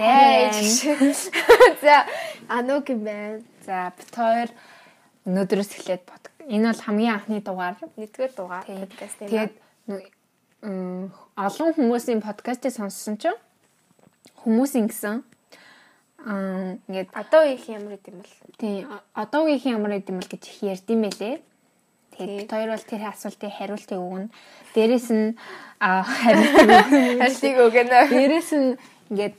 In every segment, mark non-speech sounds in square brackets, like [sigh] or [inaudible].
Хай. [laughs] За ануг юм байна. За бит хоёр өнөөдрөөс эхлээд под. Энэ бол хамгийн анхны дугаар. Нэгдүгээр дугаар Тийм. подкаст юм. Тэгээд олон хүмүүсийн подкастыг сонссон чинь хүмүүс ингэсэн аа ингээд одоо их ямар гэдэм бэл. тий одоо үеийн ямар гэдэм бэл гэж их ярьдсан байлээ. Тэгээд бит хоёр бол тэр асуултыг хариултыг өгнө. Дээрээс нь аа хариултыг өгнө. [laughs] Дээрээс нь ингээд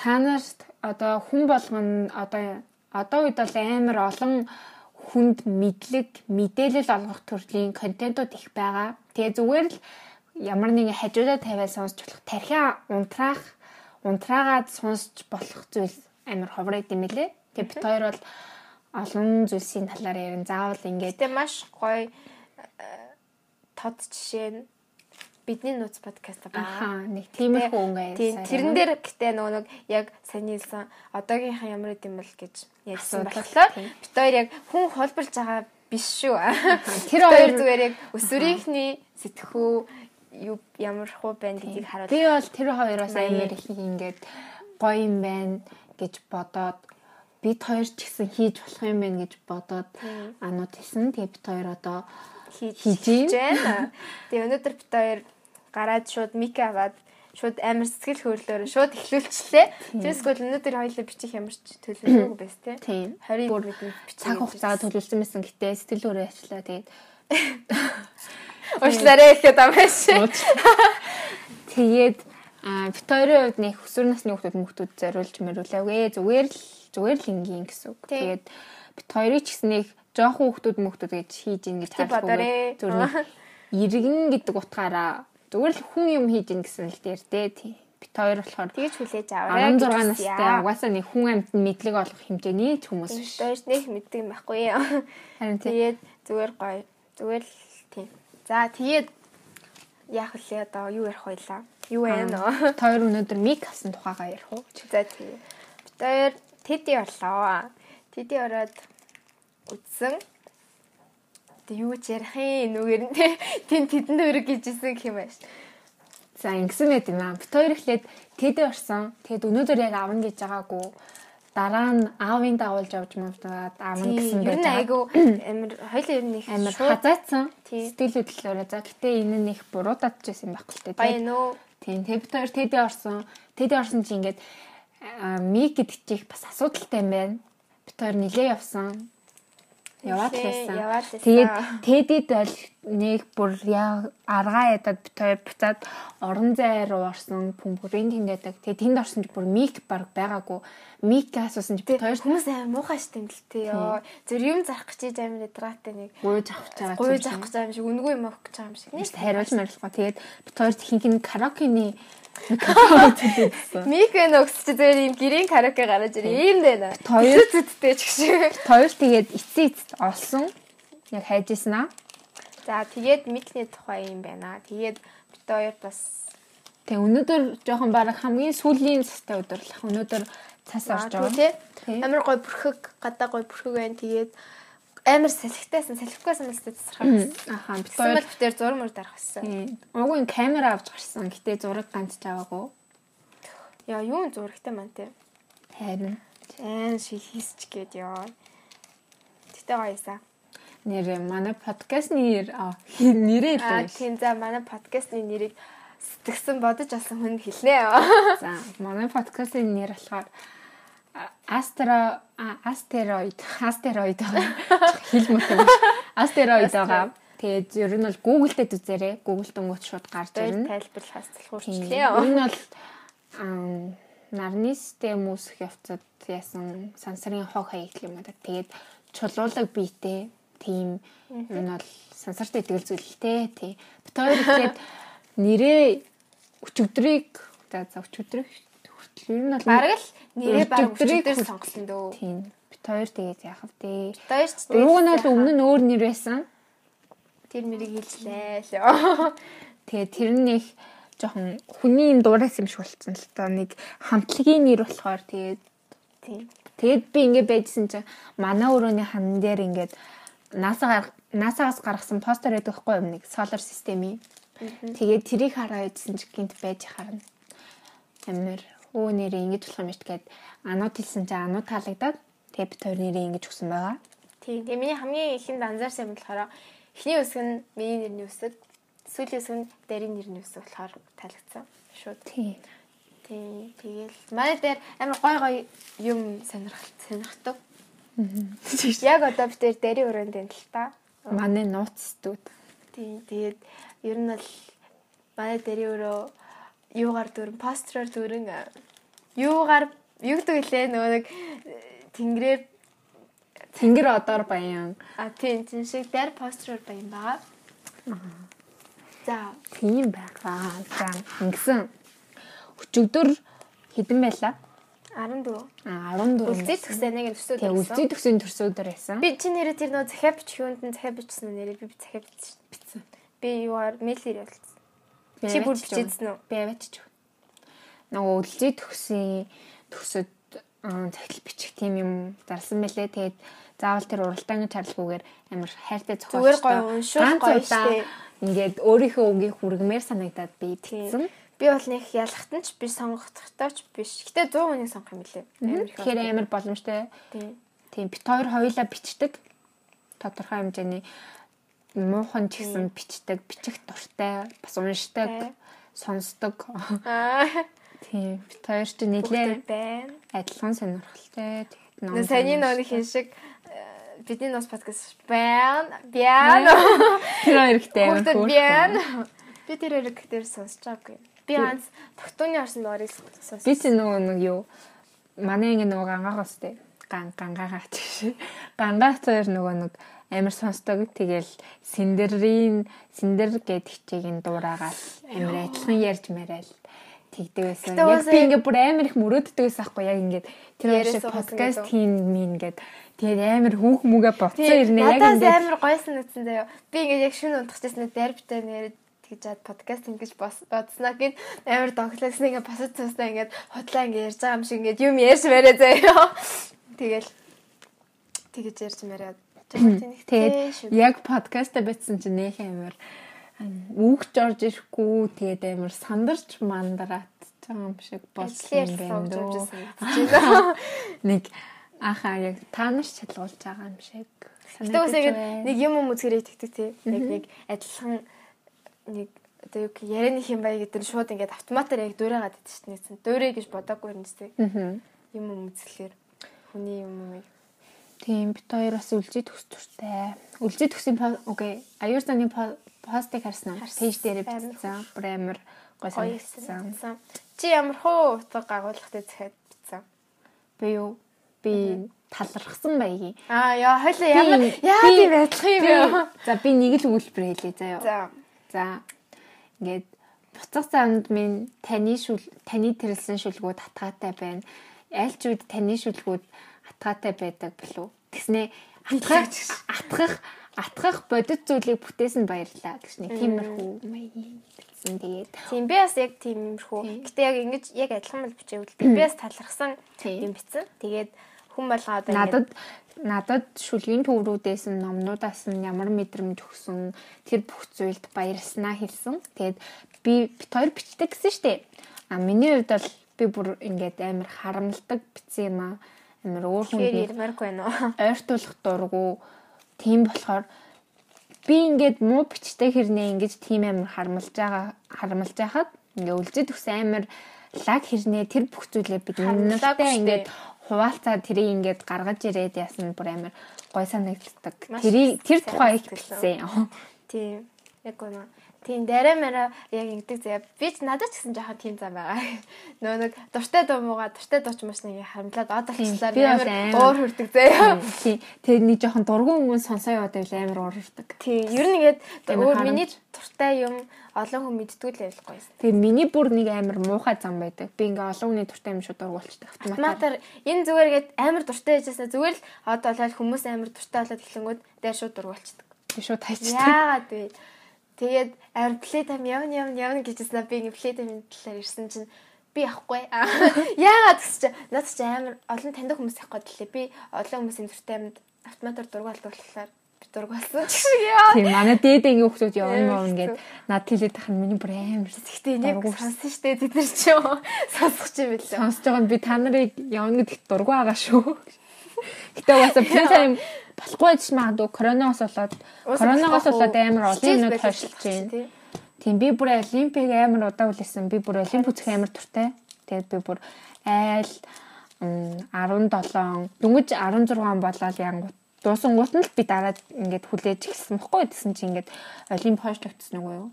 та нарт одоо хүн болгоно одоо одоо үед бол амар олон хүнд мэдлэг, мэдээлэл олгох төрлийн контентууд их байгаа. Тэгээ зүгээр л ямар нэгэн хажуудаа тавиад сонсч болох тархиа унтраах, унтраагаад сонсч болох зүйл амар ховроод юм лээ. Тэгээ бит хоёр бол олон зүйлсийн талаар ярин заавал ингээд Гэтэ маш гоё э, тод жишээ нь бидний нууц подкаст байгаа. ахаа нэг тиймэрхүү өнгө ярьсан. тэрэн дээр гэтээ нөгөө нэг яг саний хэлсэн одоогийнхаа ямар гэдэм бэл гэж ярьсан болохоор бид хоёр яг хүн холболж байгаа биш шүү. Тэр хоёр зүгээр яг өсвөрийнхний сэтгхүү юу ямар хуу байна гэдгийг харуулж Би бол тэр хоёроос амар их ингээд гоё юм байна гэж бодоод бид хоёр ч гэсэн хийж болох юм байна гэж бодоод анууд хийсэн. Тэгээ бид хоёр одоо хийж байна. Тэгээ өнөөдөр бид хоёр гараад шууд мик аваад шууд амар сэтгэл хөдлөөр шууд эхлүүлчихлээ. Тэрс гол өнөөдөр хоёулаа бичих ямар ч төлөвлөгөөгүй [clears throat] байс тээ. тийм 20 бүр цаг хугацаа төлөвлөсөн байсан гэтээ сэтгэл өөрөө ажиллаа. Тэгээд [laughs] Уучлаарай гэхэд амааш. [laughs] тэгээд а хоёрын хувьд нэг өсвөр насны хүмүүс хүмүүстүүд зориулж мөрүүлээвгээ. Зүгээр л зүгээр л ингийн гэсэн үг. Тэгээд бид хоёрыг ч гэсэн нэг жоохон хүмүүс хүмүүстүүд гэж хийж ийн гэж Тий, бодоорой. Зүгээр иргэн гэдэг утгаараа зүгээр л хүн юм хийж ийн гэсэн л дээр дээ. Тий. Бид хоёр болохоор Тэгэж хүлээж аваарай. 16 настай угаасаа нэг хүн амьтанд мэдлэг олох хэмжээний ч хүмүүс биш. Доош нэг мэддэг юм байхгүй? Харин тий. Тэгээд зүгээр гоё. Зүгээр л тийм. За тэгээд яах вэ одоо юу ярих байлаа? Юу байна нөө? Хоёр өнөөдөр мик авсан тухайгаа ярих уу? За тийм. Бид хоёр тэди орлоо. Тэди ороод үдсэн. Тэг юу ч ярих юм нүгээр нь тэн тэдэнд өрг гэжсэн юм байна. За ингэсэн байт юм аа. Бид хоёр ихлээд тэдэ орсон. Тэгэд өнөөдөр яг авна гэж байгаагүй. Дараа нь аавын дагуулж явж мавдаад авна гэсэн байж байгаа. [coughs] айгу амар хоёул ер нь их шууд хазаацсан. Сэтгэл хөдлөлөөрөө. За гэтээ энэ нь их буруудадчихсан юм байхгүй л дээ. баян уу? Тийм. Тэг бид хоёр тэдэ орсон. Тэдэ орсон чи ингээд мик гэдэг чих бас асуудалтай юм байна. Бид хоёр нилээ явсан. Яваад байсан. Тэгээд тэдэд бол нэг бүр аргаа ядаад бит хоёр буцаад орон зай руу орсон бөмбөрийн тэнгээдэг. Тэгээд тэнд орсон ч бүр мик баг байгаагүй. Мик асуусан ч бит хоёр Хүмүүс амар муухай юм л тээ. Зөв юм зарах гэж ийж амар ядрагатай нэг гуйж авч байгаа. гуйж авах гэж байгаа юм шиг үнгүү юм авах гэж байгаа юм шиг. Нэг хариулж марилгаа. Тэгээд бит хоёр хинх нь караокений микрофон төлөвлөсөн. Мик вэ нөхс чи зөвөр юм гэрийн караоке гараж ирээ. Ийм дээ нэ. Хоёр- зүттэй ч шиг. Хоёр тэгээд эцсийн эцэст олсон. Яг хайж исэн аа. За тэгээд микний тухай юм байна. Тэгээд бид хоёр бас Тэгээ өнөөдөр жоохон баг хамгийн сүүлийн цастай өдөр л. Өнөөдөр цас орж байгаа. Амар гой бүрхэг, гадаа гой бүрхэг байна. Тэгээд амар салхитайсан, салхикгүйсэн л тасрахаа. Ахаа хоёр бол хоёр зураг мөр дарах гэсэн. Уггүй камера авч гарсан. Гэтэ зураг ганц ч аваагүй. Яа, юу н зурагтай маань тий. Харин Айн шиг хийсч гээд ёо. Тэгтээ гоёсаа. нэр манай подкастны нэр аа, нэрээ л Аа тийм за манай подкастны нэрийг сэтгсэн бодож олсон хүн хэлнэ. За манай подкастын нэр болохоор Астро астероид астероид [laughs] хэл мөт юм. Астероид байгаа. Тэгээд ер нь бол Google дээр үзээрэй. Google дөнгөж шууд гарч ирнэ. тайлбарлахаас залхуурч Тийм. гэлээ. Ер нь бол нарны систем үүсэх явцад яасан сансарын хог хаягдл юм да. Тэгээд чулуулаг биетэй тийм ер нь бол сансарт итгэл зүйлтэй тий. Бид хоёр ихэд нэрээ өчигдрийг за өчигдрийг хүртэл ер нь бол Бараг л нэрээ бараг өчигдөр сонголсон дөө. тийм. Хоёр тэгээд яах вэ? Тэр ч Уг нь бол өмнө нь өөр нэр байсан. тэр мэрийг хэлжлээ л. Тэгээд тэр нь их жоохон хүний юм дуураас юм шиг болцсон л та нэг хамтлагийн нэр болохоор тэгээд тэгээд би ингэ байжсэн чинь манай өрөөний хан дээр ингээд NASA NASA-гаас гаргасан постэр байдаг хгүй юм нэг solar системийн. Тэгээд тэрийг хараа идсэн чи гинт байж харна. амир өө нэрээ ингэж болох юм шүү гэд анууд хэлсэн чинь анууд таалагдаад тэгээ бит хоёр нэрээ ингэж өгсөн байгаа. Тийм. Тэгээ миний хамгийн ихэнд анзаарсан юм болохоор эхний үсэг нь миний нэрний үсэг, сүүлийн үсэг нь дэрийн нэрний үсэг болохоор таалагдсан. Шууд. Тийм. Тийм. Тэгээл манай дээр амар гой гой юм сонирхолт сонирхдаг. Яг одоо бид дээр дэрийн өрөөнд энэ л та. Манай нууц студ. Тийм. Тэгээд ер нь бол манай дэрийн өрөө юугаар дөрөн построор дөрөн юугаар юу гэдэг лээ нөгөө нэг тэнгэрээр Тэнгэр одоор баян. а тийм тийм шиг дээр построор баян байгаа. За Тийм байгаа. За ингэсэн өчигдөр хэдэн байлаа? 14. А 14. Үлзий төгсөө нэг төсөөд Тэгээ үлзий төгсөний төрсөдөр байсан. Би чи нэрээ тэр нөө захиа бичих юунд нь захиа бичсэн нэрээ би захиа бичсэн. Би юугаар мэйлэр явуулсан. Чи бүр бичээдсэн үү? Би аваачих. Нөгөө үлзий төгсөн төсөд захил бичих тийм юм зарласан мэлээ. Тэгээд заавал тэр уралдааны чарлгүйгээр амар хайртай зохиолч. Зүгээр гоё уншуулах гоё штэ. Ингээд өөрийнхөө үгийг хүргэмээр санагдаад би бичсэн. Би бол нэг ялахт нь ч би сонгохдохтой ч биш. Гэтэ 100 хүнийг сонгох юм лээ. Амар их Тэгэхээр амар боломжтой. Тийм. Бит хоёр хоёулаа бичдэг. Тодорхой хэмжээний муухан ч гэсэн бичдэг, бичих дуртай, бас уншдаг, сонсдог. Тийм бит хоёр ч нэлээ байна. адилхан сонирхолтой. Тэгээд саний нөөний хин шиг э, бидний нос подкаст байна. Байна. тэр Хүүхдэд хөөрхөн. байна. Би тэр хэрэг дээр сонсож байгаагүй. Би ганц тогтооны орсон дугаарыг сонс. Би ч нөгөө нэг юу манай ингэ нөгөө гангаахаас тээ ган гангаахаа чи гангаах хоёр нөгөө нэг амар сонсдог тэгэл синдерийн синдер гэд хичээгийн дуурайгаал амар адилхан ярьж мараал тэгдэг байсан. Яг би ингээ бүр амар их мөрөөддөг байсан аахгүй яг ингээд тэр шиг подкаст хийн мин гэд тэгээд амар хүүх мүгэ боцсон ирнэ яг Надаас ингээд амар гоё санагдсан заяа. Би ингээд яг шүн унтчихсан дэрбтэй нэр тэгж чад подкаст ингэж бодсноо гэд амар доглоос нэг босод цуснаа ингээд хотлаа ингээд ярьж байгаа юм шиг ингээд юм ярьж мээрээ заяа. Тэгэл тэгэж ярьж мээрээ. [coughs] Тэгээд яг подкаста бичсэн чинь нөх амар үгч орж ирэхгүй тэгээд амар сандарч мандараад байгаа юм шиг болсон юм байна. Нэг ахаа яг таанаш чалгуулж байгаа юм шиг. Гэтэ үсэг нэг юм юм үзгэрэй тэгдэг тий. Яг нэг адилхан нэг одоо юу ярианы хэм бай гэдэг нь шууд ингээд автоматар яг дуурайгаад шүү дээ. Дуурай гэж бодоагүй юм зү. Юм юм үзэхлээр хүний юм юм Тийм бит хоёр бас үлзий төгс туртай. Үлзий төгсийн окей. Аюур заны постыг харсан уу? Пэйж дээр бичсэн. Гой гоё санагдсан. Чи ямар хуу утга агуулгатай захиад битсэн. Би юу? Би талархсан байгийн. Аа яа хойлоо ямар яа тийм адилхан юм бэ? За би нэг л өгүүлбэр хэлье заяа. За. За ингээд буцах замд минь таны шүл таны тэрэлсэн шүлгүүд хатгаатай байна. Аль ч үед таны шүлгүүд хатгаатай байдаг болов. Тэгснэ атгах атгах атгах бодит зүйлийг бүтээсэн баярлаа гэж нэг тиймэрхүү бичсэн. Тэгээд Тийм би бас яг тийм юм шүү. Гэтэ яг ингэж яг адилхан мэл бичээвэл би бас талархсан юм бичсэн. Тэгээд хүн болгоо одоо надад надад шүлгийн төврүүдээс нь номнуудаас нь ямар мэдрэмж өгсөн тэр бүх зүйлд баярлснаа хэлсэн. Тэгээд би бит хоёр бичдэг гэсэн штеп. А миний хувьд бол би бүр ингээд амар харамлдаг бичсэн юм аа. Амар өөр хүнд ярмааргүй байна уу? [laughs] ойртуулах дургу. Тийм болохоор би ингээд муу бичтэй хэрнээ ингэж тийм амар харамлж байгаа харамлж байхад ингээ үлзий төгс амар лаг хэрнээ тэр бүх зүйлээ бид үнэнтэй ингээд хуваалцаа тэрийг ингээд гаргаж ирээд яасан бүр амар гой санагддаг. Тэр сайн тухай их бичсэн. Тийм. Яг гоо. Тийм дараа мара яг ингэдэг заяа. Би ч надад ч гэсэн жоохон тийм зам байгаа. [laughs] Нөө нэг дуртай дуу муугаа дуртай дууч маш нэг харамлаад одолчлаар би бас амар уур хүрдэг заяа. [laughs] Тийм. Тэгээд нэг жоохон дургуун өнгөн сонсоо яваад байл амар уурдаг. Тийм. Ер нь ингээд өөр миний дуртай юм олон хүн мэддгүй л явах гоёс. Тэгээд миний бүр нэг амар муухай зам байдаг. Би ингээ олон хүний дуртай юм шиг дургуулчдаг автоматар. Энэ зүгээргээд амар дуртай яжсаа зүгээр л одоо болоод хүмүүс амар дуртай болоод эхлэнгүүд дээр шууд дургуулчихдаг. Би шууд хайчдаг. Яагаад вэ? Тэгээд амар плей тайм явна явна явна гэжсэн би ингээ плей таймын талаар ирсэн чинь би явахгүй. Аа, [laughs] Яагаад чинь над чи амар олон таньдаг хүмүүс явах гээд лээ. Би олон хүмүүсийн дуртай юмд автоматар дургуулдаг болохоор дургуулсан ч шиг яа. Тийм манай дээдэнгийн хүмүүс явна мөн ингээд над хэлээд тахын миний бүр амар Гэхдээ энийг сонсон штэ тэд нар ч юм [laughs] сонсох юм билээ. сонсож байгаа нь би та нарыг явна гэдэгт дургу байгаа шүү. Гэтэ угаасаа би тайм болохгүй гэж магадгүй коронавигоос болоод коронавигоос болоод амар олон юмнууд хойшлж байна. Тийм би бүр олимпиг амар удаа үлээсэн. Би бүр олимп үзэх амар туртай. Тэгээд би бүр айл 17 дөнгөж 16 болоод янгут дуусангууд нь л би дараа ингээд хүлээж эхэлсэн бохгүй гэсэн чи ингээд олимп хойшлогдсон уу юу?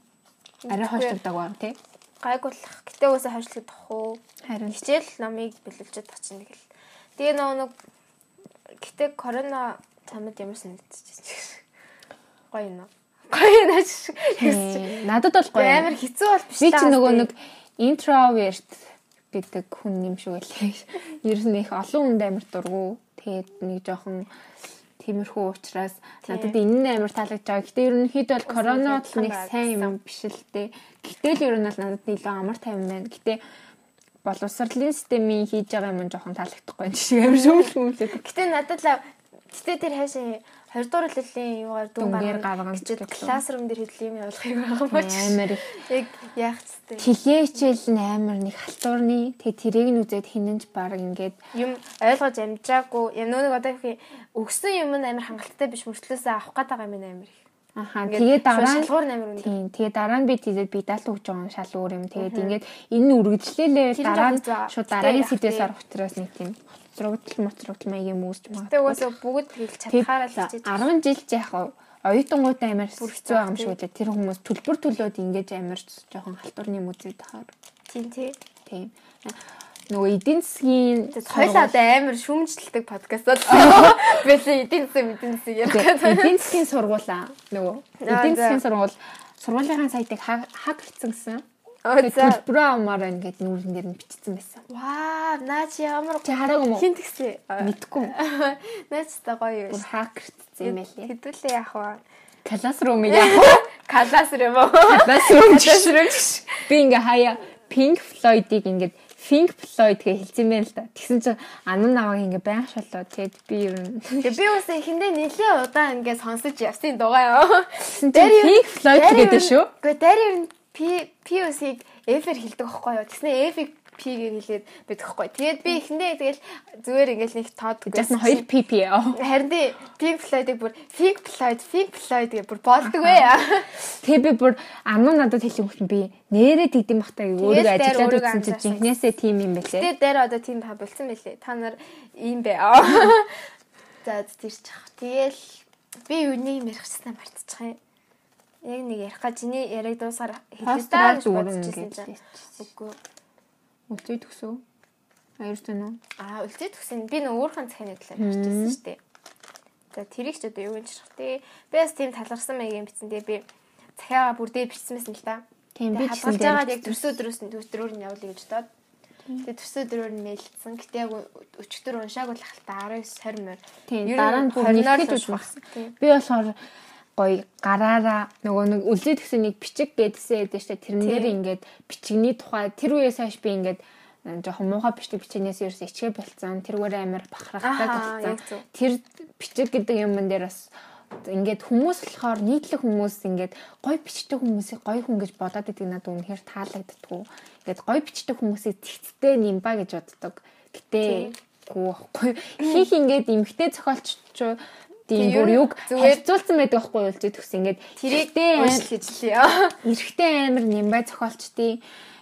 Арай хойшлогдог баг тий. Гайгуулах. Гэтэ уусаа хойшлогдох уу? Харин Хичээл номыг бэлүүлчихэд очих нэг л. Тэгээ нөгөө нэг гэтэ корона цамд ямар санагдчихсэн. Гоё юм. Гоё наач. тий, надад бол гоё. Амар хэцүү бол биш Би чи нөгөө нэг introvert гэдэг хүн юм шиг байлаа. [laughs] Ер нь их олон хүнд амар дургу. Тэгээд нэг жоохон тиймэрхүү учраас надад энэ нь амар таалагдж байгаа. Гэтэ ер нь хэд бол коронавид л нэг сайн юм биш л дээ. Гэтэл ер нь бол надад илүү амар тайван байна. Гэтэ боловсролын системийн хийж байгаа юм жоохон таалагдахгүй юм шиг амар шүүмэл хүмүүлээ. Гэтэ надад л гэтэ тэр хаашаа 20 дугаар хэллийн юугаар дүн Дүнгээр гаргана. гэж классрум дээр хэллийн юм явуулахыг байгаа мó ч. Амар Яг яах цэтэй. Хилээ хичээл нь амар нэг халтуурны тэгээ тэрийг нь үзээд хинэнч баг ингээд юм ойлгож амжаагүй юм нөө нэг одоо их өгсөн юм нь амар хангалттай биш мөрчлөөсөө авах байгаа юм амар их. Ахаа Ингээд тэгээ дараа нь шалгуур нь амар үнэ. Тийм. Тэгээ дараа нь би тийзээд би даалт өгч байгаа нь шал өөр юм. Тэгээд ингээд энэ нь үргэлжлээлээ дараа нь шууд дараагийн сэдвээс орох учраас нэг тийм хоцрогдол моцрогдол маягийн үүсч Тэ магадгүй. угаасаа бүгд хэлж Тэгээд чадхаараа л хичээж. 10 жил яах вэ? Оюутангуудаа амар Бүр хэцүү байгаа юм шиг үлээ. Тэр хүмүүс төлбөр төлөөд ингэж амар жоохон халтурны музейд тахаар. Тийм тий. Тийм. Нөгөө эдийн засгийн Хоёлаа одоо амар шүмжлэлдэг подкастаад [laughs] бэлээ эдийн засаг эдийн засаг ярих гэдэг. эдийн засгийн сургуулаа нөгөө эдийн за. засгийн сургууль сургуулийн сайтыг Тэгээд за. төлбөрөө авмаар байна гэдэг нүүрэн дээр нь бичсэн байсан. Ваа, наач ямар Чи хараагүй мó? хин тэгсэн. Мэдгүй. [laughs] Наач та гоё Бүр юу. хакердсэн юм байлээ. Хэдүүлээ яах вэ? Классрум [laughs] яах вэ? Юм уу? Классрум чи. Би ингээ хаяа Pink Floyd-ыг ингээд Pink Floyd гэж хэлсэн байна л да. Тэгсэн чинь анан наваг ингээ байнг шолоо. Тэгээд би ер нь Тэгээ би бас эхэндээ нэлээд удаан ингээд сонсож явсан дугаа ёо. чинь Pink Floyd гэдэг шүү. Гэхдээ дээр ер нь P POC-г F-ээр хэлдэг байхгүй юу? Тэгснэ F-ийг P-гээр хэлээд байхгүй. Тэгээд би эхэндээ тэгэл зүгээр ингээд нэг Жас нь 2 PP яа. Харин тий Pink Floyd-ыг бүр Pink Floyd, Pink Floyd гэж бүр болдог вэ. [laughs] Тэгээ би бүр ануу надад хэлсэн хүмүүс би нэрээ тэгдэм бахтаа өөрийгөө дээр ажиллаад үзсэн чинь жинхнээсээ тим юм байлээ. Тэгээд дээр одоо тийм та болцсон байлээ. Та нар ийм бэ. [laughs] За тэр чих. Тэгэл би юуны мэрхчснаа мартчих юм. Яг нэг ярих га чиний яриаг дуусаар хэлээ та гэж бодчихсон чинь. Үгүй. Үлцээ тгсөө. Аяр тань уу? Аа, үлдээд тгсэн. Би нөө өөрхөн захианы талаар ярьчихсан шүү дээ. За тэрийг ч одоо юу гэж шах тий. Би бас тийм талархсан маягийн бичсэн. Тэгээ би захиагаа бүрдээ бичсэн байсан л да. Тийм би хадгалж байгаад яг төрсө өдрөөс нь төстрөөр нь явуулъя гэж бодоод. Тэгээ төрсө өдрөөр нь мэйлсэн. Гэтэ яг өчтөр уншааг бол хальтаа 19 20 мөр. Тийм дараа нь бүр 20-аар л нэгтгэж. Тийм. Би болохоор гоё гараараа нөгөө нэг үлдээд гэсэн нэг бичиг гэдсэн байдаг штэ тэрэн дээр ингээд бичигний тухай тэр үеэс хойш би ингээд жоохон муухай бичдэг бичигнээс ерөөс ичгээ болцсон тэргээр амар бахархдаг зөв. тэр бичиг гэдэг юмн дээр бас ингээд хүмүүс болохоор нийтлэг хүмүүс ингээд гоё бичдэг хүмүүсийг гоё хүн гэж бодоод идэг надад үнэхээр таалагддаггүй. Ингээд гоё бичдэг хүмүүсийг тэгцтэй нимба гэж боддог. Гэтэ гүү байхгүй. Хийх ингээд эмгтэй зохиолч тийм бүр юг хэлцүүлсэн байдаг байхгүй юу чи төгс. Ингээд тэрэгтэй ажиллаж лээ. Эрэхтэй амир нэмбай зохиолчдын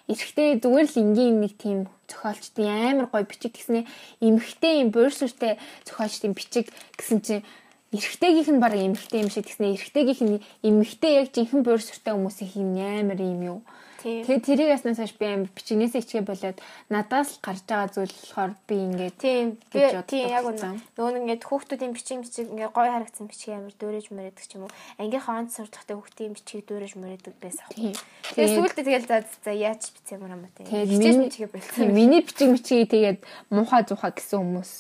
эрэхтэй зүгээр л энгийн нэг тийм зохиолчдын амар гоё бичиг гэснээр эмхтэй юм буурсүртэй зохиолчдын бичиг гэсэн чинь эрэгтэйгийнх нь баг эмэгтэй юм шиг тэгснэ эрэгтэйгийнх нь эмэгтэй яг жинхэнэ буурсүртэй хүмүүсийн хин амар юм юу. Тэгээ тэрийг яснаас хойш би амар бичигнээсээ ичгээ болоод надаас л гарч байгаа зүйл болохоор би ингээд Тийм. Би тийм яг болсон. үнэ. Нөгөө нэг ингээд хүүхдүүдийн бичиг бичиг ингээд гоё харагдсан бичиг амар дөөрэж мөрөдөг ч юм уу. Ангийнхаа онц сурдахтай хүүхдийн бичиг дөөрэж мөрөдөг байсан. Тэгээ сүүлдээ тэгэл за за яаж бицээмэр юм аа тийм. Хичээж бичгээ тийм миний бичиг мичгийг тэгээд муухай зуухай гэсэн хүмүүс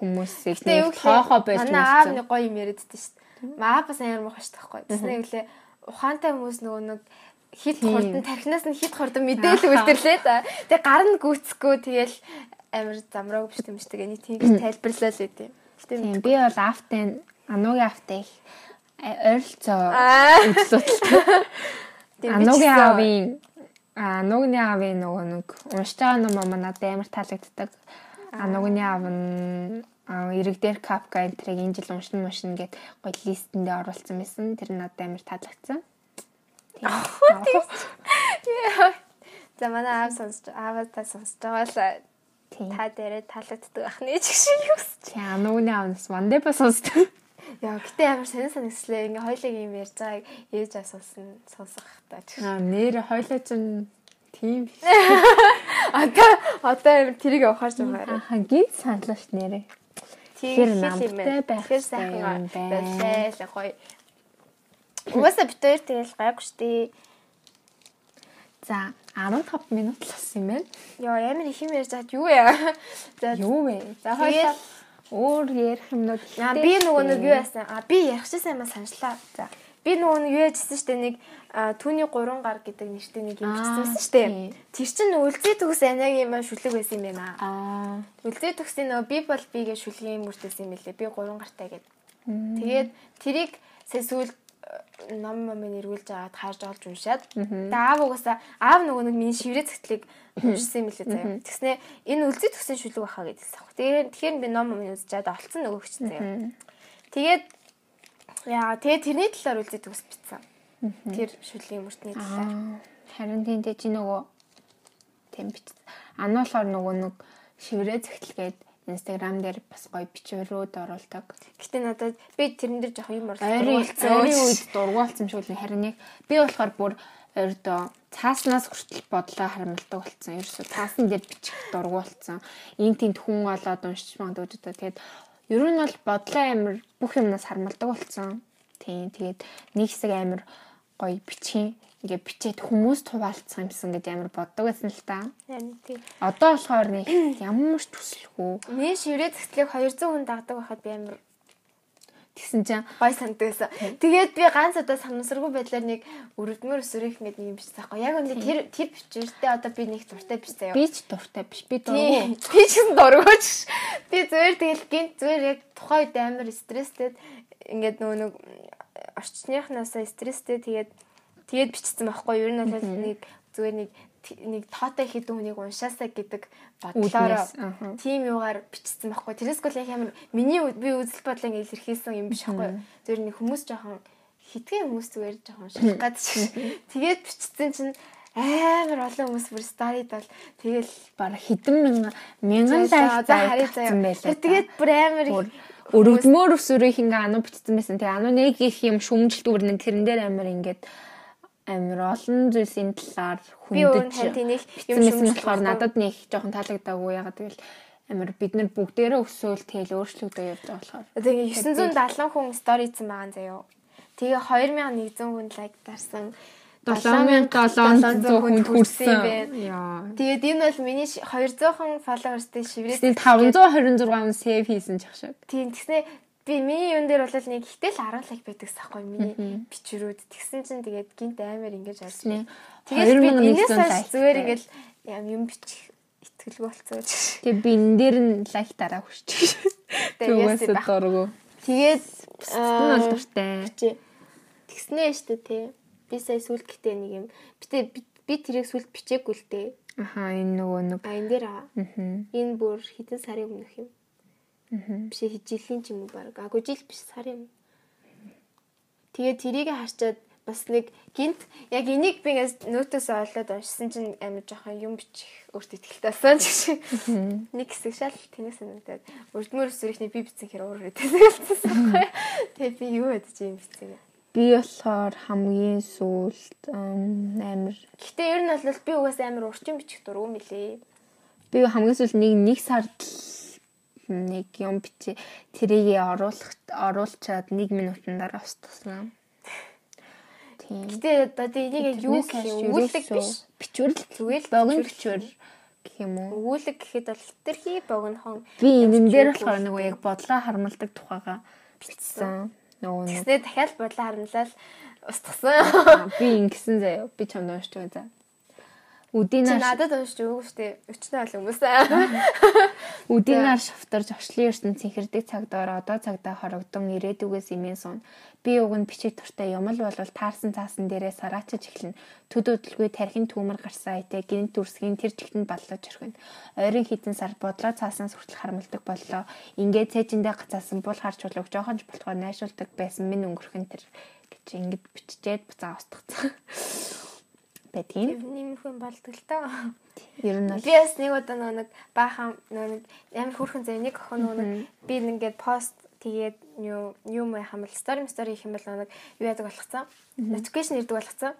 хүмүүсийг нэг тоохоо байж Манай аав нэг гоё юм яриаддаг шүү дээ. Маа бас амар шүү дээ. Тэснэ үлээ ухаантай хүмүүс нөгөө нэг хит хурдан тархинаас нь хит хурдан мэдээлэл үлдэрлээ. Тэгээ гар нь гүцэхгүй тэгэл амар замраагүй биш юм дээ. Энийг тийм тайлбарлаа л үү тийм. Би бол автын Анугийн автаа их ойролцоо Аа. би ч [laughs] Анугийн гэсэн- аавын Анугийн аавын нөгөө нэг уншиж байгаа ном манад амар таалагддаг. Анугийн аав нь аа, эрэг дээр Капка энтрийг энэ жил уншин мушин гэд гоё листэндээ оруулсан байсан. Тэр надад амар таалагдсан. За манай аав сонсож ааваа та сонсож байгаа л та дээрээ таалагддаг ахны ч шиг юу гэж. Тий, Анугийн аавнаас Вандепа сонсдог. Яа, гэтээ амар сонир санагслаа. Ингээ хоёлыг юм ярьж байгааг ээж асуусан сонсох та. Аа, нэр хойлоо чин тийм. [laughs] Одоо одоо тэрийг ухаарч байгаарай. Аа, гинт саналаа ш нэрээ. Тэр намтай байх сайхан байлаа гоё. Угаасаа бид хоёр тэгэл гайгүй штий. За, 15 минут л болсон юм байна. Яа, ямар их юм ярьж хаад юу яа. За Юу вэ? За хоёлаа өөр ярих юмнууд Аа би нөгөө нэг юу яасан? Аа би ярихчихсан юм саначлаа. За. Би нөгөө нэг юу яжсэн штэ нэг түүний гурван гар гэдэг нэртэй нэг юм бичсэн штэ. Тэр чинь үлзий төгс анагийн юм шүлэг байсан юм байна. Аа. Үлзий төгсийн нөгөө би бол би гэж шүлгийн мөртөөс юм лээ. Би гурван гартай гэдэг. Тэгээд тэрийг сая сүүл э, ном ном нэргүүлж аваад харж олж уншаад тэгээ аав угаасаа аав нөгөө нэг миний шиврээ цэгтлийг уншсан юм лээ заяа. Тэгснэ энэ үлзий төгсөн шүлэг баха гэдэгсэн. Тэгэхээр тэгэхээр би ном үзэж чад олцсон нөгөө хүч заяа. Тэгээд яа тэгээ тэрний талаар үлзий төгс битсэн. Тэр шүлгийн мөртний талаар. Аа. Харин тийм дээ чи нөгөө тийм бит. Ана болохоор нөгөө нэг шиврээ зэгтэлгээд Instagram дээр бас гоё бичвэрүүд оруулдаг. Гэтэ надад би тэрэн дээр жоох юм оруулсан. ойрын үед дургуулсан шүү дээ. Харин яг би болохоор бүр ойрдоо цааснаас хүртэл бодлоо харамлдаг болсон. Ерөөсө цаасан дээр бичих дургуулсан. Ин тент хүн болоод уншиж магадгүй дээ. Тэгээд ер нь бол бодлоо амир бүх юмнаас харамлдаг болсон. Тийм тэгээд нэг хэсэг амир гоё бичих ингээ бичээд хүмүүс туваалцсан юмсан гэж амар боддог байсан л та. Тийм. Одоо болохоор нэг [clears throat] ямар ч төсөлгүй. Миний шиврээ цэгтлийг 200 хүн дагдаг байхад би амар Тэгсэн чинь гой санддаг байсан. Тэгээд би ганц удаа санамсаргүй байдлаар нэг өрөвдмөр өсөрөх гэдэг нэг юм бичсэн байхгүй. Яг үнэ тэр тэр бичвэртэй одоо би нэг дуртай бичсэн юу. би ч дуртай биш. Би дургу. [laughs] Би ч гэсэн дургуйч. Би зүгээр тэгэл гинт зүгээр яг тухайн үед амар стресстэй ингээд нөгөө нэг орчныхнаасаа стресстэй тэгээд тэгээд бичсэн байхгүй. Ер нь бол нэг зүгээр нэг нэг тоотой хэдэн хүнийг уншаасаа гэдэг бодлоор тийм юугаар бичсэн байхгүй. Тэрээс гол яг амар миний би үзэл бодлоо ингээд илэрхийлсэн юм биш байхгүй. Зүгээр нэг хүмүүс жоохон хитгэн хүмүүс зүгээр жоохон [laughs] шалах гад шиг. Тэгээд бичсэн чинь амар олон хүмүүс бүр старид бол тэгэл бараг хэдэн мянган мянган За, лайк за, харъя заяа. байлаа. Тэгээд бүр амар их өргөдмөр өсвөрийг ингээ ану бичсэн байсан. Тэгээ ану нэг их юм шүмжилтүүр нэг тэрэн дээр амар ингээд амар олон зүйлсийн талаар би өөр нь хүндэж юм юм болохоор надад нэг жоохон таалагдаагүй ягаад тэгэл амар бид нар бүгдээрээ өсөөл тэгэл өөрчлөгдөж явж байгаа болохоор. Тэгээ 970 хүн стори хийсэн байгаа заяо. Тэгээ 2100 хүн лайк дарсан. 7700 хүнд хүрсэн. байна. Тэгээд энэ бол миний ш- 200хан followersтэй шиврээс Тэсний 526 хүн сейв хийсэн ч шиг. Тийм тэгснэ би миний юун дээр бол нэг хитэл 10 лайк байдаг сахгүй миний бичвэрүүд. Тэгсэн чинь тэгээд гинт амар ингэж орсон. Тэгээд би 2100 энэс хойш зүгээр ингээл ям юм бичих итгэлгүй болцсон. Тэгээ би энэ дээр нь лайк дараа хүсчих. Тэгээ Түгээс яасан дургу. Тэгээд Энэ бол дуртай. тэгснээ штэ тий. Би сая сүлд гэтээ нэг юм. Битээ би- тэрийг сүлд бичээгүй л дээ. Аха энэ нөгөө нэг А энэ дээр аа. Энэ бүр хитэн сарын өмнөх юм. Биш жилийн ч юм уу баг. Агүй жил биш сарын өмнө. Тэгээ тэрийг харчаад бас нэг гинт яг энийг би нөтөөс олоод уншсан чинь амар жоохон юм бичих өөртөө ихтэй болсон ч гэсэн. Нэг хэсэг шал тэнэг санагдаад өрдмөр өсөрөхний би бичсэн хэр уур хэвчээсэн. Тэгээ би юу ядаж юм бичсэн. би болохоор хамгийн сүүлд ам, амар Гэхдээ ер нь бол би угаас амар урчин бичих дургу мөлий. би хамгийн сүүлд нэг нэг сард л нэг юм бичээ тэрийг оруулах оруулчаад 1 минутын дараа устгасан. Тийм. Гэтэ одоо энийг яг юу юм өгүүлэг биш. Бичвэрл Зүгээр л богино бичвэр. гэх юм уу? Өгүүлэг гэхэд бол хитрхи богинохон. Би энэ дээр болохоор нөгөө яг бодлоо харамлдаг тухайга бичсэн. Нөгөө нэг Тэснэ дахиад бодлоо харамлал устгасан. Би ингэсэн заяа. Би чамд уншиж байгаа за. Үдийн Чи нар надад уншиж өгөө штэ. Өчнөө ол хүмүүс. [laughs] үдийн нар шавтарж очлын ертөнд цэнхэрдэг цагдаар одоо цагдаа хорогдсон ирээдүгээс имэн сун. Би уг нь бичиг туртай юмл болвол таарсан цаасан дээрээ сараачиж эхлэн. Төд өдөлгүй тархин түүмэр гарсан айтай гинт дүрсгийн тэр чигтэнд баллаж орхино. Ойрын хитэн сар бодлоо цаасан хүртэл харамлдаг боллоо. Ингээд цээжиндээ гацаасан бул харж болов жоохон ч болохоо найшуулдаг байсан минь өнгөрхөн тэр гэж ингэж биччихэд буцаа устгацсан. Болдог л тоо. Ер нь Би бас нэг удаа нөө нэг баахан нөө нэг амар хүрхэн зав нэг охин нөө нэг би ингээд пост тэгээд юу юм хамбал стори стори их юм бол нэг юу яадаг болгоцсон. Notification ирдэг болгоцсон.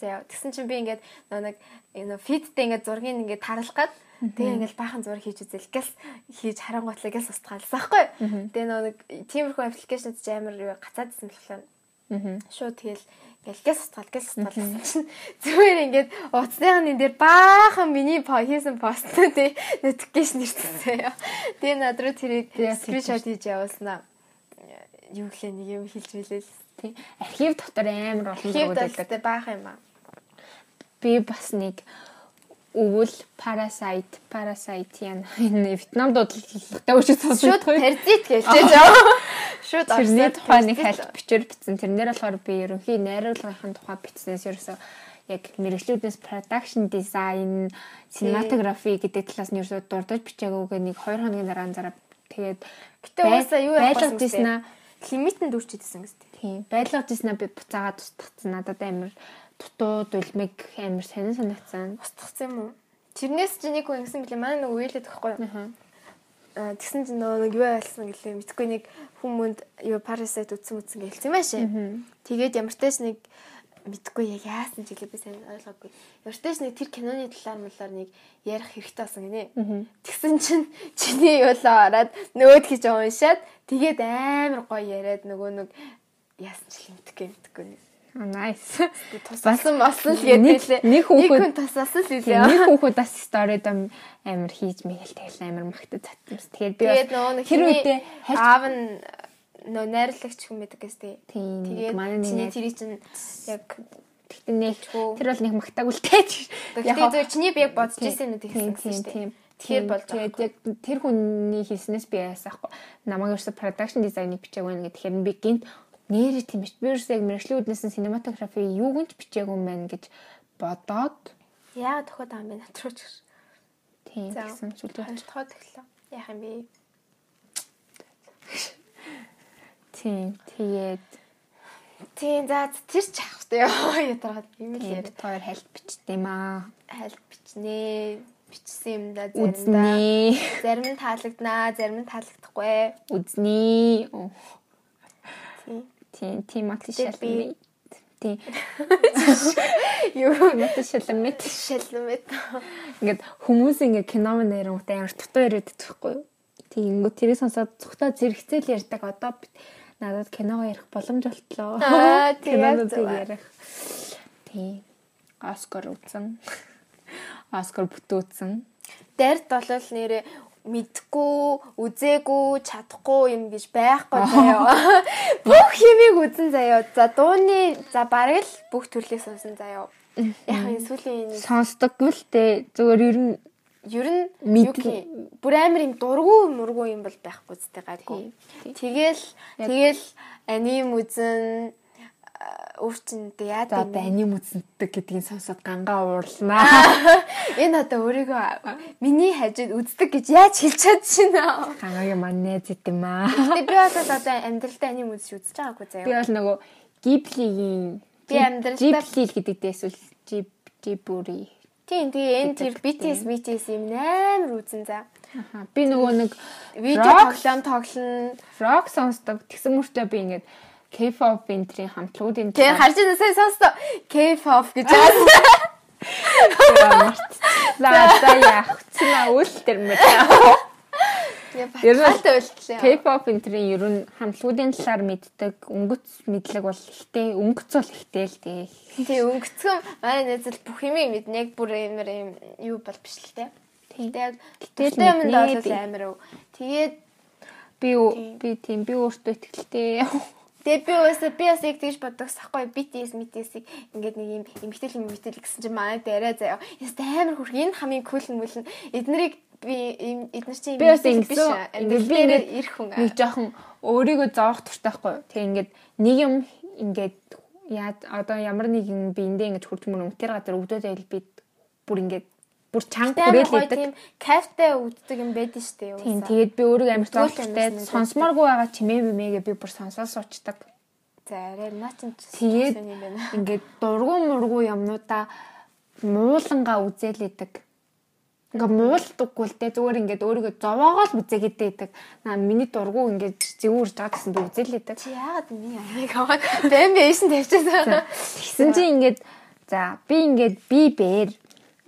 За тэгсэн чинь би ингээд нэг нөө фидтэй ингээд зургийг ингээд таруулах гад Тэгээ ингээл баахан зураг хийж үзэл гэл хийж харангуйтлаа гэл устгаалсан байхгүй. Тэгээ нөө нэг тиймэрхүү аппликейшнд ч амар юу гацаад исэн болохоор шууд тэгэл ингээл гэл устгаал гэл устгаал гэсэн чинь [laughs] зүгээр ингээд утасныхын дээр баахан миний хийсэн постнууд notification ирсэн яа. Тэгээ над руу тэрийг скриншот хийж явуулснаа. Юу гэлээ нэг юм хэлж билээ. тийм архив дотор амар олон зургууд байдаг. баахан юм аа. Би бас нэг өвөл Parasite Parasite яна [laughs] энэ Вьетнам дуудлагатай үжиг Шууд сонсож паразит гэж [laughs] жаа. Шууд тэрний тухай нэг хальт бичээр бичсэн. Тэрнэр болохоор би ерөнхий найруулгын тухай бичснээс ерөөсөө яг мэрэгчлүүдээс production design, cinematography гэдэг талаас нь ерөөсөө дурдж бичээгүйгээ нэг 2 хоногийн дараа анзаараа тэгээд Гэтэ уусаа юу ирсэн аа. лимитэнд үрчижсэн гэсэн. Тийм. Байлгаж ирсэн би буцаагаад устгацсан. Надад амар дутуу дулмиг амар сонин санагдсан. Устгацсан юм уу? Тэрнээс чи нэг хүн ингэсэн билээ. Манай нэг үейлээд байхгүй юу? Аа. Тэгсэн чинь нөгөө нэг юу байлсан гэлээ. Мэдхгүй нэг хүмүүнд юу парасайт үтсэн үтсэн гэлсэн юм аашаа. Тэгээд ямар тааш нэг мэдхгүй яг яасан ч гэлээ би сайн ойлгоогүй. Тааш нэг тэр киноны талаар малаар нэг ярих хэрэгтэй болсон гинэ. Тэгсэн чинь чиний юулаа ороод нөгөөд хийж уншаад тэгээд амар гоё яриад нөгөө нэг яасан ч мэдхгүй мэдхгүй. Nice. Тусалсан болсон л гэдэг лээ. нэг хүүхэд- тусалсан л үлээ. нэг хүүхэд бас сторид амар хийж мэйл тэгэл амар магтаж татсан. Тэгээд би Тэгээд нөгөө хүний үедээ аав нь нөө найрлагч хүн байдаг гэс тээ. тийм Тэгээд манай нэг тэрий чинь яг тэгтэн нэг Гэлчгүй. тэр бол нэг магтаагүй л тээ. гэхдээ зөв чиний би яг бодож ирсэн тэгсэн тийм шүү дээ. Тэгэхээр болж тэгээд яг тэр хүний хийснээс би яасаахгүй. Намайг ерөөсө production design-ыг бичээгүй нэ гэхээр би гинт нэрээ тийм биш. Би ерөөсө яг мэрэгчлийн үүднээс нь cinematography юу гэнч бичээгүй юм байна гэж бодоод Яа тохиод байгаа юм бэ натрууч гэж. тийм гэсэн сүлдээ. Тохиод эхлэв. Яах юм бэ? Тийм тэгээд Тийм за тэр ч авах тээ ядаргаад юм л тийм яриа. хоёр хальт бичтээ юм аа. Хайл бичнэ. Бичсэн юм да заримдаа. Зарим нь таалагднаа, зарим нь таалагдахгүй. Үзнэ. Оо. Тийм. Тийм, тийм би- мэд. Тийм, [laughs] Юу матишал мэд. шалмэт. Ингээд хүмүүс ингээд кино ярингуудаа амар дутуу яриад байхгүй юу? Тийм, ингээд тэрийг сонсоод цухтаа зэрэгцэл ярьдаг. Одоо надад киногоо ярих боломж болтлоо. Аа, [laughs] тийм, ярих. Тийм. Оскар үзсэн. [laughs] Оскар бүтээсэн. Дард болол нэрээ мэдгүй, үзээгүй, чадахгүй юм гэж байхгүй заяа. [laughs] Бүх юмыг үзэн заяа. За дууны за бараг л бүх төрлөөс унсан заяа. Яг энэ сүүлийн нэг Сонсдоггүй л дээ. Зүгээр ер нь ер нь Мэд- юу гэх юм, бүр амар юм дургу мургу юм бол байхгүй зүтэй гайгүй. Тэгэл тэгэл аним үзэн өөрчөндөө яа за гэдэг бани мүцэндэг гэдгийг сонсоод гангаа уурлнаа. энэ одоо өөрийгөө миний хажууд үздэг гэж яаж хэлж чадчихна. Гангагийн маань найз идэм аа. Гэтэ би бол одоо амьдралдаа аним үзэж үзэж байгаагүй Би заяа. бол нөгөө Гиблигийн Би амьдралдаа- Гибли гэдэг дээ эсвэл Жиб Жибүри. Тийм тийм энэ тэр BTS BTS юм амар үзэн за. Аха. Би нөгөө нэг Видео тоглоом тоглоно. rock сонсдог. Тэгсэн мөртөө би ингээд K-pop энтрийн хамтлагуудын Тэр харж байгаа сайн сонстоо. K-pop гэж байгаа. За за яах вэ? Үл тэр мэ. Ер нь. K-pop энтрийн ер нь хамтлагуудын талаар мэддэг өнгөц мэдлэг бол ихтэй өнгөц бол ихтэй л тий. Тий өнгөцгөн манай нэзэл бүх юм мэднэ яг бүр амар юм юу бол биш л те. Тэгээд Гэтэл бол би. амар. Тэгээд Би би тийм би өөртөө ихтэй. Тэгээ би уусаа би бас яг тэгж боддог сахгүй BTS MTS-ийг ингээд нэг юм эмгтэл юм эмгтэл гэсэн чинь манай дээрээ заяа. Яст амар хүрх энэ хамгийн кул мүлэн эднэрийг би эднэр чинь би бас ингэсэн ингээд би ингээд ирэх хүн. нэг жоохон өөрийгөө зоох туртайхгүй. Тэг ингээд нэг юм ингээд яа одоо ямар нэгэн биэндээ ингэж хурдмөр өнгөтөр газар өвдөд байл би бүр ингээд бүр чанга хүрээлээдэг. Тийм кайфтай үүддэг юм байдаг шүү дээ. Тийм тэгээд би өөрийгөө амар зоолчтой сонсмооргүй байгаа чимээ бимээгээ би бүр сонсоод суучдаг. За арай наа чинь Тэгээд ингээд дургу мургу юмнуудаа муулангаа үзээлээдэг. Ингээ муулдаггүй л те зүгээр ингээд өөрийгөө зовоогоо л үзээгээдээдэг. Наа миний дургу ингээд зэвүүрж байгаа гэсэн би үзээлээдэг. Чи яагаад миний аяг аваад [laughs] бэм бэйшн тавьчихсан. Тэгсэн чи ингээд за би ингээд би бээр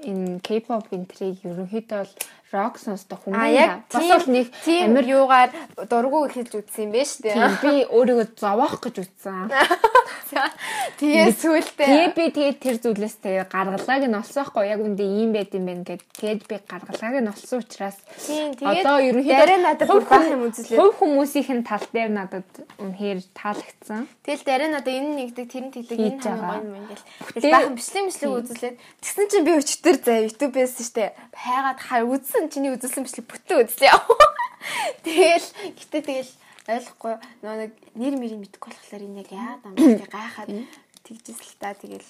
энэ K-pop энтрийг ерөнхийдөө бол рок сонсдог хүн байна. Бас бол нэг амар юугаар дургу эхэлж үтсэн юм байна шүү дээ. Би өөрийгөө зовоох гэж үтсэн. Тэгээ сүултээ. Тэгээ би тэгээ тэр зүйлээс тэгээ гаргалгааг нь олсон хгүй яг үндэ ийм байд юм байна гэд тэгээд би гаргалгааг нь олсон учраас одоо ерөнхийдөө надад бах юм үзлээ. Хувь хүмүүсийн тал дээр надад үнэхээр таалагдсан. Тэгэл дараа надад энэ нэгдэг тэр нь тэгдэг энэ хамгийн гоё юм ингээл. Тэгэл бахан бичлэг бичлэг үзлээд тэгсэн чинь би өчтөр заа YouTube-ээс штэ хайгаад хаа үзсэн чиний үзүүлсэн бичлэг бүтэн үзлээ. [laughs] Тэгэл гэтээ тэгэл ойлгохгүй нөө нэг нэр мэрийг мэдэхгүй болохоор энэ яг юм бэ гайхаад тэгжсэн л та тэгэл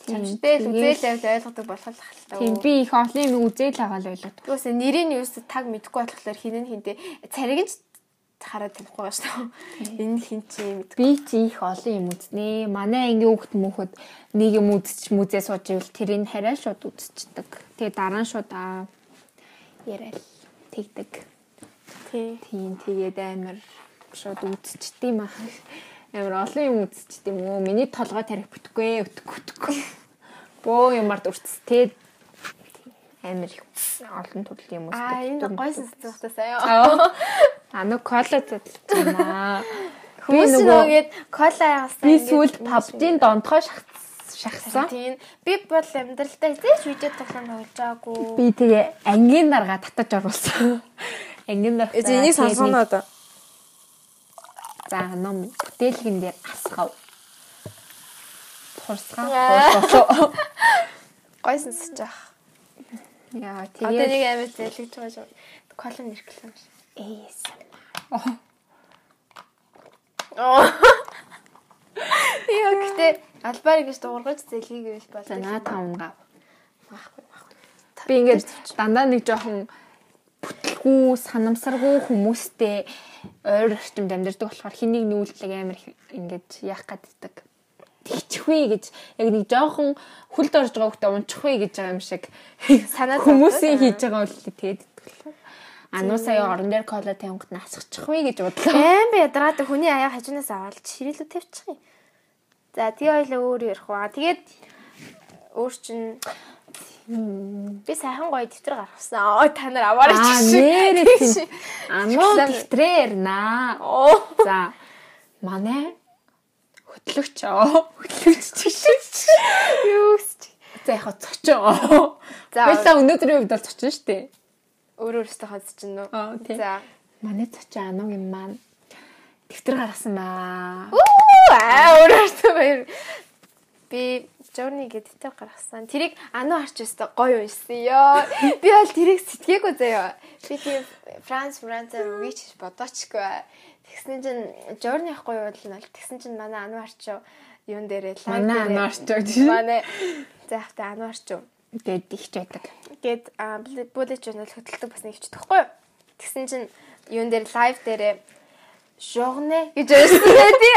Чамштай л үзэл авил ойлгодог болох л хальтаа. Тийм би их юм үзэл байгаа л ойлгодог. Юусе нэрийн юус таг мэдэхгүй болохоор хинэн хинтээ цариг нь хараад танихгүй байна шүү. Энэ хин чи мэд. Би чи их олон юм үзнэ. Манай ангийн хүүхд мөхөд нэг юм үзчих мүзээ сууж ивэл тэрийг хараа шууд үзчихдэг. Тэгээ дараа нь шууд аа яриад тэгдэг. Тийм тэгээд амар шууд үзчихдэм аа. Амар олон юм үзчихдэм үү. Миний толгой тарих бүтэхгүй өтөхгүй өтөхгүй. Бөө юмард үрцтэй амар их олон төрлийн юм үздэг. Аа энэ гойсон сэтгэхтэй сая. А нөө кола наа. Хүмүүс нөгөөгээд кола яасан. Би сүүлд пабжийн донтгой шахсан. Тийм. Би бол амьдралдаа хизээч видео тоглоом хийж байгаагүй. Би тэгээ ангийн дарга татаж оруулсан. Ангийн дарга. Энийг сонсгоно одоо. За ном бүтээлгэн дээр асгав. Турсгаа болсоо. Гойсон сэж ах. Яа тэгээ. Одоо нэг амиа зэлгэж байгаа шүү. Кола нэрхлээ. Эс. Оо. Яа гэтээ албаар ингэж дуургаж зэлхийг биш бол. За наа тавн гав. Маахгүй маахгүй. Би ингэж дандаа нэг жоохон бүтлгүй санамсаргүй хүмүүстэй ойр орчимд амьдардаг болохоор хэнийг нүүлдэг амар ингэж яах гаддаг. Тэгчихвээ гэж яг нэг жоохон хүлд орж байгаа хөтэ унчихвээ гэж байгаа юм шиг санаад хүмүүсийн хийж байгаа үл тэгээд болохоор Ану сая орон дээр кола тавингт насгачих вэ гэж бодлоо. Аим би ядраад хүний аяа хажуунаас аваад ширэлүү тавьчих юм. За тэгээ хоёлаа өөр ярих ба. Тэгээд өөр чин би сайхан гоё дэвтэр гаргасан. Оо та нар аваарай чи. Аа нэрээ тийм. Ану дэвтрээр наа. За манай хөтлөгч оо хөтлөгч чигш. Юу гэж. За яг цочоо. За баялаа өнөөдрийн үед бол цочин штэ өөр өөртөө хаз чинь нөө. За. Манай цочоо анугийн маань дэвтэр гаргасан баа. Аа өөр өөртөө баяр. Би Journey гэдэг дэвтэр гаргасан. Тэрийг ану харч өстой гоё уншсан ёо. Би бол тэрийг сэтгээгүй заяа. Би тийм Франц Францаар үгийч бодоочгүй. Тэгсэн чинь Journey ахгүй юу бол тэгсэн чинь манай ану харч юун дээрээ лайв манай ану харч гэж. Манай заахтай ану харч гээд ихч байдаг. Гээд bullet journal хөтэлдэг бас нэг ихч тахгүй юу? Тэгсэн чинь юун дээр лайв дээрээ journée гэж ярьсан тий.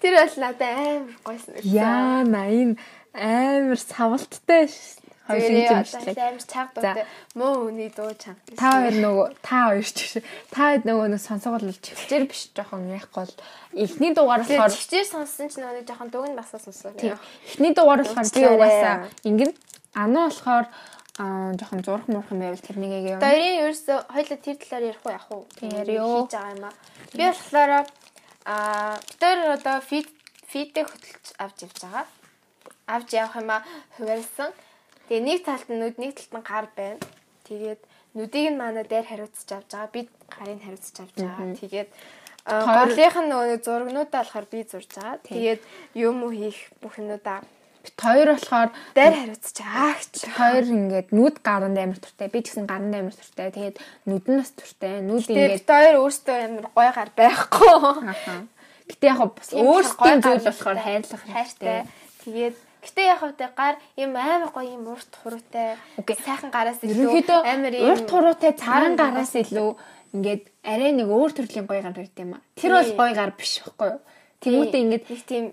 Тэр бол надад амар гойсон. Яа на энэ амар савалттай ш. Хоёрын жимшлэг. Амар чаг дуутай. Муу үний дуу чанга. Та хоёр нөгөө та хоёр ч та хэд нөгөө нэг сонсгол чивчээр биш жоохон яахгүй бол эхний дугаар болохоор чивчээр сонссон ч нөгөө жоохон дүг нь басаа сонсоо. Эхний дугаар болохоор би угаасаа ингэн Ану болохоор аа жоохон зурх мурхан байвал тэрнийг юм. Хоёрын ерөөсөө хоёлаа тэр талаар ярих уу яах уу? Ярио. Хийж байгаа юм аа. Би болохоор аа тэр одоо фид фидээ хөтөлж авч явж байгаа. Авч явах юм аа хуваарсан. Тэгээ нэг талд нь нүд нэг талд нь гар байна. Тэгээд нүдийг нь манай дээр хариуцж авч байгаа. Би гарыг хариуцж авч байгаа. Тэгээд Голынх нь нөгөө зургнуудаа болохоор би зурж байгаа. Тэгээд юм уу хийх бүх юмудаа бит хоёр болохоор дайр хариуцч аагч. хоёр ингээд нүд гаранд амар туртай. Би ч гэсэн гаранд амар туртай. Тэгээд нүд нь бас туртай. Нүд Тэгээд бит хоёр өөртөө амар гоё гар байхгүй. Гэтэ яг бас өөрсдийн зүйл болохоор хайрлах хайртай. Тэгээд Гэтэ яг хавтай гар юм амар гоё юм урт хуруутай. Сайхан гараас илүү амар юм урт хуруутай цаан гараас илүү ингээд арай нэг өөр төрлийн гоё гар байт юм а. Тэр бол гоё гар биш байхгүй юу? Тэмүүтэ ингээд нэг тийм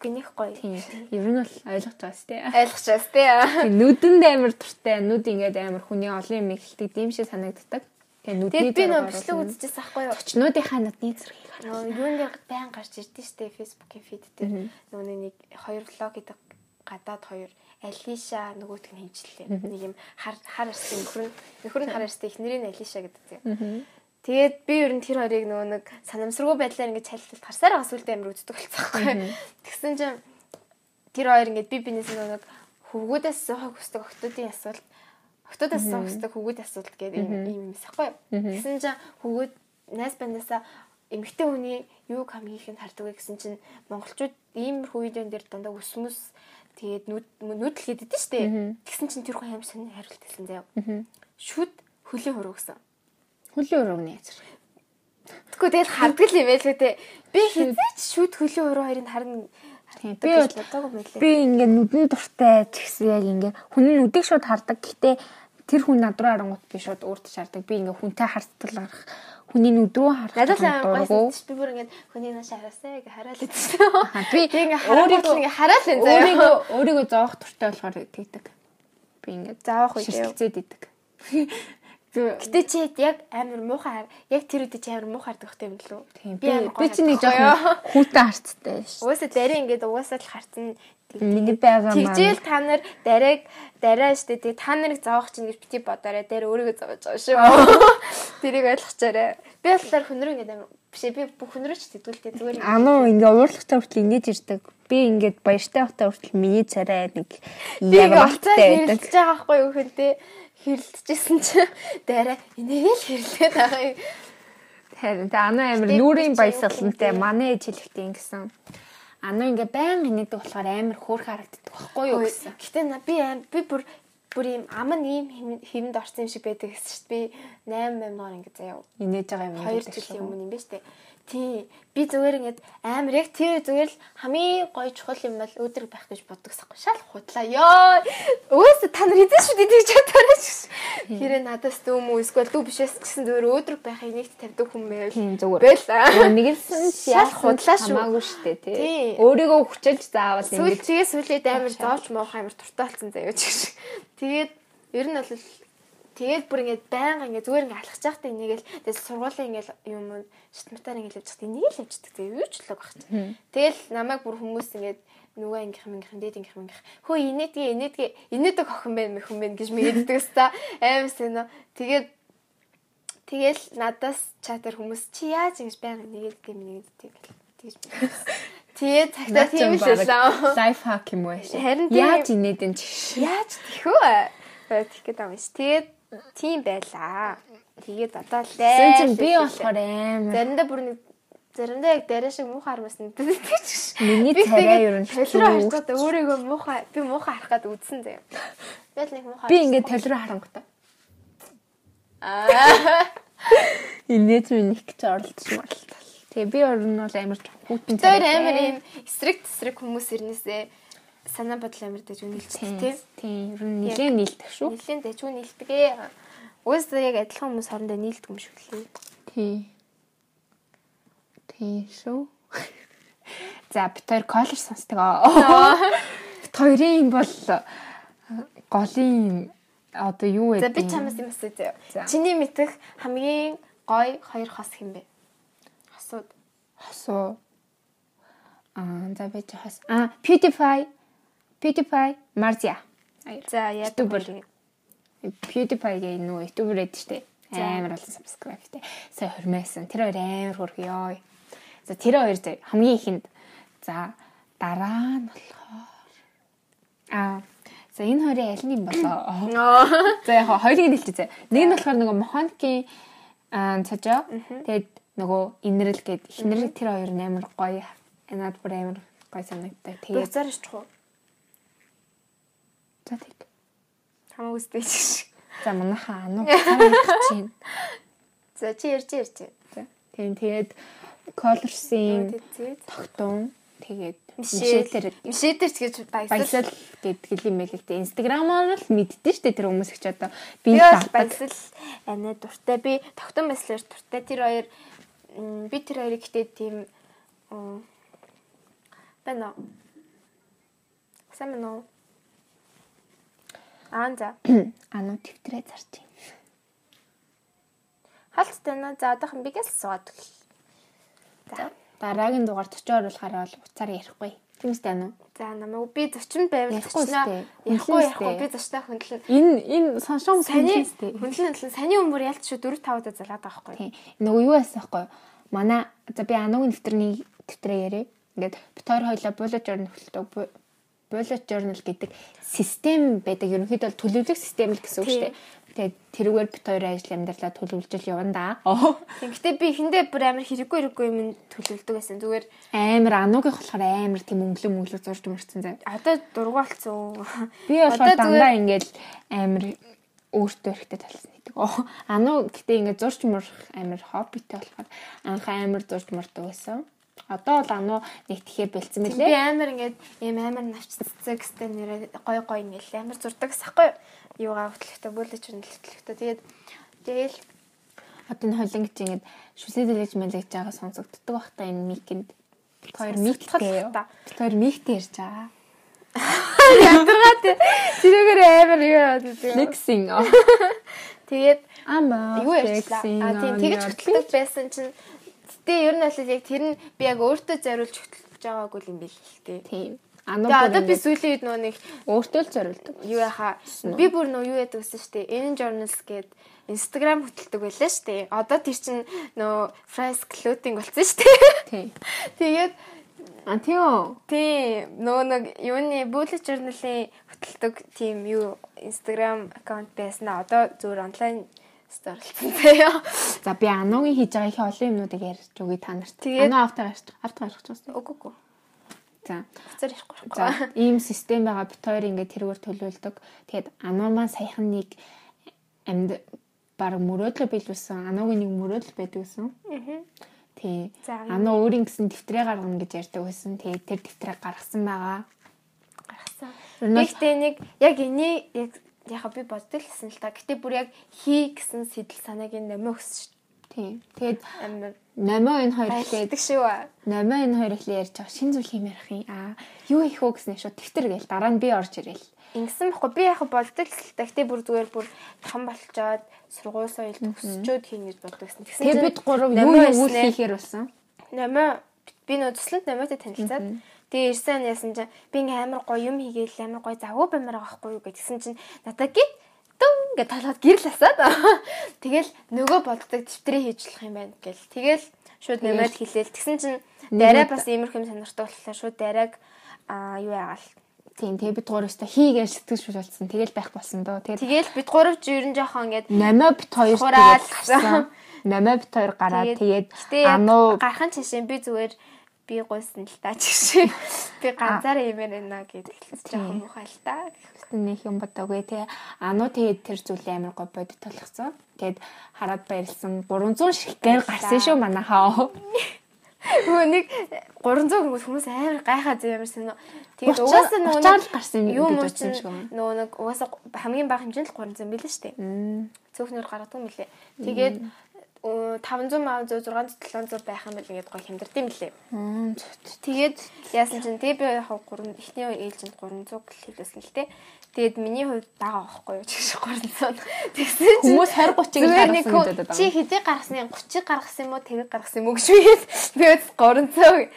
гинэх гоё. Тийм. Ер нь бол ойлгож байгаа сте. Ойлгож байгаа сте. Нүдэнд амар туртай. Нүд ингээд амар хүний олон юм ихэлдэг шиг санагддаг. Тэгээ нүдний би нөө бичлэг үзчихсэн байхгүй юу? Очнуудынхаа нүдний зэргийг хараа. Юунд байн гарч ирдэ штэ Facebook-ийн фид дээр. Нөө нэг хоёр влог гэдэг гадаад хоёр Алиша нөгөөтг нь хэмжлээ. Нэг юм хар хар арсын нөхөр нь нөхөр нь хар арстай эхнэрийн Алиша гэдэг тийм. Тэгээд би ер нь тэр хоёрыг нөгөө нэг санамсаргүй байдлаар ингэж цайлталт гарсаар бас үлдээ амир үздэг болцсоохгүй. Тэгсэн чинь тэр хоёр ингэж би бинээс нөгөө нэг хөвгүүдээс сухаг хүсдэг октодын асуулт октодоос суух хүсдэг хөвгүүд асуулт гэдэг юм юм эсэхгүй. Тэгсэн чинь хөвгүүд найз бандаасаа эмэгтэй хүний юу хамгийн ихэнд хардаг вэ гэсэн чинь монголчууд иймэрхүү видеон дээр дандаа өсмөс тэгээд нүүдэл хийдэг шүү дээ. Тэгсэн чинь тэр хүн амар сонир хариулт хэлсэн заяа. Шүд хөлийн хуруу гэсэн. Хөлийн урууг нь яцар. Тэгвэл тэгэл харддаг юм байл үү те. Би хизээч шүд хөлийн уруу хоёрыг харна би би ингээ нүдэн дуртай ч гэсэн яг ингээ хүний нүдийг шууд хардаг. Гэхдээ тэр хүн над руу харангуут би шууд өөртөө шаардаг. Би ингээ хүнтэй харцтал гарах хүний нүд рүү харах. Надад амар гоё би бүр ингээ хүний нааш хараасаа ингээ хараал идсэн. Би ингээ өөрийгөө ингээ хараал энэ заяа. Өөрийгөө өөрийгөө зоох туртай болохоор тэгдэг. Би ингээ заавах үе шилцээд идэг. [laughs] Гэтэ чи яг амар муухай яг тэр үед чи амар муухай хардаг юм лөө. Би би чи нэг жоохон [laughs] хүүтэй харцтай ш. Угаасаа дарин ингээд угаасаа л харцсан нэг байгаа маа. Тэгжэл та нар дараг дараа штэ тий та нарыг зоох чинь гэж бити бодоорой. Дээр өөрийгөө зовож байгаа шүү. [laughs] Тэрийг ойлгочаарай. Би болохоор хүнрүү ингээд амар биш би бүх хүнрүү ч тэтгүүлтэй зүгээр. Ануу ингээд уурлахтаа хүртэл ингэж ирдэг. Би ингээд баяртай хатаа хүртэл миний царай нэг яг болтой хэлж байгаа байхгүй юу хэнтэй хэрэлдэжсэн чи дараа энийг л хэрлээд байгаа юм. Харин тэ анаа амир нүрийн баясгалантай манай ээж хэлэхдээ ингэсэн. Анаа ингээ баян нэгдэг болохоор амир хөөх харагддаг байхгүй юу гэсэн. Гэтэ би би бүр бүр юм ам нь ийм хэмэнд орсон юм шиг байдаг гэсэн чинь би 8 8 доор ингээ заяа. Инээж байгаа юм. 2 жилийн өмнө юм ба штэ. Тий. Би зүгээр ингээд амар яг тэр зүгээр л хамгийн гоё чухал юм бол өдөр байх гэж боддогсахгүй. Шал худлаа. Йоо. Өөс та нар хэзээ шүү дээ гэж бодоорой ч. Хэрэг надаас дүүм үү эсвэл дүү бишээс гэсэн зүгээр өдөр байхыг нэгт тавьдаг хүн байв. Зүгээр. Байла. Нэг л шал худлаа шүү. Хамаагүй шүү дээ тий. Өөрийгөө хүчилж заавал ингэ. Сүүл чигээ сүүлээд амар зооч моох амар туртаалцсан заяа ч. [laughs] Тэгээд ер нь бол Тэгээд бүр ингээд байнга ингээд зүгээр ингээд алхаж байхдаа энийгэл тэгээд сургуулийн ингээд юм шатмартаар ингээд явж байхдаа энийг л явждаг зэ юу ч л чинь. Тэгэл намайг бүр хүмүүс ингээд нөгөө ангих мангих дээд ангих мангих хөө инээдгээ инээдгээ инээдэг охин байна мөхөн байна гэж мэддэг [laughs] өста аимс энэ тэгээд тэгэл надаас чатер хүмүүс чи яаж ингэж байнга нэгэдэг [laughs] юм нэгэдэг тэгж Тэгээд цагтаа тийм л шээ. Лайф хак юм уу? Яаж инээдэн чи? Яаж тэхүү? Тэгэх гээд байгаа юм ш. Тэгээд Тийм байлаа. Тэгээд одоо л чинь би болохоор амар. Заримдаа бүр нэг заримдаа яг дараа шиг муухай хармаас нэгдэг ч. Миний царай ер нь толроо харахад өөрийгөө муухай би муухай харахад үзсэн заяа. Тэгэл нэг муухай. Би ингээд толроо харангуйтай. Аа. [laughs] Инээч минь их гэж оролдож марлаа. Тэгээ би ер нь бол амар царай. Тэр амар юм эсрэг тесрэг хүмүүс ирнэсээ санаа бодол амар дэжүү нийлцдэг тийм. Тийм. Ер нь нэлээд нийлдэг шүү. Нэлээд дэжүү нийлдэг ээ. Уус яг адилхан хүмүүс хоорондоо нийлдэг юм шүү лээ. Тийм. Тийм шүү. За бид хоёр коллеж сонсдог. Бид хоёрын бол голын одоо юу вэ? За би чамаас юм асууя. Чиний мэдэх хамгийн гой хоёр хос хэм бэ? Хосууд. Хосуу. Аа за би ч хос. Аа PewDiePie PewDiePie, Marzia. За ютубер. PewDiePie-гийн нөө ютубер эд штэ. Амар болсон subscribe-тэй. Сая хормайсан. Тэр хоёр амар хөргөё. За тэр хоёр зэ хамгийн ихэнд за дараа нь болохоор аа за энэ хоёрын аль нь болоо. За яг хоёрыг нь хэлчихье. Нэг нь болохоор нөгөө механикийн цажаа. Тэгээд нөгөө инэрл гээд ихнэрэг тэр хоёр амар гоё. Наад бүр амар гоё санагддаг. Тэгээд Буцаар иччих уу? За тэг. Хамаагүй стэйч шиг. За манайхаа ануу чинь. За чи ярьж ярьж. Тийм тэгээд Тэгээд тогтун тэгээд Мишель. мишелэр Мишэдэрч гэж баясал. гэдэг байл л дээ. Инстаграмаар л мэддэн штэ тэр хүмүүс их ч одоо Би баясал ана дуртай. Би тогтон баяслаар дуртай. Тэр хоёр би тэр хоёрыг гэтээ тийм байна? Сайн байна уу? Аа за. Ануу твиттерээ зарч юм. Хаалттай наа. За одоохон бигээс суугаад өгье. За. Дараагийн дугаар 40 оруулахаар бол уцаар ярихгүй. Тийм үстэй ануу. За намайг би 40 байвал Ярихгүй ярихгүй ярихгүй би зочноо хөндлөн Энэ энэ соншоо Саяны үстэй. хөндлөн хөндлөн саяны өмөр ялт шүү 4 5 удаа залгаад байгаа байхгүй. Тийм. Нөгөө юу байсан байхгүй? Манай за би ануугийн дэвтэрний дэвтрээ яриа. Ингээд бит хоёр хоёлаа bullet journal хөтөлдөг. Bu- Bullet journal гэдэг систем байдаг. Ерөнхийдөө бол төлөвлөх систем л гэсэн үг шүү дээ. Тэгээд тэрүүгээр бит хоёрын ажил амьдралаа төлөвлөж явна да. Оо. Тэгэхдээ би ихэндээ бүр амар хэрэггүй хэрэггүй юм төлөвлөдөг байсан. Зүгээр Амар ануугийнх болохоор амар тийм өнгөлөө мөнгөлөө зурж мөрцөн зав. одоо дургу болцсон. Би болохоор дандаа ингээд амар өөртөө хэрэгтэй талсан гэдэг. Ануу гэтээ ингээд зурж мөрөх амар хоббитэй болохоор анх амар зурж мөрдөг байсан. Одоо бол ануу нэг тэхээ бэлдсэн Би мөлий. амар ингээд ийм амар навчцдаг гэстэй нэрээ гой гой ингээл амар зурдаг гэсахгүй юугаа хөтлөхтэй бүлэж юм хөтлөхтэй. Тэгээд тэгэл Одоо энэ хойлон гэж ингээд шүсээ дэлгэж мэлгэж байгаа сонсогддог бах та энэ микэнд. Миктэй. л та. Хоёр миктэй ярьж байгаа. [laughs] ядаргаа тэрүүгээр амар юу яадаг. [laughs] Flexing. Тэгээд Ама. юу ярьчлаа. А тийм тэгэж хөтлөдөг байсан чинь гэтээ ер нь бол яг тэр нь би яг өөртөө зориулж хөтлөж байгаагүй юм бэл л тээ. Тийм. Тэгээ одоо би сүүлийн үед нөгөө нэг өөртөө л зориулдаг. юу яхаа би бүр нөө юу яадаг гэсэн штэ энэ journals гээд Instagram хөтэлдэг байлаа штэ одоо тэр чин нөө fresh clothing болсон штэ Тийм. [laughs] тэгээд А тийм. тий нөө нэг юуны bullet journal-ийн хөтэлдэг тийм юу Instagram аккаунт байсан а одоо зөвөр онлайн сторлцсон заяа За би ануугийн хийж байгаа их олон юмнуудыг ярьж өгье та нарт. Тэгээд- Ануу автаа гарч авт гарч байгаа үгүй үгүй За. буцаар ярихгүй За ийм систем байгаа бит хоёр ингээд тэргээр төлөвлөдөг. Тэгээд ануу маань саяхан нэг амьд баг мөрөөдлө биелүүлсэн. Ануугийн нэг мөрөөдөл байдаг гэсэн. аа Тий. Ануу өөрийн гэсэн дэвтрээ гаргана гэж ярьдаг байсан. Тэгээд тэр дэвтрээ гаргасан байгаа. гаргасан Гэхдээ нэг яг энийг яг яха би боддог гэсэн л та. Гэтэ бүр яг хий гэсэн сэтэл санааг нь нэмэ өгсөн шүү. Тий. Тэгээд номоо энэ хоёр ихлээд байлдаг шүү. номоо энэ хоёр ихлээ ярьж байгаа шин зүйл ярих юм. Аа юу их үү гэснээр шууд дэвтэр гээл дараа нь би орж ирэл. Ингэсэн баггүй би яха болдог л та. Гэтэ бүр зүгээр бүр том болчоод сургууль соёл төгсчөөд хийн гэж боддог гэсэн. Тэгсэн Тэгээд бид гурав юу юу хийхээр болсон. Нэмэ би нөө тусланд нэмэтэй танилцаад тэгээ ирсэн яасан чинь би ингээм амар гоё юм хийгээл амар гоё завгүй баймаар байгаа байхгүй юу гэсэн чинь надад гит дүн гэж толгойд гэрэл асаад [laughs] тэгэл нөгөө болдог дэвтрээ хийж болох юм байна гэл тэгэл шууд нэмэд хэлээл тэгсэн чинь дараа бас иймэрхүү юм сонирхдаг болохоор шууд дарааг юу яагаал Тийм тэгээ бид гурав өстө хийгээл сэтгэл шүүж болсон. Тэгэл байх болсон доо. Тэгээд тэгэл бид гурав нь жоохон ингээд намаа бит хоёр Хураал. тэгээд гарсан. Намаа бит хоёр гараад тэгээд ануу гархан чишээ би зүгээр би гуйсан л та чишээ [laughs] би ганцаараа юмэр байна гэдэг жоохон мухай л та нэг юм бодоогүй тэгээ ануу тэгээд тэр зүйлээ амар гоо бодит толгоцсон. Тэгээд хараад баярлсан 300 шигтээр гарсан шүү манайхаа. Нөгөө [laughs] нэг 300 хүмүүс хүмүүс амар гайхаад ямар сонио. Тэгээд угаасаа нөгөө нэг л гарсан юм гэж бодсон байна. нөгөө нэг угаасаа хамгийн бага хэмжээнд л 300 билээ шүү дээ. Цөөхнөр гаргадаг юм лээ. Тэгээд 500 500 600 700 байх юм бол ингээд гоё хямдард юм лээ. Тэгээд яасан чинь тэг би яг 3 эхний ээлжинд 300 хэлсэн л дээ. Тэгээд миний хувьд бага байхгүй юу чигш 300. Тэгсэн чинь Хүмүүс 20 30-ыг Зүгээр нэг гаргасан гэдэг Чи гаргасан юм? 30-ыг гаргасан юм уу? Тэрийг гаргасан юм уу гэж би өс 300.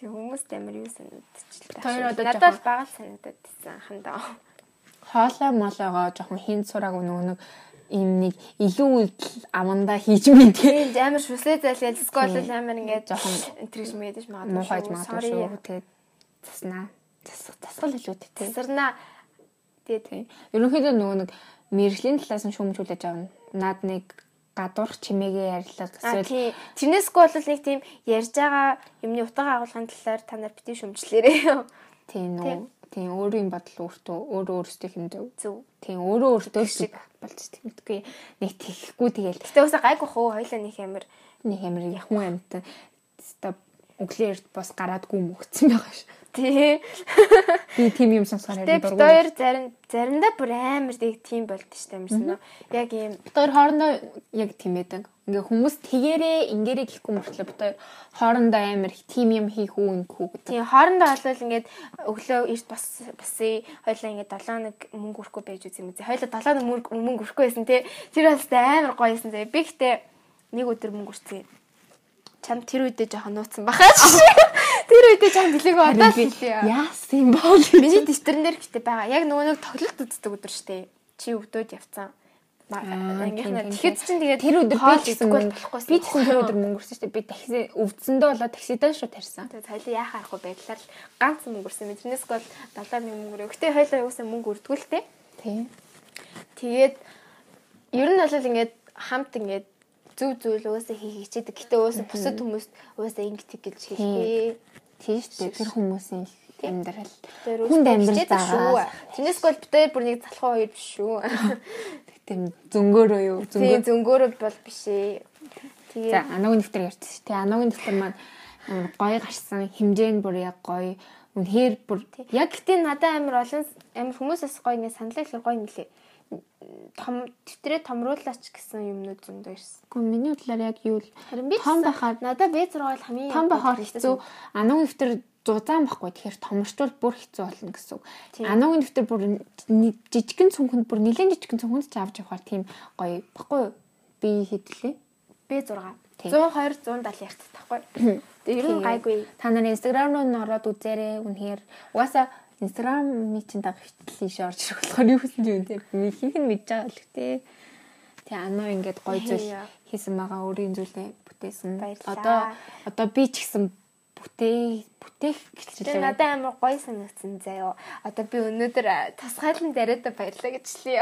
Тэг хүмүүс амар юу санагдчихлаа. Тэр одоо надад бага л санагдаад байсан хандаа. Хоолой молоогоо жоохон хин сураагүй нөгөө нэг ийм нэг илүү үйл амандаа хийж мэдээ. Тийм амар шүслээ зайлал скол амар ингээд Жоохон интервьюш мэдэж магадгүй. муухайж магадгүй шүү. Тэгээд заснаа. Засах засгал илүү тээ. Тасарнаа. Тэгээд Тийм. Ерөнхийдөө нөгөө нэг мэрэгжлийн талаас нь шүүмжүүлж авна. Наад нэг гадуурх чимээгээ ярьлага А эсвэл. Тэрнээсгүй бол нэг тийм ярьж байгаа юмны утга агуулгын талаар та нар битгий шүмжлээрээ. тийм нөө тийм өөрийн бодол өөртөө өөрөө өөртөө хэмжэв. Зөв. Тийм өөрөө өөртөө шиг. болж тиймдгүй нэг тэхгүй тэгэл Гэтэ уусаа гайгүй хөө хоёлаа нэг амар нэг амар яхмуу амт ста өглөөрт бас гараадгүй мөгцсөн байгаа ш. тий. Би тийм юм сонсохоор харин бид хоёр зарим заримдаа бүр амар тийг тийм болд штэ юмсан уу. Яг ийм бид хоёр хоорондоо яг тийм байдаг. Ингээ хүмүүс тэгэрээ ингээрээ гэхгүй мөртлөө бид хоёр хоорондоо амар их тийм юм хийх үү ингэхүү гэдэг. тийм хоорондоо болвол ингээд өглөө эрт бас басыг хоёлаа ингээд 7 нэг мөнгө өрөхгүй байж үзье юм. Хоёлаа 7 нэг мөнгө өрөхгүй байсан тий. Тэр бас амар гоё байсан заяа. Би гэтээ нэг өдөр мөнгө өрцгий. Чам тэр үедээ жоохон нууцсан бахаа. [laughs] Тэр үедээ жоохон бэлэг удаа хэлээ. Яасан бол Миний дэвтэрэн дээр гэтээ байгаа. Яг нөгөө нэг тоглолт үздэг өдөр штэ. Чи өвдөд явцсан. Тэгэхэд чинь тэгээд тэр өдөр би хоол ч гэсэн идэхгүй мөнгө- болохгүйсэн. би ч гэсэн тэр өдөр мөнгө өрсөн шүү дээ. Би такси өвдсөндөө болоо таксидаа шүү тарьсан. Тэгээд хоёлаа яхаа арахгүй байдлаар л ганц мөнгө өрсөн. Тэрнээс гол 70 мянга мөнгө өрөө. Гэтэ хоёлаа юусаа мөнгө те. Тийм. Тэгээд ер нь бол ингээд хамт ингээд зөв зүйл уусаа хийх хичээдэг. Гэтэ уусаа бусад хүмүүст уусаа ингэ тэг гэж хэлэхгүй. Тийм шүү дээ. Тэр хүмүүсийн амьдрал. Хүнд амьдрал заагаа. Тэрнээс гол битээр бүр нэг залхуу хоёр биш шүү. Тийм зөнгөөрөө юу Тийм зөнгөө. зөнгөөрөө бол биш ээ. За Тэгээд анагийн дэвтэр ярьсан шүү дээ. Анагийн дэвтэр маань гоё гарсан. Хэмжээ нь бүр яг гоё. Үнэхээр бүр яг гэтээ надад амар олон амар хүмүүсээс гоё ингэ саналаа ихэр гоё нэлээ. Том тэмдрээ томруулаач гэсэн юмнууд зөндөө ирсэн. Гэхдээ миний бодлоор яг юу л том байхад надад B6 бол хамгийн том байхаар хэцүү. Анагийн дэвтэр зузаан байхгүй. Тэгэхээр томорчвол бүр хэцүү болно гэсэн үг. Анагийн дэвтэр бүр жижигхэн цүнхэнд бүр нэлээд жижигхэн цүнхэнд ч авч явахаар тийм гоё баггүй юу? Би хэдлээ. B6. Тийм. 120 170 ярт тахгүй. Тэгээ ер нь гайгүй. Та нарын инстаграм руу н ороод үзээрэй. Үнэхээр угаасаа чинь дагах хитэл ийш орж ирэх болохоор юу гэсэн юм те. Хинх нь мэдж байгаа л гэхдээ. Тэгээ анаа ингээд гоё зүйл хийсэн байгаа өөрийн зүйлээ бүтээсэн. Одоо одоо би ч гэсэн бүтээ бүтээх Тэгээ гэлээ. надад амар гоё санагдсан заяо. Одоо би өнөөдөр а, тасгайлан дараадаа баярлаа гэж хэлье.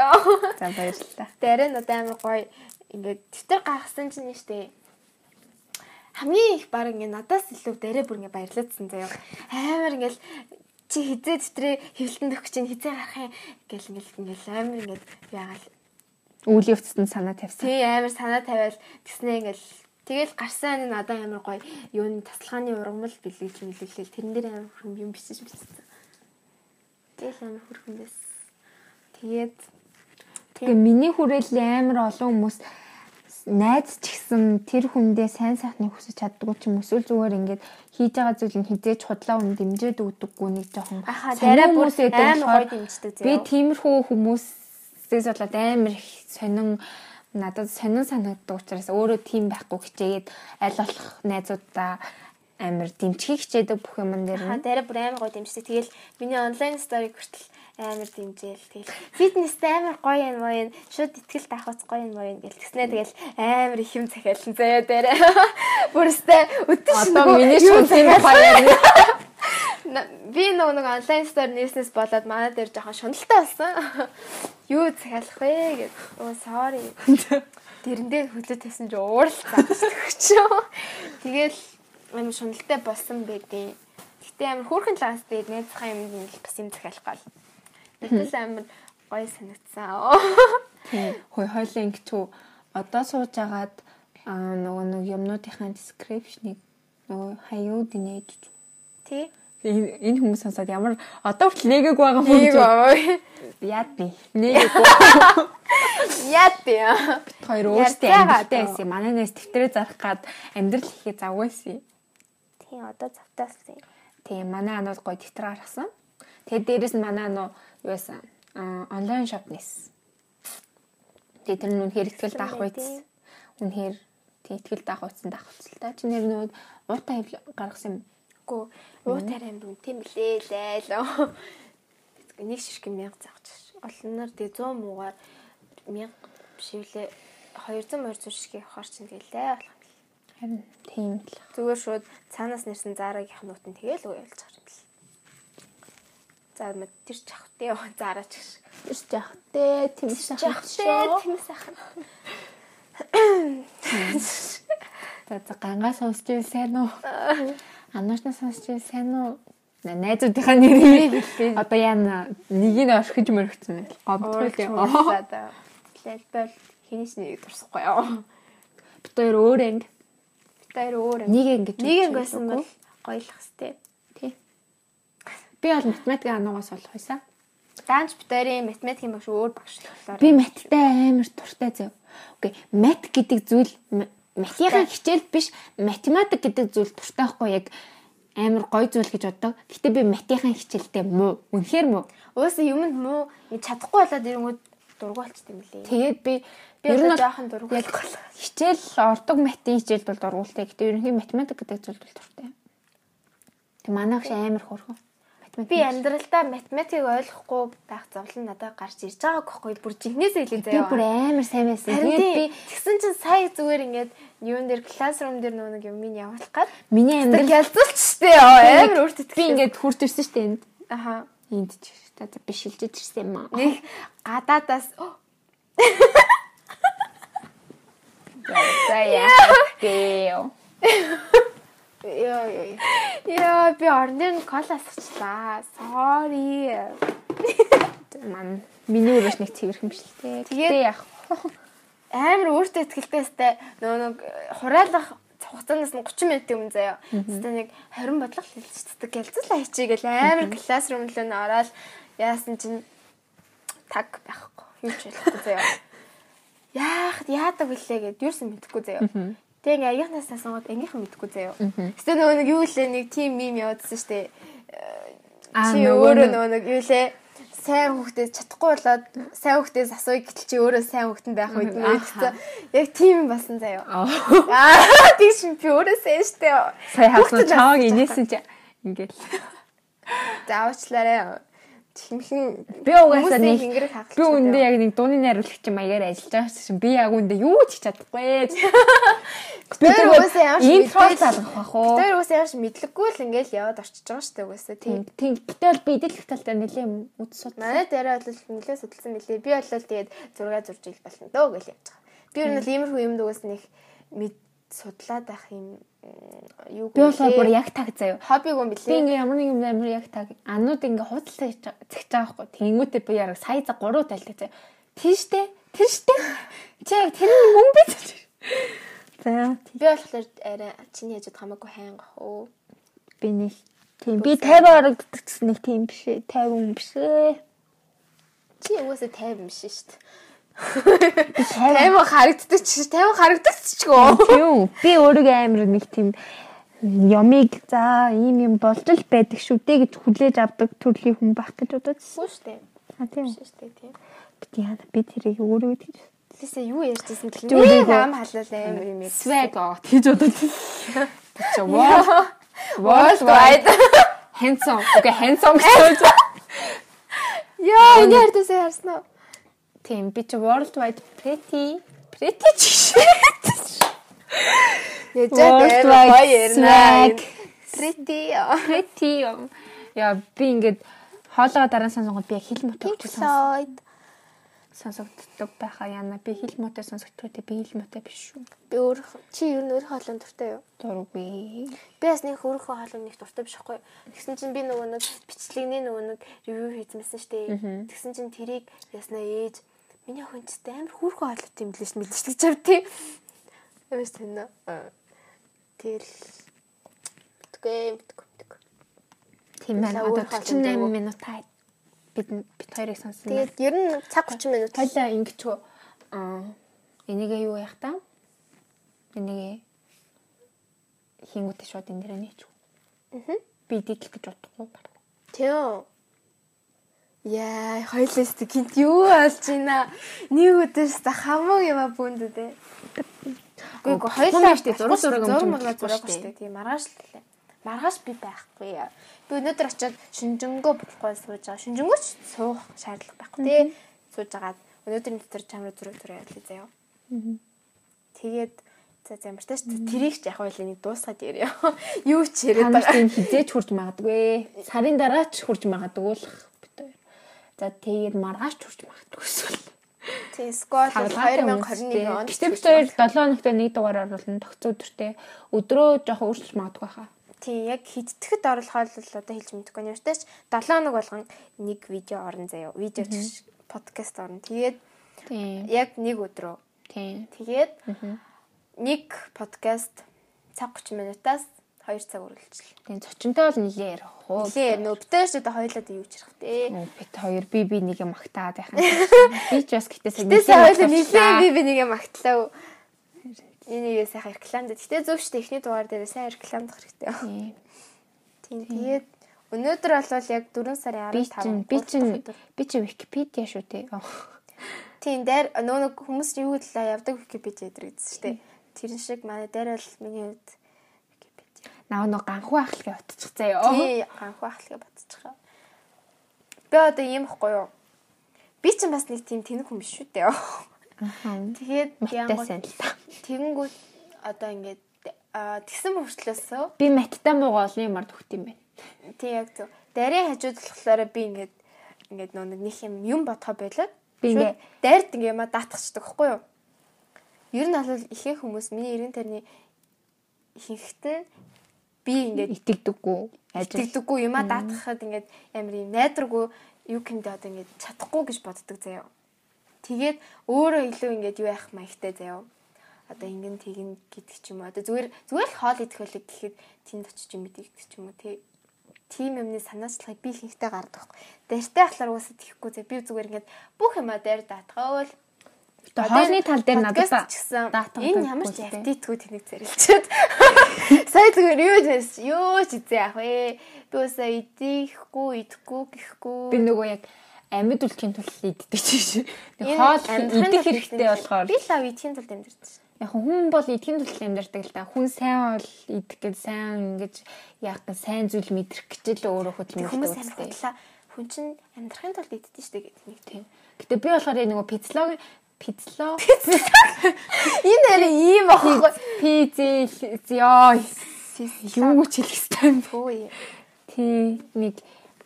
За баярлалаа. Дараа надад амар гоё ингээд тэтэр гаргасан чинь штэ. Хамгийн их баг ингээд надаас илүү дараа бүр ингээд баярлаадсан заяо. Амар ингээд чи хизээ тэтрээ хэвлэлтэн дөх чинь хизээ гарах юм гэл ингээд ингээд амар ингээд яагаал Үүлийн өвцөнд санаа тавьсан. Тий амар санаа тавиал тэгснэ ингээл тэгэл гарсан энэ надад амар гоё юуны тасалгааны ургамал бэлгэж мэлгэлээ тэрэн дээр амар хүм юм бичиж бичсэн. Тэгэл амар хүрхэндээс. Тэгээд Тэгээ миний хүрээлэн амар олон хүмүүс найз ч гэсэн тэр хүндээ сайн сайхныг хүсэж чаддгүй ч юм эсвэл зүгээр ингээд хийж байгаа зүйл нь хизээж худлаа өмнө дэмжиж өгдөггүй нэг жоохон дараа бүр болохоор гоё дэмждэг заяа. Би тиймэрхүү хүмүүсээс болоод амар их сонин надад сонин санагддаг учраас өөрөө тийм байхгүй хичээгээд аль болох найзуудаа амар дэмжихийг хичээдэг бүх юм дээр Ха дараа бүр амар гоё дэмждэг. Тэгэл миний онлайн сториг хүртэл амар дэмжээл. Тэгэл фитнестэй амар гоё юм уу юм. Шууд ихтгэл таахац гоё юм уу юм гэл тэгснэ тэгэл амар их юм захиалсан заяа дараа. [laughs] Бүрстэй өтөш Одоо миний шунтын. [laughs] На- Би нөгөө нэг онлайн стор нээснээс болоод манай дээр жоохон шуналтай болсон. [laughs] Юу захиалах вэ гэд. Оо sorry. Тэрэндээ хөлөө тавьсан чи ууралцаа өгчөө. Тэгэл амар шуналтай болсон байдیں۔ Гэтэ амар хөөрхөн лагаас тэгээд найзхаа юм нь л бас юм захиалах гал. Тэгэл амар гоё санагдсан. Хой хойлоо ингэчүү одоо сууж агаад аа нөгөө нэг юмнуудынхаа description-ыг нөгөө хаяу динэж Тий. энэ энэ хүмүүс сонсоод ямар одоо хүртэл нэгээг байгаа гэж аа. яад би нэгээг Яа тий. хоёр өөртөө Ярьцаагаа амьдралтай байсан юм. манай нэс тэмдрээ зарах гад амьдрал хийхээ завгүйсэн. Тий одоо завтаас тий. Тийм манай анууд гоё тэтэр гаргасан. Тэгээд дээрэс нь манай ануу юу байсан? Онлайн шоп нэс. Тэгээд тэр нь үнэхээр ихтгэл даах үйц. Үнэхээр ихтгэл даах үйцэн даах үйцэлтэй. Чи нэр нөгөө уутай гаргасан юм. Гүү уу тарай юм тийм блээ лээ. Нэг ширхэг 1000 заах. Олноор тэгээ 100 муугаар 1000 бишвлээ 200 200 ширхэг авахар чинь гэлээ болох юм. Харин тийм л. Зүгээр шууд цаанаас нэрсэн заарагийн нутан тэгэл уйлж бэл. За тэр ч авахтэй заараач гэж. Явах те тийм Жахтэй тийм сайхан. За гангаа сонсч байв сайн уу? Анаашна сонсч байв сайн уу? На- Найзуудынхаа нэрийг одоо яана нэг нь орхиж мөрөгцөн байл. Гомдгүй л яа. Одоо хэлбэл хинээс нэг дурсахгүй яа. Бид хоёр өөр анги. Тэр өөр Нэг анги нэг анги байсан бол гоёлох хэвтэй. Би бол математик ануугаас болох байсан. Даанч битэрийн математикийн багш өөр багш болохоор. Би маттай амар дуртай зав. Окей, мат гэдэг зүйл математикийн хичээл биш, математик гэдэг зүйл дуртай байхгүй яг амар гой зүйл гэж боддог. Гэтэ би математикийн хичээлтэй муу. Үнэхээр муу. Уусаа юмд муу чадахгүй болоод ирэнгүүт дургу болчт юм лээ. Тэгээд би Би бол жоохон дургу яг хичээл ордог математикийн хичээлд бол дургуултай. Гэтэ ерөнхийн математик гэдэг зүйл бол дуртай. Тэг манайх амар хөөрхөн. Би амьдралдаа математикийг ойлгохгүй байх зовлон надад гарч ирж байгааг байхгүй бүр жигнэсээ хэлээ би заяа. бүр амар сайн байсан. Тэгээд би би тэгсэн чинь сая зүгээр ингээд юун дээр классрум дээр нөгөө нэг юм минь явуулах гад. миний амьдрал ялцуулч штэ амар өөртөө би ингээд хүрт ирсэн дээ энд. аха Энд ч та би шилжиж ирсэн юм аа. нэг гадаадаас [gasps] За яа. Яа би орны кола асуучлаа. Sorry. Мам миний өрөөс нэг цэвэрх юм шил тээ. Тэгээд- Тэгээд яах амар өөртөө ихтэйстэй нөгөө нэг хураалах хугацаанаас нь 30 минутын өмнө заяа. Тэстэ нэг 20 бодлого хэлчихдэг. Гэлцэл хайчи гэл амар классрум руу н ороод яасан чинь таг байхгүй. Юу ч болохгүй заяа. [laughs] Яах яадаг вүлээ гэд юусэн мэдэхгүй заяа. Тэг ингээ аягнаас асуугаад ангийнхан мэдэхгүй заяа. Тэстэ нөгөө нэг юу лээ нэг тим мим явуулсан штэ. Аа, Чи нөгөө өөрөө нөгөө нэг юу лээ сайн хүүхдээ чадахгүй болоод сайн хүүхдээс асууя гэтэл чи өөрөө сайн хүүхдэн байх үед мэдсэн. Яг тийм басан заяа. Аа. Аа тийш би өөрөө сайн штэ. Хааснаа Хүүхдүүд чааг инээсэн чи ингээл. Заавчлаарай. Тэмхэн Би угаасаа нэг би үндэ яг нэг дууны найруулагч маягаар ажиллаж байгаа шин би яг үндэ юу ч хийж чадахгүй. [laughs] Би Тэр угаасаа ямар ч интро залгах бах уу. Тэр үс яаж мэдлэггүй л ингээл яваад орчиж байгаа штэ угаасаа тийм. Тийм. Гэтэл би идэл талтай нэлээ үд сууд. Манай дээрээ бол нэлээ судалсан мөлий. Би бол тэгээд зураг зурж ил болно дөө гэж явж байгаа. Би ер нь бол иймэрхүү юмд угаас нэг мэд судлаад байх юм юу Би болохоор бүр яг таг заяа. хоббиг юм Би билээ. ингээ ямар нэг юм амар яг таг анууд ингээ худалдаа хийж байгаа- байхгүй. Тэнгүүтээ би яг сая за 3 тайлдаг заяа. Тэр штэ. Тэр штэ. Чи яг тэр нь мөн би. За Би болохоор арай чиний яжд хамаагүй хайнга хөө. би нэг тийм би 50 орогддог гэсэн нэг тийм биш ээ. 50 хүн биш ээ. Чи угаасаа 50 биш шүү дээ. Би 50 50 харагддаг чи 50 харагддаг ч гоо. Тийм. Би өөрийгөө амар нэг тийм ямиг за ийм юм болж л байдаг шүү дээ гэж хүлээж авдаг төрлийн хүн байх гэж. Үгүй шүү дээ. А тийм. Шүү дээ тийм. Би яа би тэрийг өөрийгөө тэгж Тэсээ юу ярьжсэн гэлээ. өөрийгөө- Ам халал амар юм яа. swag гэж бодож. Би ч воо. [laughs] Worldwide. Handsome. Окей, handsome гэж. [laughs] Яа, энэ ярьдасаа харснаа. Тийм би ч worldwide pretty pretty ч шиг. Яжаа дээр гоё ярина. Pretty. Pretty. Яа би ингээд хоолоо дараа сонсонгод би яг хэл сонс- Floyd. сонсогддог байхаа яна би хэл мотой сонсогддог те би хэл мотой биш шүү. Би өөр чи ер нь өөр хоолон дуртай юу? Дургүй. Би бас нэг өөрийнхөө хоолон нэг дуртай биш байхгүй. Тэгсэн чинь би нөгөө нэг бичлэгний нөгөө нэг ревю хийжмэсэн штэ. Тэгсэн чинь тэрийг яснаа ээж миний охин ч гэсэн амар хүүрхөө хоолой юм лээш мэдчихдэг чав тий. Ямар ч тэнэ. Тэгэл Тэгэ мэдгүй. Тийм байна. Одоо хоолой 48 дургүй. минут таа бид бид хоёрыг сонсон. Тэгээд ер нь цаг 30 минут. Хойлоо ингэчүү аа энийгээ юу яах та? Энийгээ хингүүтээ шууд энэ дээрээ нээч. Аа. Би дийлэх гэж бодохгүй. Тийм. Яа, хоёлээс гинт юу болж байна? Нэг өдөөс та хамаг яма бүнд үү? Үгүй Оо, үгүй хоёлаа штэ, зураг зураг өмчлөхгүй зураг штэ. Тийм маргааш л лээ. Маргааш би байхгүй. Би өнөөдөр очиод шинжэнгөө болохгүй сууж байгаа. Шинжэнгөөч суух шаардлага байхгүй тий. Сууж агаад өнөөдрийн дотор чамраа зураг зураг явуулъя заяа. Тэгээд за замартаа штэ тэрийг ч яг байлаа нэг дуусгаад яриа. [laughs] Юу ч яриад тийм хизээч хурж магадгүй. Сарын дараа ч хурж магадгүй л. За тэгээд маргааш ч хурж магадгүй эсвэл. Тийм, бол 2021 онд. Гэтэ бид хоёр 7 хоногт нэг дугаар оруулна тогтцоо өдөртэй. Өдрөө жоох өөрчлөж магадгүй хаа. Тийм, яг хидтгэд оруулахад л одоо хэлж мэдэхгүй нь өөртөөч 7 хоног болгон нэг видео орно заяа. Видео биш подкаст орно. Тэгээд яг нэг өдрөө. Тийм. Тэгээд нэг подкаст цаг 30 минутаас 2 цаг үргэлжлэл. Тийм зочинтой бол нилээ ярих уу. Лээ нөбдөөш одоо хоёлаа юу чирах те. Нөө, Бид хоёр би би нэг юм магтаад байх юм. [laughs] Би ч бас гэтээ сайн Гэтэ сайн хоёлаа нилээ би би нэгэ магтлаа. Энийг сайхан рекламд. Гэтэ зөв шүү дээ. Эхний дугаар дээр сайн рекламдах хэрэгтэй. Тийм. Тэгээд өнөөдөр бол яг 4 сарын Би 15. чинь би чинь би чинь Википедиа шүү дээ. Тийм дээр нэг хүмүүс юу талаа явдаг Википедиа дээр гэсэн шүү дээ. Тэр шиг манай дээр бол миний хувьд. Наа нөө ганхуу ахлыг утчих заяа. Тий, анхаа ахлыг батчих. Би одоо ийм ихгүй юу? Би ч бас нэг тийм тэнэг хүн биш шүү дээ. Тэгээд Маттай сайн л та. тэгэнгүүт одоо ингээд тэгсэн мөрчлөөсөө Би маттай муугаа олон юмар төгт юм байна. тий яг зөв. Дарийн хажууд болохоор би ингээд ингээд нөө нэг юм юм бодхоо байлаад Би ингээ- шууд дайрт ингээ юма даатгачдаг байхгүй юу? Ер нь бол ихэнх хүмүүс миний эргэн тойрны ихэнхт нь би ингээд Итгэдэггүй. Ажил. тэгдэггүй юма даатгахад ингээд амар юм найдваргүй юу гэмдэ одоо ингээд чадахгүй гэж боддог заяа. Тэгээд өөрөө илүү ингээд юу яах маягтай заяа. Одоо ингэн тэгин гэдэг ч юм уу. Одоо зүгээр зүгээр л хоол идэх байлэг гэхэд тэнд очиж юм идэх ч юм уу тий. Тим юмны санаачлахыг би ихэнхдээ гардаг. Дэртэй ахлаар уусаа тийхгүй зэ би зүгээр ингээд бүх юмаа дээр даатгаавал Хоолны тал дээр надад ч гэсэн энэ ямар ч үстэй. явтитгүй тэнийг зэрэлчээд [laughs] сая зүгээр юу ч юу ч изээ яах вэ? Уусаа идэхгүй идэхгүй гэхгүй. Би нөгөө яг амьд үлдэхийн тулд иддэг чинь. Тэг хоол идэх хэрэгтэй болохоор. Би лав идэхийн тулд амьдэрч яг хүн бол идэхийн тулд амьдардаг л та. Хүн сайн бол идэх гэж сайн ингэж гэж сайн зүйл мэдрэх гэж л өөрөө хөдөлмөрлөдөг хүмүүс амир худлаа хүн чинь амьдрахын тулд иддэг штэ гэдэг нэг тийм. Гэтэ би болохоор нөгөө пицлог пицло энэ нэр ийм ахгүй пиз ёо юу ч хэлэх хэрэгтэй юм. Төө Тий нэг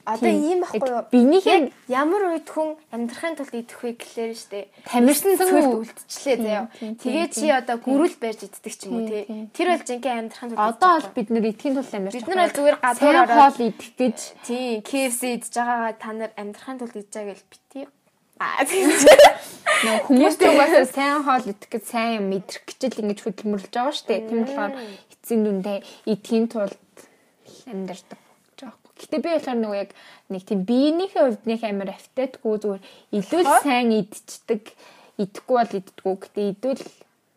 одоо ийм ахгүй юу Бинийхэн Яг ямар үед хүн амьдрахын тулд идэх вэ гэхлээр штэ. Тамирсан цөл үлдчихлээ заяа. Тэгээ чи одоо гүрүүл барьж иддэг ч юм уу тийм, Тэр бол жинхэнэ амьдрахын тулд одоо бол бид нэр идэхийн тулд амьдарч Бид нар бол зүгээр гадуур ороод- хоол идэх гэж. Тий KFC идж байгаагаа та нар амьдрахын тулд идж байгаа гэж бити. Аа [laughs] тийм. Нэг хүмүүс түрүүгээс сайн хоол идэх гэж сайн юм мэдрэх гэж л ингэж хөдөлмөрлөж байгаа шүү дээ. Тийм болохоор эцсийн дүндээ идэхийн тулд амьдардаг гэж байгаа юм. Гэтэ би болохоор нөгөө яг нэг тийм биенийхээ хувьд нэг амар автайтгүй зүгээр илүү сайн идчихдэг. Идэхгүй бол иддэггүй. Гэтэ идвэл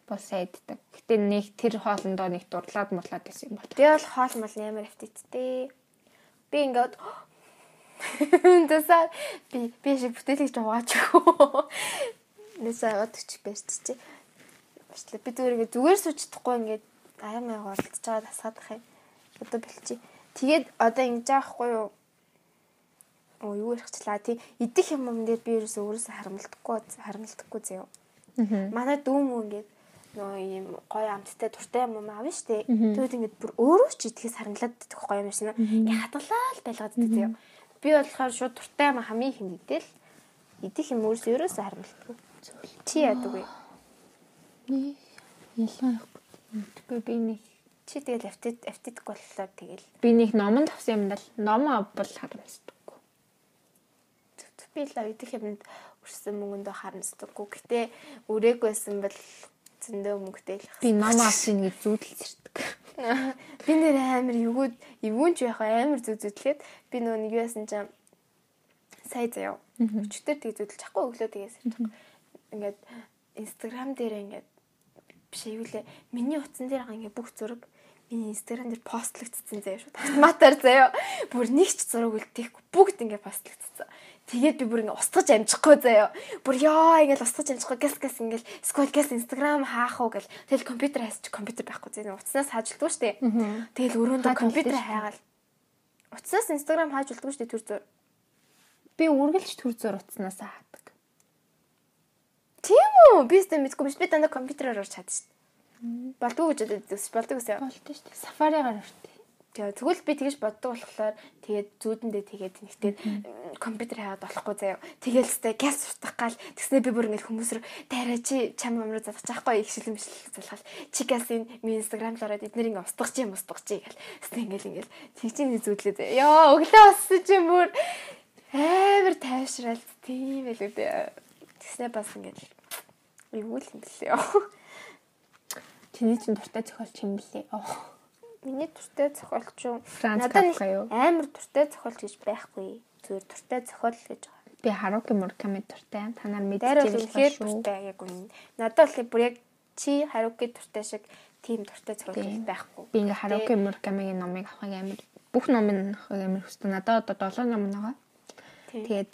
бас сайн иддэг. Гэтэ нэг тэр хоолндоо нэг дурлаад мурлаад байсан юм байна. Би бол хоол мал амар аппетиттэй. Би ингээд [gasps] Тэсаа би би шиг бүтээлийг ч Нэсээ одч байж чи. Бачлаа би зүгээр ингээд зүгээр сууж чадахгүй ингээд аяа маяг болтож байгаа тасаад ах юм. Одоо бэлчи. Тэгээд одоо ингэж аахгүй юу? Оо юу ярихчлаа тий. Идэх юм юм дээр би ерөөсөө өөрөөсөө харамлдаггүй харамлдаггүй заяа. Манай дүү мүү ингээд нөө ийм гоё амттай дуртай юм юм аав штэ. Тэгвэл ингээд бүр өөрөө ч идэхээс харамлаад идэх гоё юм шин. Ингээ хадгалаа л байлгаад идэх заяа. Би болохоор шууд дуртай юм хамгийн их мэдэл идэх юм өөрөөсөө ерөөсөө харамлдаггүй. Чи яадаг вэ? Ялгаа явахгүй би нэг Чи тэгэл автит автитг болохоор тэгэл би нэг номонд авсан юм даа ном авбал харамсдаггүй. зүг зүг би л идэх юмд өрсөн мөнгөндөө харамсдаггүй. Гэтэ өрөөгүйсэн бол зөндөө мөнгөтэй л Би ном авсан гэж зүүдэлцэрдэг. [laughs] Би нэр амар эвгүүд эвгүүнч байх амар зүг зүтлээд би нөгөө нэг юусэн чинь сая заяа. Өчтөр тийг зүтэлж чадахгүй өглөө тгээс. Ингээд инстаграм дээр ингээд биш юу лээ. Миний утсан дээр ингээд бүх зураг миний инстаграм дээр постлогдсон заяа шүү. Автоматар заяа. Бүр нэг ч зураг үлдээхгүй бүгд ингээд постлогдсон. Тэгээд би бүр ингээд устгаж амжихгүй заяа. Бүр яа ингээд устгаж амжихгүй гэс гэс ингээд сквал гэс инстаграм хаах уу гэл. Тэгэл компьютер хайсч компьютер байхгүй заяа. Утаснаас хаажилдгүй дээ. Тэгэл өрөөндөө компьютер хайгаал. Утаснаас инстаграм хааж болдгүй шүү дээ түр зур. Би үргэлж төр зур утаснаас хаадаг. Тийм үү? Би өстө мэдгүй биш. Би дандаа компьютероор орч чадсан шүү дээ. Болдгүй гэж байсан. Болдгүй гэсэн. Болд нь шүү дээ. Сафаригаар өртөө. Тэгээ тэгвэл би тэгэж боддог болохоор тэгээд зүүдэндээ тэгээд нэгтэй компьютер хаагаад болохгүй заяа. Тэгээл сте газ утах гал тэгснэ би бүр ингээд хүмүүс рүү таараа чи чам амруу задах чаахгүй их шилэн бишлэг залхал. Чи газын ми инстаграм л ороод эднэр ингээд устгах чи устгах чи гэл. Сте ингээд ингээд тэгчийн зүүдлээ заяа. Йоо өглөө боссон чи бүр амар тайвшрал тийм байлгүй дээ. Тэгснэ бас ингээд юу л юм бэлээ. Чиний чинь дуртай зохиолч юм блэ? Оо. Миний дуртай зохиолч юу? Надад амар дуртай зохиолч гэж байхгүй. Зүгээр дуртай зохиол гэж байгаа. Би Харуки Мураками дуртай. Та нар мэдчихэж байна шүү. яг үнэ. Надад бол бүр яг чи Харуки дуртай шиг тийм дуртай зохиолч байхгүй. Би ингээ Харуки Муракамигийн номыг авахыг амар бүх номыг авахыг амар хүсдэг. Надад одоо 7 ном байгаа. Тэгээд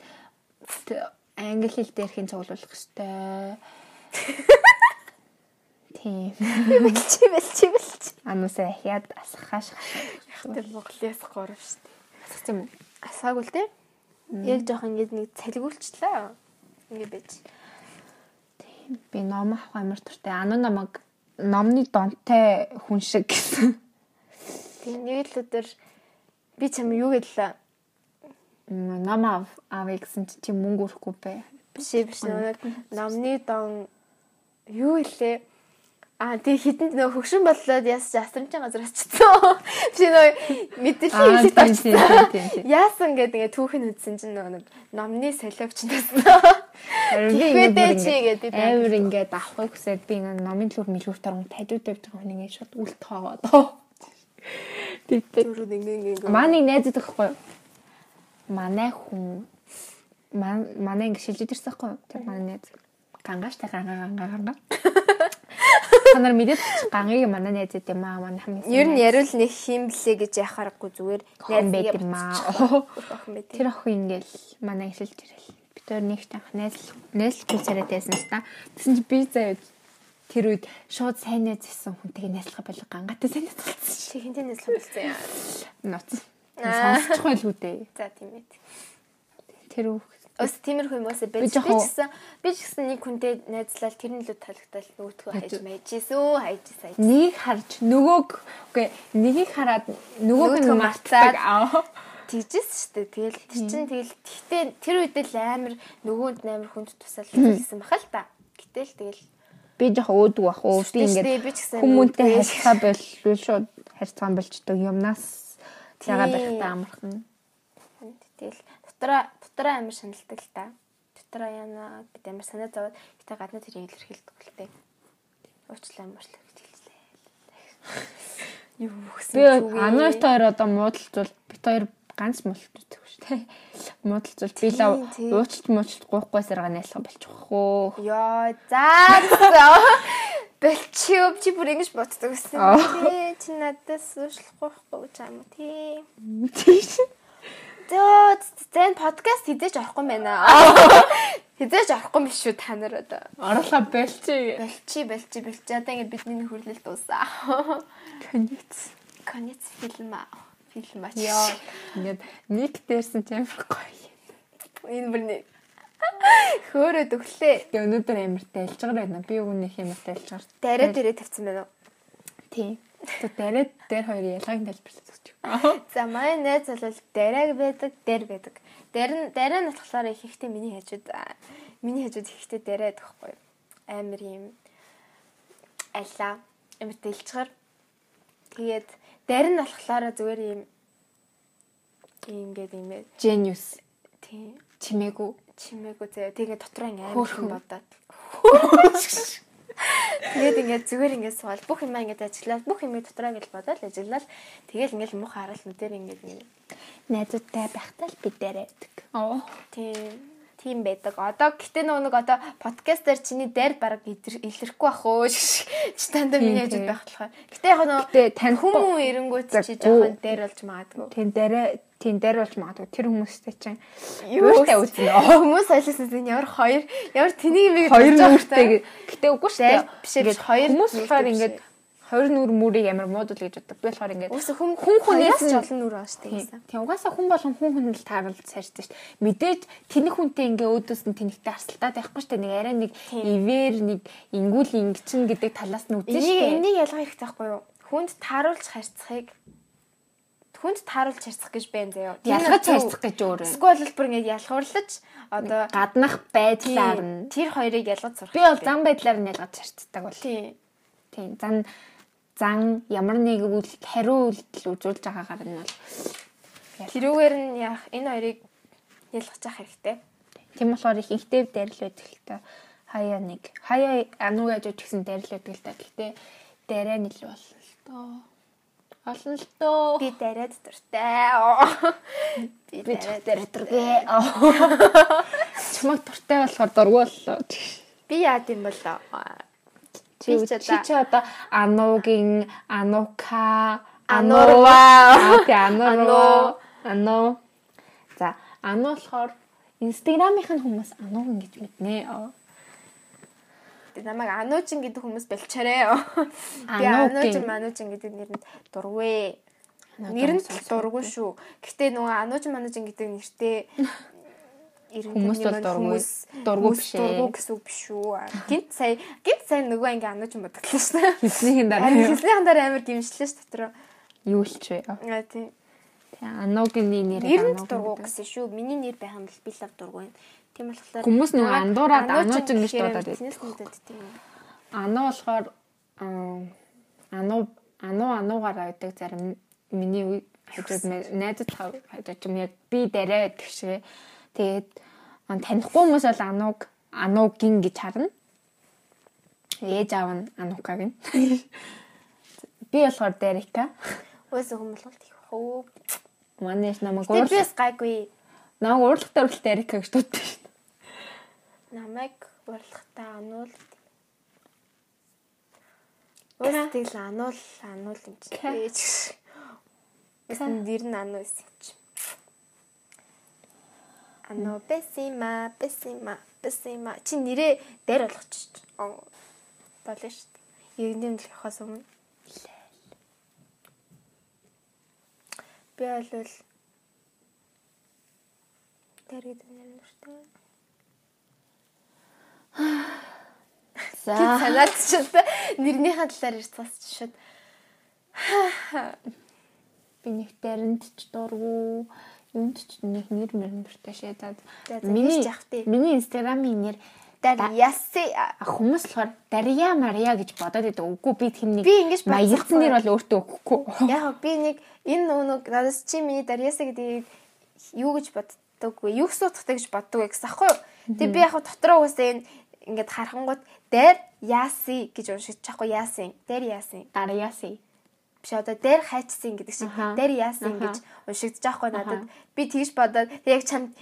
англи хэл дээрхийн цуглуулах хэвээр. Тийм. Бэлчи бэлчи бэлчи. Анусаа хяад асахаш. Тэр Монголын скор шүү дээ. Асах юм уу? Асаагүй л дээ. Яг жоох ингээд нэг цалгиулчлаа. Ингээд байж. Би ном авах амар дуртай. Ану намайг номны донтой хүн шиг гэсэн. Тийм нэг л өдөр би чам юу гэлээ. Ном ав авъя гэсэн чи мөнгө өрөхгүй бэ. Биш биш нэг номны дон юу илээ А тий хитэнд нөө хөгшин боллоод яас асрамжийн газар очсон. [laughs] Би нөө Аа, очсон. тийм, тийм. Яасан гэдэг ингээ түүхэн үзсэн чинь нөө нэг номны солиогч тасна. [laughs] Тэгэхдээ чи гэдэг. Амар ингээд авахыг хүсээд би ингээд номын төлөв мэлгүүр торон тажууд тавьж байгаа хүн ингээд шууд үл тоогоод. [laughs] Тэгтээ. Ингээ ингээ ингээ. Манай найзад гэхгүй. юу? Манай хүн ман- манай ингэ шилжиж ирсэн байхгүй юу? Тэр манай найз. Гангааштай ганга ганга ганга. Та нар мэдээд гангийг манай найз гэдэг юм аа манай хамгийн. Ер нь яриул нэг хим блэ гэж яхаарахгүй зүгээр Хон байт юм аа. Тэр охин ингээл манай шилж ирэл. Бид өөр нэг танх найз найзлахгүй царайд байсан л та. Тэгсэн чи би заяа тэр үед шууд сайн найзсан хүнтэйгээ найзлах болго гангатай сайн найзлсан Чи хинтээ нэслэх болсон яа. Ноц. Сонсчихгүй л үү дээ. За тийм ээ. Тэр үг Ос тиймэрхүү юм уусаа байж би ч гэсэн би ч гэсэн нэг хүнтэй найзлал тэр нь л таалагдтал нөгөөдгөө хайж мэйжсэн хайж сайж. нэг харж нөгөөг үгүй нэгийг хараад нөгөөг нь мартдаг. Аа. Тэгжээс шүү дээ. Тэгэл тэр чинь тэгэл тэгтээ тэр үед л амар нөгөөнд амар хүнд тусаал гэсэн баха л та. Гэтэл тэгэл Би жоох өөдөг бах. Өө би ингээд хүмүүнтэй харьцаа болвол шууд харьцаа болчдөг юмнаас яга Тийм. барихтаа амархан. тэгэл дотроо дотроо амар шаналдаг л та. Дотроо яана бид амар санаа зовоод гэтээ гадна тэрийг илэрхийлдэг л тээ. Уучлаа муучлаа гэж хэллээ. Юу гэсэн Би анаар хоёр одоо муудалцвал бит хоёр ганц муудалцдаг шүү дээ. [laughs] Муудалцвал би л уучлалт муучлалт гоохгүй сарга найслах болчихоо. Йоо заа. Бэлчиөв чи бүр ингэж боддог гэсэн. Тий чи надаас уушлахгүй ч юм уу тий. Тийш. Зөө зэн подкаст орохгүй юм байна. [laughs] Орохгүй юм биш шүү та нар одоо. Орлоо болчих. Бэлчи бэлчи бэлчи одоо ингэ бидний хүрлэл дуусаа. Конец. Конец фильм аа. Фильм аа. Яа. Ингээд нэг дээрсэн ч амар гоё. Энэ бүр нэг хөөрөөд өглөө. Тэгээ өнөөдөр амар тайлжгаар байна. Би өгнөх юм тайлжгаар. Дараа дээрээ тавьсан байна уу? Тийм. Тэгээ дараа дээр хоёр ялгааг тайлбарлаж өгч. За манай найз бол дарааг байдаг, дээр байдаг. Дээр нь дараа нь болохоор их ихтэй миний хажууд миний хажууд ихтэй дараа гэхгүй. Амар юм алла амар дэлчгэр. Тэгээд дээр нь болохоор зүгээр юм гэдэг юм. Genius. Тийм. Чимээгүй. Чимээгүй зөө. Тэгээ дотроо ингээ Хөөрхөн. амар бодоод. [laughs] Тэгээд ингээд зүгээр ингээд суул бүх юм ингээд ажиглаад бүх юм дотроо гэж бодоод ажиглаад тэгэл ингээд мух хараал нүдээр ингээд ингээд Найзуудтай байхдаа л бид дээр байдаг. Оо. тийм тийм байдаг. Одоо гэтээ нөгөө нэг одоо подкастер чиний дээр баг илэрхгүй бах өө чи танд Тийм, миний тийм. байх болохоор. Гэтээ яг нөгөө танд хүмүүн эрэнгүүт чи жоохон дээр болж магадгүй. Тэн дээр тэн дээр болж магадгүй тэр хүмүүстэй чинь Юу вэ? үзнэ. [laughs] Хүмүүс ойлсон чинь ямар хоёр ямар тэнийг юм Хоёр нүртэй. Гэтэ үгүй шүү дээ. биш ээ, биш, Ингээд хоёр хүмүүс болохоор ингээд ээ. хоёр нүр мөрийг ямар муудал гэж боддог. Би болохоор ингээд хүн хүн хүнээс ч олон нүр ааш тэгсэн. Тийм угаасаа хүн болон хүн хүн л тааралж сарьдаг шүү дээ. Мэдээж тэнэг хүнтэй ингээ өөдөөс нь тэнэгтэй арсалтаад байхгүй шүү дээ. Нэг арай нэг ивэр нэг ингүүл ингэчин гэдэг талаас нь үзэн шүү дээ. энийг ялгаа хэрэгтэй байхгүй юу? Хүнд тааруулж харьцахыг хүнд тааруулж харьцах гэж байна заяа. Ялгаж харьцах гэж өөр байна. Эсвэл бүр ингэ ялхуурлаж одоо гаднах байдлаар нь тэр хоёрыг ялгаж сурах. би бол зан байдлаар нь ялгаж харьцдаг бол. Тийм. Тийм. Зан зан ямар нэг үйл хариу үйлдэл үзүүлж байгаагаар нь бол тэрүүгээр нь яах энэ хоёрыг ялгаж авах хэрэгтэй. тийм болохоор их ихтэй дайрал байдаг л та. Хаяа нэг. Хаяа ануугаа жиж гэсэн дайрал байдаг л та. Гэхдээ дайраа нь илүү болно л доо. Олон л доо. Би дараад дуртай. Би дараад дургүй. Чамаг дуртай болохоор дургүй боллоо. би яад юм бол Чи чи одоо- ануугийн ануука Анурва. анурва ануу за ануу болохоор нь хүмүүс ануугин гэж мэднэ Тэг намайг Ануучин гэдэг хүмүүс болчоорой. Би Ануучин. Ануучин Мануучин гэдэг нэрэнд дургүй. Нэр нь дургүй шүү. Гэхдээ нөгөө Ануучин Мануучин гэдэг нэртэй Хүмүүс бол дургүй. Дургүй биш ээ. Дургүй гэсэн үг биш шүү. Гинт сая гинт сая нөгөө ингээ Ануучин бодглоо шүү. хэлснийхэн дараа хэлсний дараа амар гимшлээ шүү дотор. юу л ч вэ Аа тийм. ануугийн нэр Нэрэнд дургүй гэсэн шүү. Миний нэр байх юм бол би лав дургүй. Тийм болохоор Хүмүүс нөгөө андуураад Ануучин Ануучин гэж гэхээр дуудаад юм. ануу болохоор ануу ануу ануугаараа байдаг. Зарим миний хажууд найзад хажууд юм яг би дараа гэдэг шиг. Тэгээд танихгүй хүмүүс бол анууг ануугийн гэж харна. Ээж аав нь анукаг нь. [laughs] Би болохоор дэрика. Өөсөө хүмүүлголт их хөө. манай намайг уурлах бис гайгүй. намайг уурлахтаа хүртэл дэрика гэж дууддаг Намайг уралдахтаа ануул. Өөстэй л ануул ануул юм чи. Ээж. Эсэн дэр нь ануу эсэ чи. Ануу бэсима бэсима бэсима чи нэрээ дээр болгочих. Болно шүү дээ. Иргэний төлөхөөс өмнө. Би бол дээр гэдэг нэр нэртэй. За Санаад ч удаа нэрнийхээ талаар шууд. би нэг даринд ч дургу юунд ч нэг нэр мөр мөртэй шээ за За, за, миний миний инстаграмын нэр Дар яси А, хүмүүс болохоор Дарья Мария гэж бодоод байдаг. Үгүй би тэр нэг Би ингэж маягдсан нэр бол өөртөө өгөхгүй. яг би нэг энэ нүг надаас чи миний дарьяса гэдэг юу гэж боддоггүй юу суудахтай гэж боддог гэсэн аахгүй. Тэгээ би яг дотроо уусаа энэ ингээд харахангууд дээр яаси гэж уншиж чахгүй яасын дээр яасын Дарьяси. биш одоо дээр хайчсан гэдэг шиг. Дээр яасын Аха. гэж уншигдож байхгүй надад. Би тэгж бодоод яг чам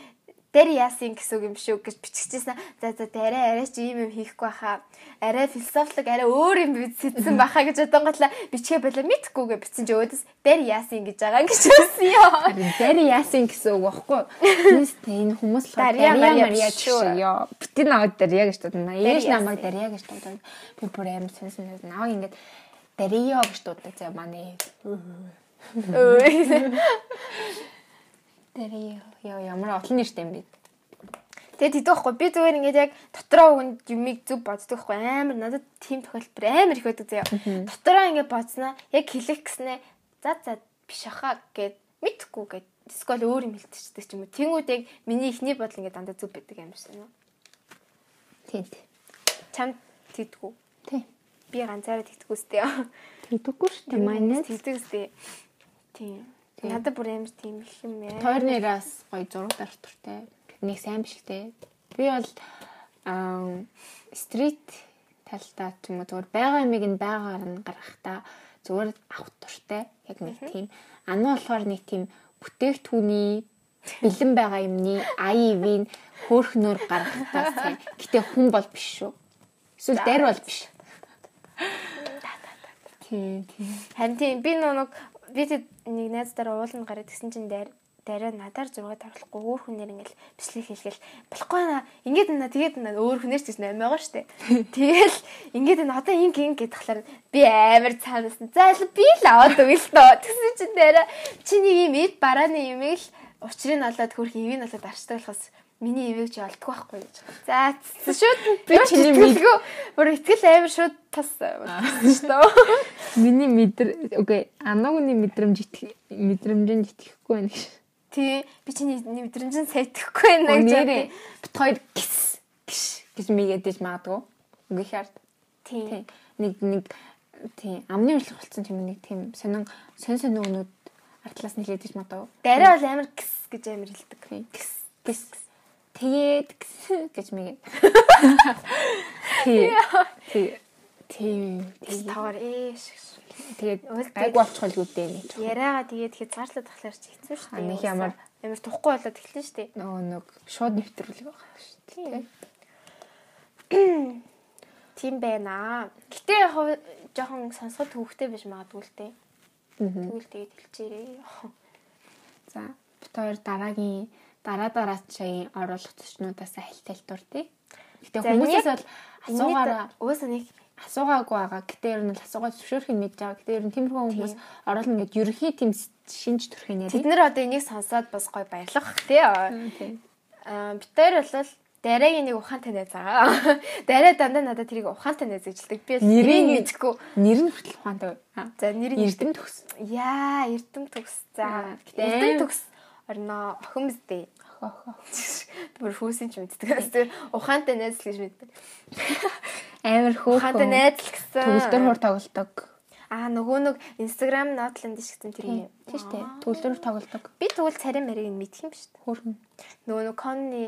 дээр яасын гэсэн үг юм шүү гэж биччихсэн. За за дээрээ арай ч ийм юм хийхгүй баха. Арай философик арай өөр юм бичсэн баха гэж бодонготлаа бичгээ болоо мэдхгүй гэж бичсэн чи өөдөөс дээр яасын гэж байгаа гэж хэлсэн ёо. Харин Дарьясын гэсэн үг багхгүй. Тэстэй энэ хүмүүс болохоор Дарья Мария шүү. ёо. Бүтэн аваад Дарья гэж дуудана. Ээж намайг Дарья гэж дуудаад би бүр аим сонсон. Наваа ингээд Дарья гэж дуудаг заа манай. Өө. Дарья ёо ямар олон нэртэй юм бэ? Тэгээд тэгдэг байхгүй би зүгээр ингээд яг дотроо хүнд юмыг зөв боддог байхгүй амар надад тийм тохиолдол амар их байдаг заяа. Дотроо ингээд бодсноо яг хэлэх гэснээ за за биш ахаа гэд мэдхгүй гэд эсвэл өөр юм хэлчихдэг ч юм уу. Тэнгүүд яг миний ихний бодол ингээд дандаа зөв байдаг юм шиг байна. Тийм тийм. Чамд тэгдэггүй. Тийм. Би ганцаараа тэгдэггүй сте. Тэгдэггүй шүү дээ. Манай тэгдэг сте. Тийм. Надад бүр амар тийм их юм яа. Тойр нэрээс гоё зураг дарах туртай. Нэг сайн биш л дээ. Би бол аа стрит талдаа ч юм уу зүгээр байгаа юмыг нь байгаагаар нь гаргахтаа зүгээр авах туртай. Яг нэг тийм. Ана болохоор нэг тийм бүтээгдэхүүний бэлэн байгаа юмны IEV-ийн хөөхнөр гаргахтаа сайн. Гэтэ хүн бол биш шүү. Эсвэл дайр бол биш. Тийм тийм. Харин тийм би нэг би тэд нэг найз дараа ууланд гараад тэгсэн чинь дээр дараа надаар зураг тавьлахгүй өөр хүнээр ингээл бичлэг хийлгээл болохгүй наа ингээд наа тэгээд наа өөр хүнээр ч гэсэн аим байгаа штэ. [laughs] Тэгэл ингээд наа одоо инг инг гэдэг талаар би амар цаанаас нь за л би л аваад өгөл тоо. Тэгсэн чинь дараа чи нэг юм эд барааны юм л учрыг олоод хөрх ивийг олоод арчдаг болохоос миний ивэг чи олдох байхгүй гэж. За шууд Би чиний мэд- мэдгөө. Бүр итгэл амар шууд тас шүү. Миний мэдэр окей, анагны мэдрэмж итгэх мэдрэмжинд итгэхгүй байна гэж. Тий, би чиний мэдрэмжэн сайтахгүй байна гэж. Бит хоёр гис гис гэж мигэдэж магадгүй. Үгүй хаард. Тий. Нэг нэг тий амны урьдлах болсон тийм нэг тийм сонин сон сон өгнүүд артлаас нилээдэж магадгүй. Дараа бол амар гис гэж амар хэлдэг. Гис гис тэгээд гэж мигэд. Тий. Тий. Тий. Гис таваар ээш. Тэгээд гайг болчих л үүдээ нэг. Яриагаа тэгээд хэд цаашлаад тахлаар чи хэцүү шүү дээ. нэг ямар- амар тухгүй болоод эхэлнэ шүү дээ. Нөгөө нэг шууд нэвтрүүлэг байгаа шүү дээ. Тийм байна. Гэтэ жоохон сонсоход төвхтэй биш магадгүй л дээ. Тэгвэл тэгээд хэлчихээрээ. За бит хоёр дараагийн дараа дараачийн оруулах төчнүүдээс хальт хальт дурдъя. Гэтэ хүмүүсээс бол асуугаараа Уусаа нэг асуугаагүй байгаа. Гэтэ ер нь бол асуугаад зөвшөөрөх нь мэдж байгаа. Гэтэ ер нь тиймэрхүү хүмүүс оруулна гэд ерөнхий тийм шинж төрхийн Тэд нэрээ. нар одоо энийг сонсоод бас гой баярлах тий. Аа бид хоёр бол дараагийн нэг ухаантай найз байгаа. [laughs] Дараа дандаа надад тэрийг ухаантай найз гэж хэлдэг. Би Нэрийг- мэдэхгүй. Нэр нь хүртэл ухаантай. Аа. За нэрийг Эрдэм төгс. Яа, Эрдэм төгс. За, Эрдэм төгс орно охин биздээ. Хохо. Бүр хүүсийн ч мэддэг. Тэр ухаантай найз л гэж мэддэг. Амар Ухаантай хөөхөн. найз л гэсэн. Төгөлдөр хур тоглодог. Аа, нөгөө нэг Instagram нотланд шигсэн тэр юм. Тийм шүү дээ. Төгөлдөр тоглодог. Би тэгвэл царай марийг нь мэдх юм шүү дээ. Хөөхөн. Нөгөө нэг Conny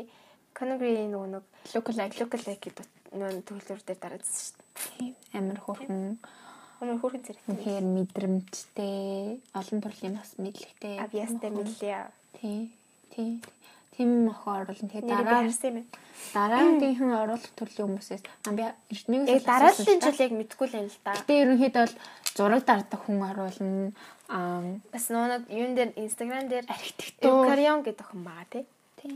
Connery нөгөө нэг Local like local like гэдэг нөгөө төгөлдөр дээр дараадсан шүү дээ. тийм амар хөөхөн. Өмнө хүүхэн царай. Үнэхээр мэдрэмжтэй, олон төрлийн бас мэдлэгтэй. Авьяастай мэлээ. Тий. Тий. Тим охин оруулна. Тэгээ дараа байна. дараагийнхан оруулах төрлийн хүмүүсээс би Яг дарааллын жил яг мэдгүй л юм л да. Гэтэ ерөнхийдөө бол зураг дардах хүн оруулна. Аа Бас нөгөө юун дээр Instagram дээр архитектур Eukaryon гэдэг хүн байгаа тий. тий.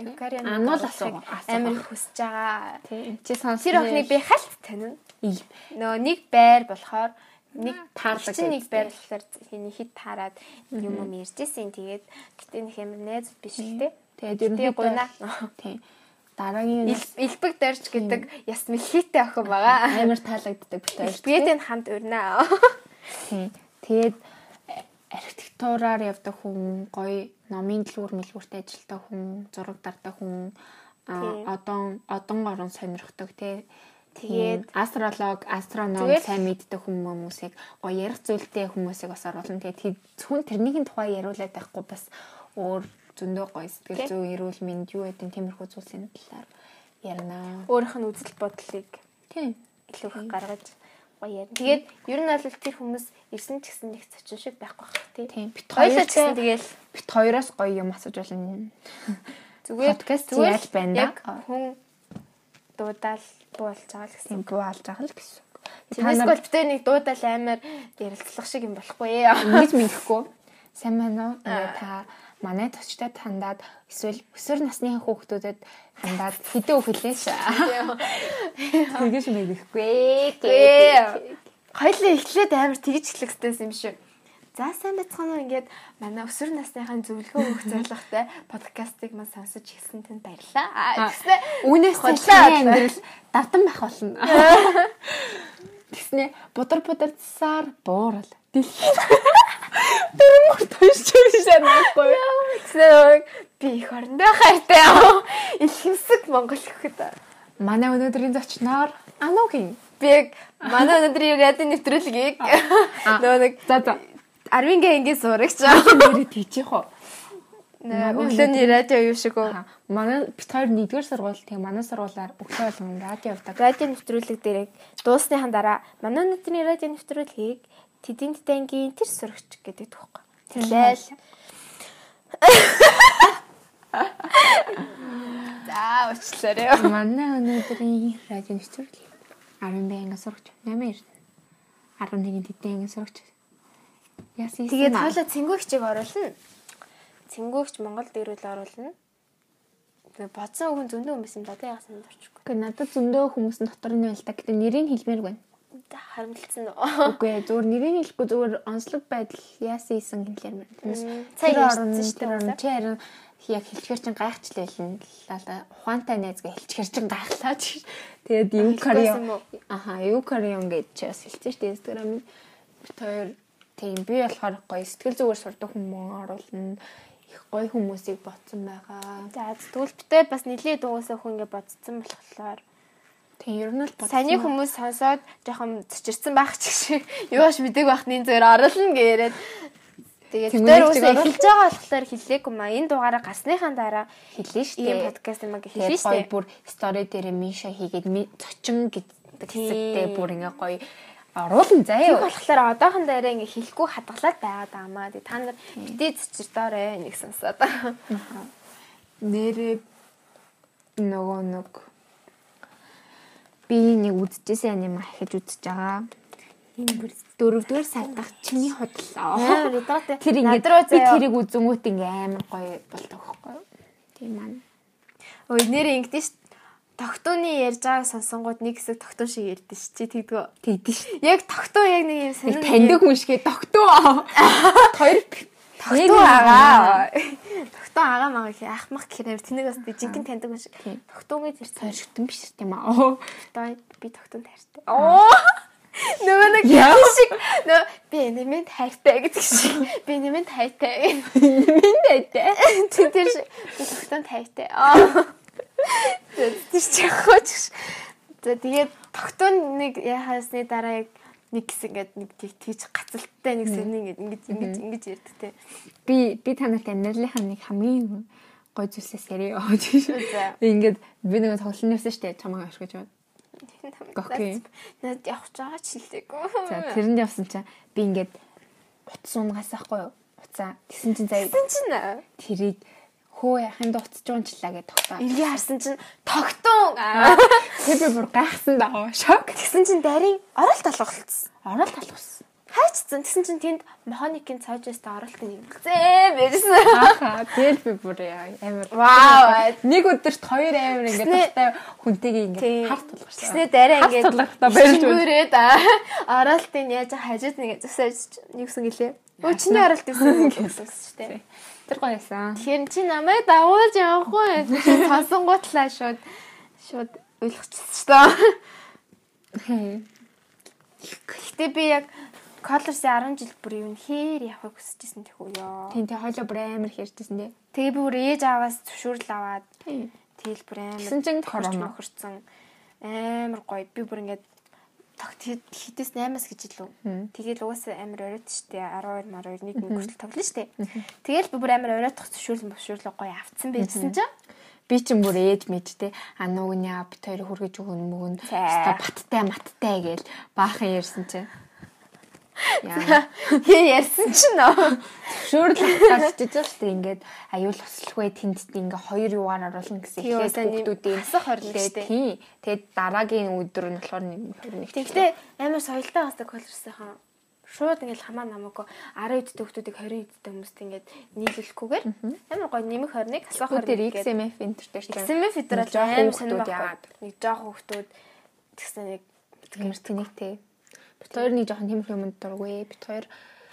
Eukaryon Ануул асуу- амар хүсэж байгаа. Тий. Чи сонс. Тэр охиныг би хальт танина. Нөгөө нэг байр болохоор нэг Таардаг чинь нэг болохоор хиний хит таарад юм юм ярьжсэн. Тэгээд гэтээ нэг амар найз биш л тий. Тэгээд Тэгээ ерөнхийдөө гуйна. тий. Дараагийн Илбэг дорж гэдэг яс мэлхийтэй охин байгаа. амар таалагддаг бит хоёр. Илбэгийн хамт өрнө. Тий. Тэгээд архитектураар явдаг хүн, гоё номын дэлгүүр мэлгүүртэй ажилладаг хүн, зураг дардах хүн, одон одон орон сонирхдаг тий. Тэгээд- астролог, астроном сайн мэддэг хүмүүсийг гоё ярих зүйлтэй хүмүүсийг бас оруулна. Тэгээд зөвхөн тэрнийхэн тухай яриулаад байхгүй бас өөр зөндөө гоё сэтгэл зүй, эрүүл мэнд юу гэдэг тиймэрхүү зүйлсийн талаар ярина. Өөрийнх нь үзэл бодлыг Тийм. илүү их гаргаж гоё ярина. Тэгээд ер нь бол тэр хүмүүс ирсэн ч гэсэн нэг цочин шиг байхгүй бах тий. Тийм. Бит ч гэсэн тэгэл бит хоёроос гоё юм асууж болно. зүгээр Подкаст яаж байна хүн дуудаал буулж байгаа л гэсэн. Тийм буу алж байгаа л гэсэн. Тэрнээс бол битээ нэг дуудаал амар ярилцлах шиг юм болохгүй ээ. ингэж мэдхгүй. Сайн байна уу? Та манай төчтэй хандаад эсвэл өсвөр насны хүүхдүүдэд хандаад хэдэн үг хэлээш. Тэгэж мэдэхгүй. Гээ. Хоёлаа эхлээд амар тэгж эхлэхтэйсэн юм шиг. За сайн байцгаана уу ингээд манай өсвөр насныхаа зөвлөгөө өгөх зорилготой подкастыг маань сонсож ирсэн тэнд баярлалаа. Аа, Тэгснэ цэлхэн адлаа. амьдрал давтан байх болно. [laughs] Тэснэ будар бударцсаар буурал. Дэлхий. [laughs] Дөрмөр тойш чирсэн байхгүй. тэгснэ би их орондоо хайртай аа. Илхэмсэг Монгол гэхэд. Манай өнөөдрийн зочноор Анугийн. Би яг манай өнөөдрийн радио нэвтрүүлгийг [laughs] нөгөө нэг За за. Арвингээ ингээд сурагч. Нэрээ тийчих уу? Өглөөний радио юу шиг үү? Манай бит хоёр нэгдүгээр сургууль тийм манай сургуулаар өглөө болгон радио явдаг. радио нэвтрүүлэг дээр дуусныхан дараа манай өнөөдрийн радио нэвтрүүлгийг Тэдийн тангийн тэр сурагч гэдэг тоххой. Тэглээл. [laughs] За уучлаарай. Манай өнөөдрийн радио нэвтрүүлэг 12 анги сурагч 8 эрдэнэ. 11-ний тэдний анги сурагч. Яасан Тэгээд хойлоо цэнгүүгчийг оруулна. Цэнгүүгч Монголд ирүүл оруулна. Тэгээд бодсон хүн зөндөө хүмүүс юм да тэ яасан дурчгүй. Гэхдээ надад зөндөө хүмүүс нь дотор нь байл та. Гэтэ нэрийг хэлмээр байна. Харамталсан уу? Үгүй ээ, [laughs] зүгээр нэрийг хэлэхгүй зүгээр онцлог байдал яасан ийсэн. Тиймээс Мм, цай орон шүү дээ, чи харин яг хэлчихэр чин гайхчлаа лээ. Ухаантай найз гэ хэлчихэр чин гайхлаа ч. Тэгээд юу Корион аха юу Корион гэж чи бас хэлсэн шүү дээ Instagram-ын. Тэр тийм би болохоор гоё сэтгэл зүгээр сурдаг хүмүүс оруулна. Их гоё хүмүүсийг ботсон байгаа. За тэгвэл битээ бас нилээ дуусаа хүн ингэ бодсон болохоор Тийм ер нь л Саяны хүмүүс сонсоод жоохон цочирсан байх ч шиг [laughs] юугаш мэдээг байхны зүгээр оруулна гэж яриад Тэгээд тэр үсээ эхэлж байгаа болохоор хэлээгүй маа. Энэ дугаараа гарсныхаа дараа хэлнэ шүү дээ. Энэ подкаст юм аа хэлнэ шүү дээ. Бүр стори дээр Миша хийгээд цочин гэдэг хэсэгтээ бүр ингээ гоё оруулан заяа. Тийм болохоор одоохон дээрээ ингээ хэлэхгүй хадгалаад байгаад байгаамаа. Тэг та нар битээ цэцэрдоорой нэг сонсоод. Нэрээ нөгөө нэг би нэг үдчихсэн анима ахиж үзэж байгаа энэ бүр дөрөвдүгээр сард дах чиний худлаа. Тэр ингээд би тэрийг үзэнгүүт ингээ амар гоё болдог байхгүй юу? Тийм маань. Ой нэр ингэдэж. Тогтууны ярьж байгааг сонсонгууд нэг хэсэг тогтун шиг ярьдэн ш. Чи тэгдгөө. Тэгдэн ш. Яг тогтун яг нэг юм сонир таньдаг хүн шигээ тогтун. Хоёр тогтун агаа. Тогтун агаа мага их ахмах гэхээр тэнийг бас жинхэнэ таньдаг хүн шиг. Тогтун [laughs] гэж ярьсан. Сойрхтон биш тийм аа. Би тогтун таартай. Оо Нөгөө нэг шиг нөө би нэмэнд хайртай гэдэг шиг би нэмэнд хайртай нэмэнд хайртай тэр шиг би тогтонд хайртай аа тэр чи хооч за тэгээд тогтоон нэг яхасны дараа яг нэг хэсэг ингээд нэг тийж гацалттай нэг сэрний ингээд ингэж ингэж ингэж ярьдаг те би би танарт амьдралынхаа нэг хамгийн гой зүйлсээс яриа яваад шүү. Ингээд би нэг тоглолт нэвсэн штэ чамайг ашигж яваад Окей. Над явж байгаа ч хэлээгүй. За тэрэнд явсан чинь би ингээд утас унгаас ахгүй юу? Уцаа. Тэсэн чинь заяа. Тэсэн чинь тэрийг хөө яханд утас жуунчлаа гэж тогтоо. Ингээ харсан чинь тогтун. Тэр би бүр гайхсан даа. Шок. Тэгсэн чинь дарийн оролт алгуулсан. Оролт алгуулсан хайчсан. Тэгсэн чинь тэнд механикийн цаажстай оролт нэгзээ байсан. Ааха, тэгэл би бүр амар. Вау. Нэг өдөрт хоёр амар ингээд тастай хүнтэйгээ ингээд харт тулгарсан. Тэснэ дараа ингээд тулгархтаа барьж үрээд оролтын яаж хажууд нэг засаж нэг үсэн гэлээ. Өө чиний оролт гэсэн [laughs] гэсэн шүү дээ. Тэр гоёсан. Тэгэхээр чи намайг дагуулж явахгүй. Чи сонсонгуутлаа шууд шууд ойлгочихсон шүү дээ. Гэтэ би яг Colors-ийн 10 жил бүр юу хээр явахыг хүсэжсэн тэх үү ёо. Тийм тий хойло бүр амар хэрдсэн тий. Тэгээ би бүр ээж аваас зөвшөөрөл аваад тэгэл бүр амар Тэгсэн чинь корона мохорцсон. Амар гоё. Би бүр ингээд тогт хитээс 8-аас гэж илүү. Тэгэл угаасаа амар оройт штэ 12 мар 2 нэг хүртэл тоглоно штэ. Тэгэл би бүр амар оройтох зөвшөөрөл зөвшөөрлөө гоё авцсан байжсэн чинь. Би ч юм бүр ээж мэд те а нөгөөний ап хоёр хүргэж өгөн мөгөн. Баттай маттай гээл баахан ярьсан чинь Хээ ярьсан чинь нөө. Зөвшөөрөл аваад чижээ шүү дээ. Ингээд аюул ослохгүй тэнд ингээ хоёр юугаар оруулна гэсэн ихээс хүмүүсийн хасах хорлоо тийм. Тэгээд дараагийн өдөр нь болохоор нэг 21. Тэгтээ амар соёлтой хасдаг колорсынхан шууд ингээл хамаа намаагүй 10 эдтэй хүмүүсийг 20 эдтэй хүмүүст ингээд нийлүүлэхгүйгээр амар гоё нэмэх 21 хасах 21 гэдэг XMF энтертэй шүү. XMF энтер бол амар сонирхол яагаад нэг жоох хүмүүс тэгсэн нэг гэртнийг тий Бит хоёр нэг жоохон тэмх юмд дургүй. Бит хоёр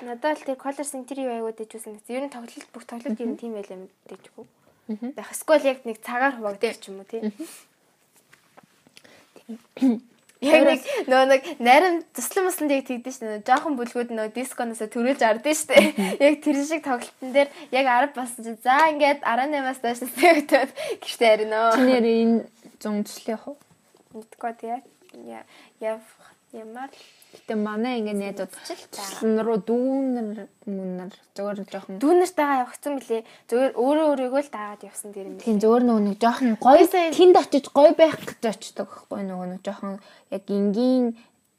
надад л тэр color center юу аягүй дэжүүлсэн гэсэн. Ер нь тоглолт бүх тоглолт юм тийм байл юм дэжгүй. Яг скол яг нэг цагаар хуваагдчих юм уу тий. Яг нэг нөө нэг нарийн туслан масланд яг тэгдэж шнэ. Жохон бүлгүүд нөө дисконоос төрүүлж ардэн штэ. Яг тэр шиг тоглолтын дээр яг 10 болсон чи за ингээд 18-аас доош тэгтээд гэртээ арина. Чинээр энэ 100 төсөл явах уу? Мэдгүй тий. Яв ямар Гэтэ манай ингээ найзууд туслан руу дүүнэр мөнөр зөвөр жоохон дүүнэртэйгээ явагдсан мөлий. Зөвөр өөрөө өөрийгөө л дагаад явсан дэр юм. Тийм зөвөр нөгөө нэг жоохон гоё тэнд очиж гоё байх гэж очдог байхгүй нөгөө нэг жоохон яг энгийн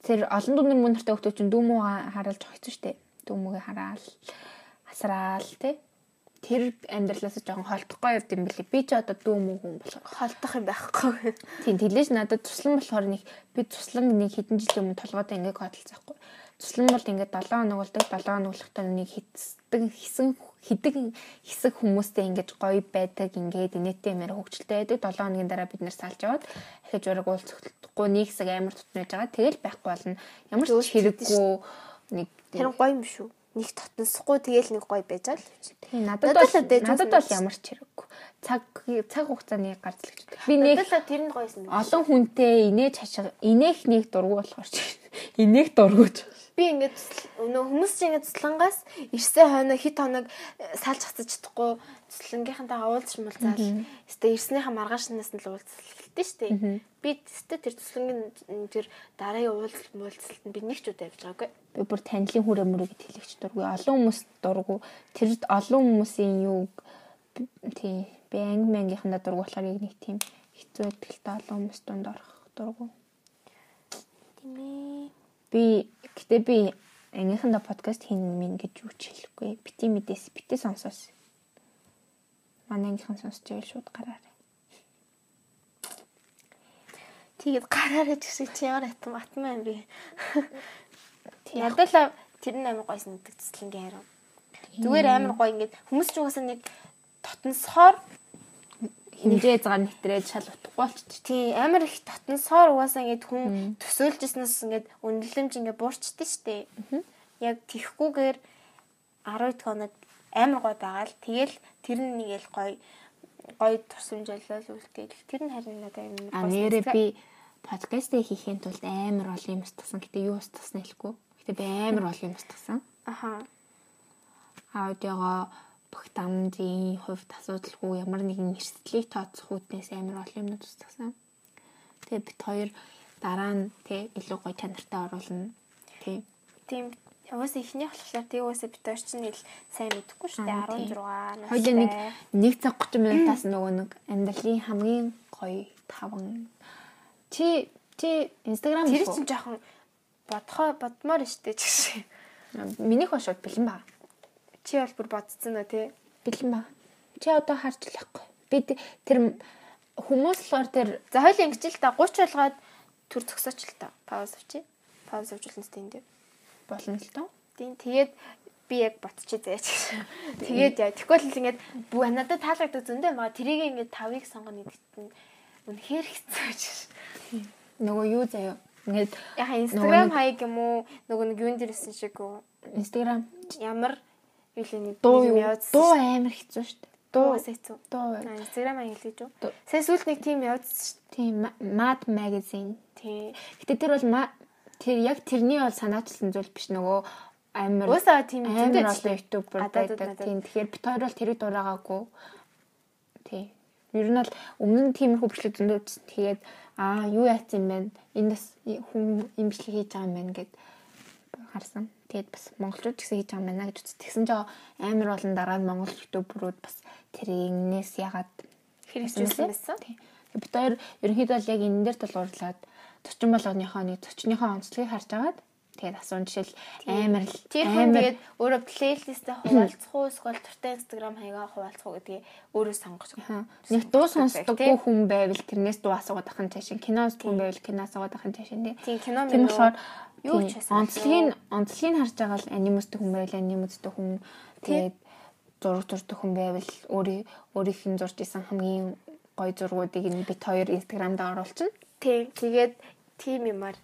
тэр олон дүүнэр мөнөртэй хүмүүс чинь дүүмүү хараалж өгсөн шүү дээ. Дүүмүүгээ хараал асраал тий тэр амьдралаас жоохон холдохгүй юм бэлээ. Би ч одоо дүү мүү хүн болохоор холдох юм байхгүй. Тийм тэлээш надад туслан болохоор нэг би туслан нэг хэдэн жилийн өмнө толгойд ингээ кодолцохгүй. Туслан бол ингээ 7 хоног болдог 7 хоногтой нэг хитсдэг хэсэн хэдэг хэсэг хүмүүстэй ингэж гоё байдаг ингээд инээтэй юмэр хөвгчлээ байдаг 7 хоногийн дараа бид нэр салж яваад ахиж ураг уулзахгүй нэг хэсэг амар тутмаж байгаа тэгэл байхгүй болно ямар ч хэрэггүй нэг тэр гоё юм шүү нэг тотносхгүй тэгэл нэг гоё байж л. Тийм надад бол надад бол ямар ч хэрэггүй. Цаг цаг хугацааны гарцлагч. Би нэг тэр нь гоёсэн. олон хүнтэй инээж хашиг инээх нэг дургу болохоор чи [laughs] инээх дургуж. Би ингээд нөө хүмүүс чинь ингээд цэслангаас ирсэн хойно хит хоног э, салж хацаж чадахгүй цэслэнгийнхэнтэй уулзч мулзаал. Эсвэл ирснийхаа маргааш нас нь л уулзсан хэлтэ штэ. Би тест тэр цэслэнгийн тэр дараагийн уулзалт муулзалт нь би нэг ч удаа явж байгаагүй. Би бүр танилын хүрээ мөрөг хэлэгч дургу. Олон хүмүүс дургу. Тэр олон хүмүүсийн юу тий би анги мангийнхандаа дургу болохоор яг нэг тийм хэцүү байдалтай олон хүмүүс дунд орох дургу. Тийм ээ. Би гэтээ би ангийнхандаа подкаст хийн минь гэж юу ч хэлэхгүй. Бити мэдээс бити сонсоос. Манай ангийнхан сонсч байл шууд гараарай. Тэгээд гараараа гэсэн чи ямар хатан батмаа юм бэ? Надад л тэр нь амар гойсон гэдэг цэцлэнгийн харав. Зүгээр амар гоё ингээд хүмүүс ч угаасаа нэг тотносоор хэмжээ згаар нэтрээд шал утахгүй болчих. тий амар их тотносоор угаасаа ингээд хүн төсөөлжсэнээс ингээд үнэлэмж ингээд буурчдээ штэ. Яг тихгүүгээр 12 хоног амар гоё байгаа л тэгэл тэр нь нэг л гоё гоё тусамжлал үлдээл тэр нь харин надад амар А нэрээ би подкастыг хийхин тулд амар олон юм устгасан. Гэтэ юу устгасан хэлэхгүй. Гэтэ би амар олон юм устгасан. аха Аудиогоо бүх дамжийн хувьд асуудалгүй ямар нэгэн эрсдлийг тооцох үүднээс амар олон юмнууд устгасан. Тэгээ бит хоёр дараа нь тэг илүү гоё чанартай оруулна. Тэг. тийм Яваас ихний болохоор тий уусаа бит хоёр чинь л сайн мэдэхгүй шүү дээ 16 нас. Хоёул нэг нэг цаг 30 минутаас нөгөө нэг амьдралын хамгийн гоё таван чи чи инстаграм тэр чинь жоохон бодхоо бодмоор штэ ч гэсэн. минийх ба шууд бэлэн баг. Чи бол бүр бодцсон уу тий? Бэлэн баг. Чи одоо харж л байхгүй. Би т- тэр хүмүүс болохоор тэр За хоёул ингэж л та 30 болгоод төр зөксөч л та. Пауз авчи. Пауз авчихлаа сте энэ. болно л доо. Тийм тэгээд би яг ботчих заяач. Тэгээд яа тэгвэл л ингээд бүү надад таалагддаг зөндөө маа тэрийг ингээд тавыг сонгоно гэдэгт нь үнэхээр хэцүү ч. Нөгөө юу заяа. Ингээд Яха Instagram хаяг юм уу нөгөө нэг юун дээрсэн шиг үү? инстаграм ямар нэг дуу юм явуулсан. Дуу амар хэцүү шүү дээ. дуу хэцүү. дуу Instagram хаяг хэлж үү? Сая сүүлд нэг тим явуулсан шүү тийм Mad magazine. дээ. Гэтэ тэр бол тэр яг тэрний бол санаачилсан зүйл биш нөгөө амар Уусаа тийм зөндөө ютубер байдаг. Тийм тэгэхээр бит хоёр бол тэрийг дураагаагүй. Тийм. Ер нь бол өмнө нь тиймэрхүү бичлэг зөндөө үзсэн. Тэгээд аа юу яац юм бэ? Энэ бас хүн имжлэг хийж байгаа юм байна гэд харсан. Тэгээд бас монголчууд гэсэн хийж байгаа юм байна гэж үзсэн. Тэгсэн чинь амар олон дараа нь монгол ютуберүүд бас тэрнээс ягаад хэрэгжүүлсэн байсан. Тэгээд бид хоёр ерөнхийдөө яг энэ дээр тулгуурлаад 40 болгоныхоо нэг 40-ныхоо онцлогийг харж агаад тэгээд асуун жишээл амар л Тэр хүн тэгээд өөрөө плейлистээ хуваалцах уу эсвэл туртай Instagram хаягаа хуваалцах уу гэдгийг өөрөө сонгож. Аа. Нэг дуу сонсдоггүй хүн байвал тэрнээс дуу асуугаад ахын цаашин кино хүн байвал кино асуугаад ахын тий. Тийм кино минь болохоор юу ч байсан. онцлогийг онцлогийг харж байгаа л аним үздэг хүн байвал аним үздэг хүн тэгээд зураг зурдаг хүн байвал өөрийн өөрийнх нь зурж исэн хамгийн гоё зургуудыг нь бит хоёр инстаграмд оруулчихна. Тийм. Тэгээд тим юмар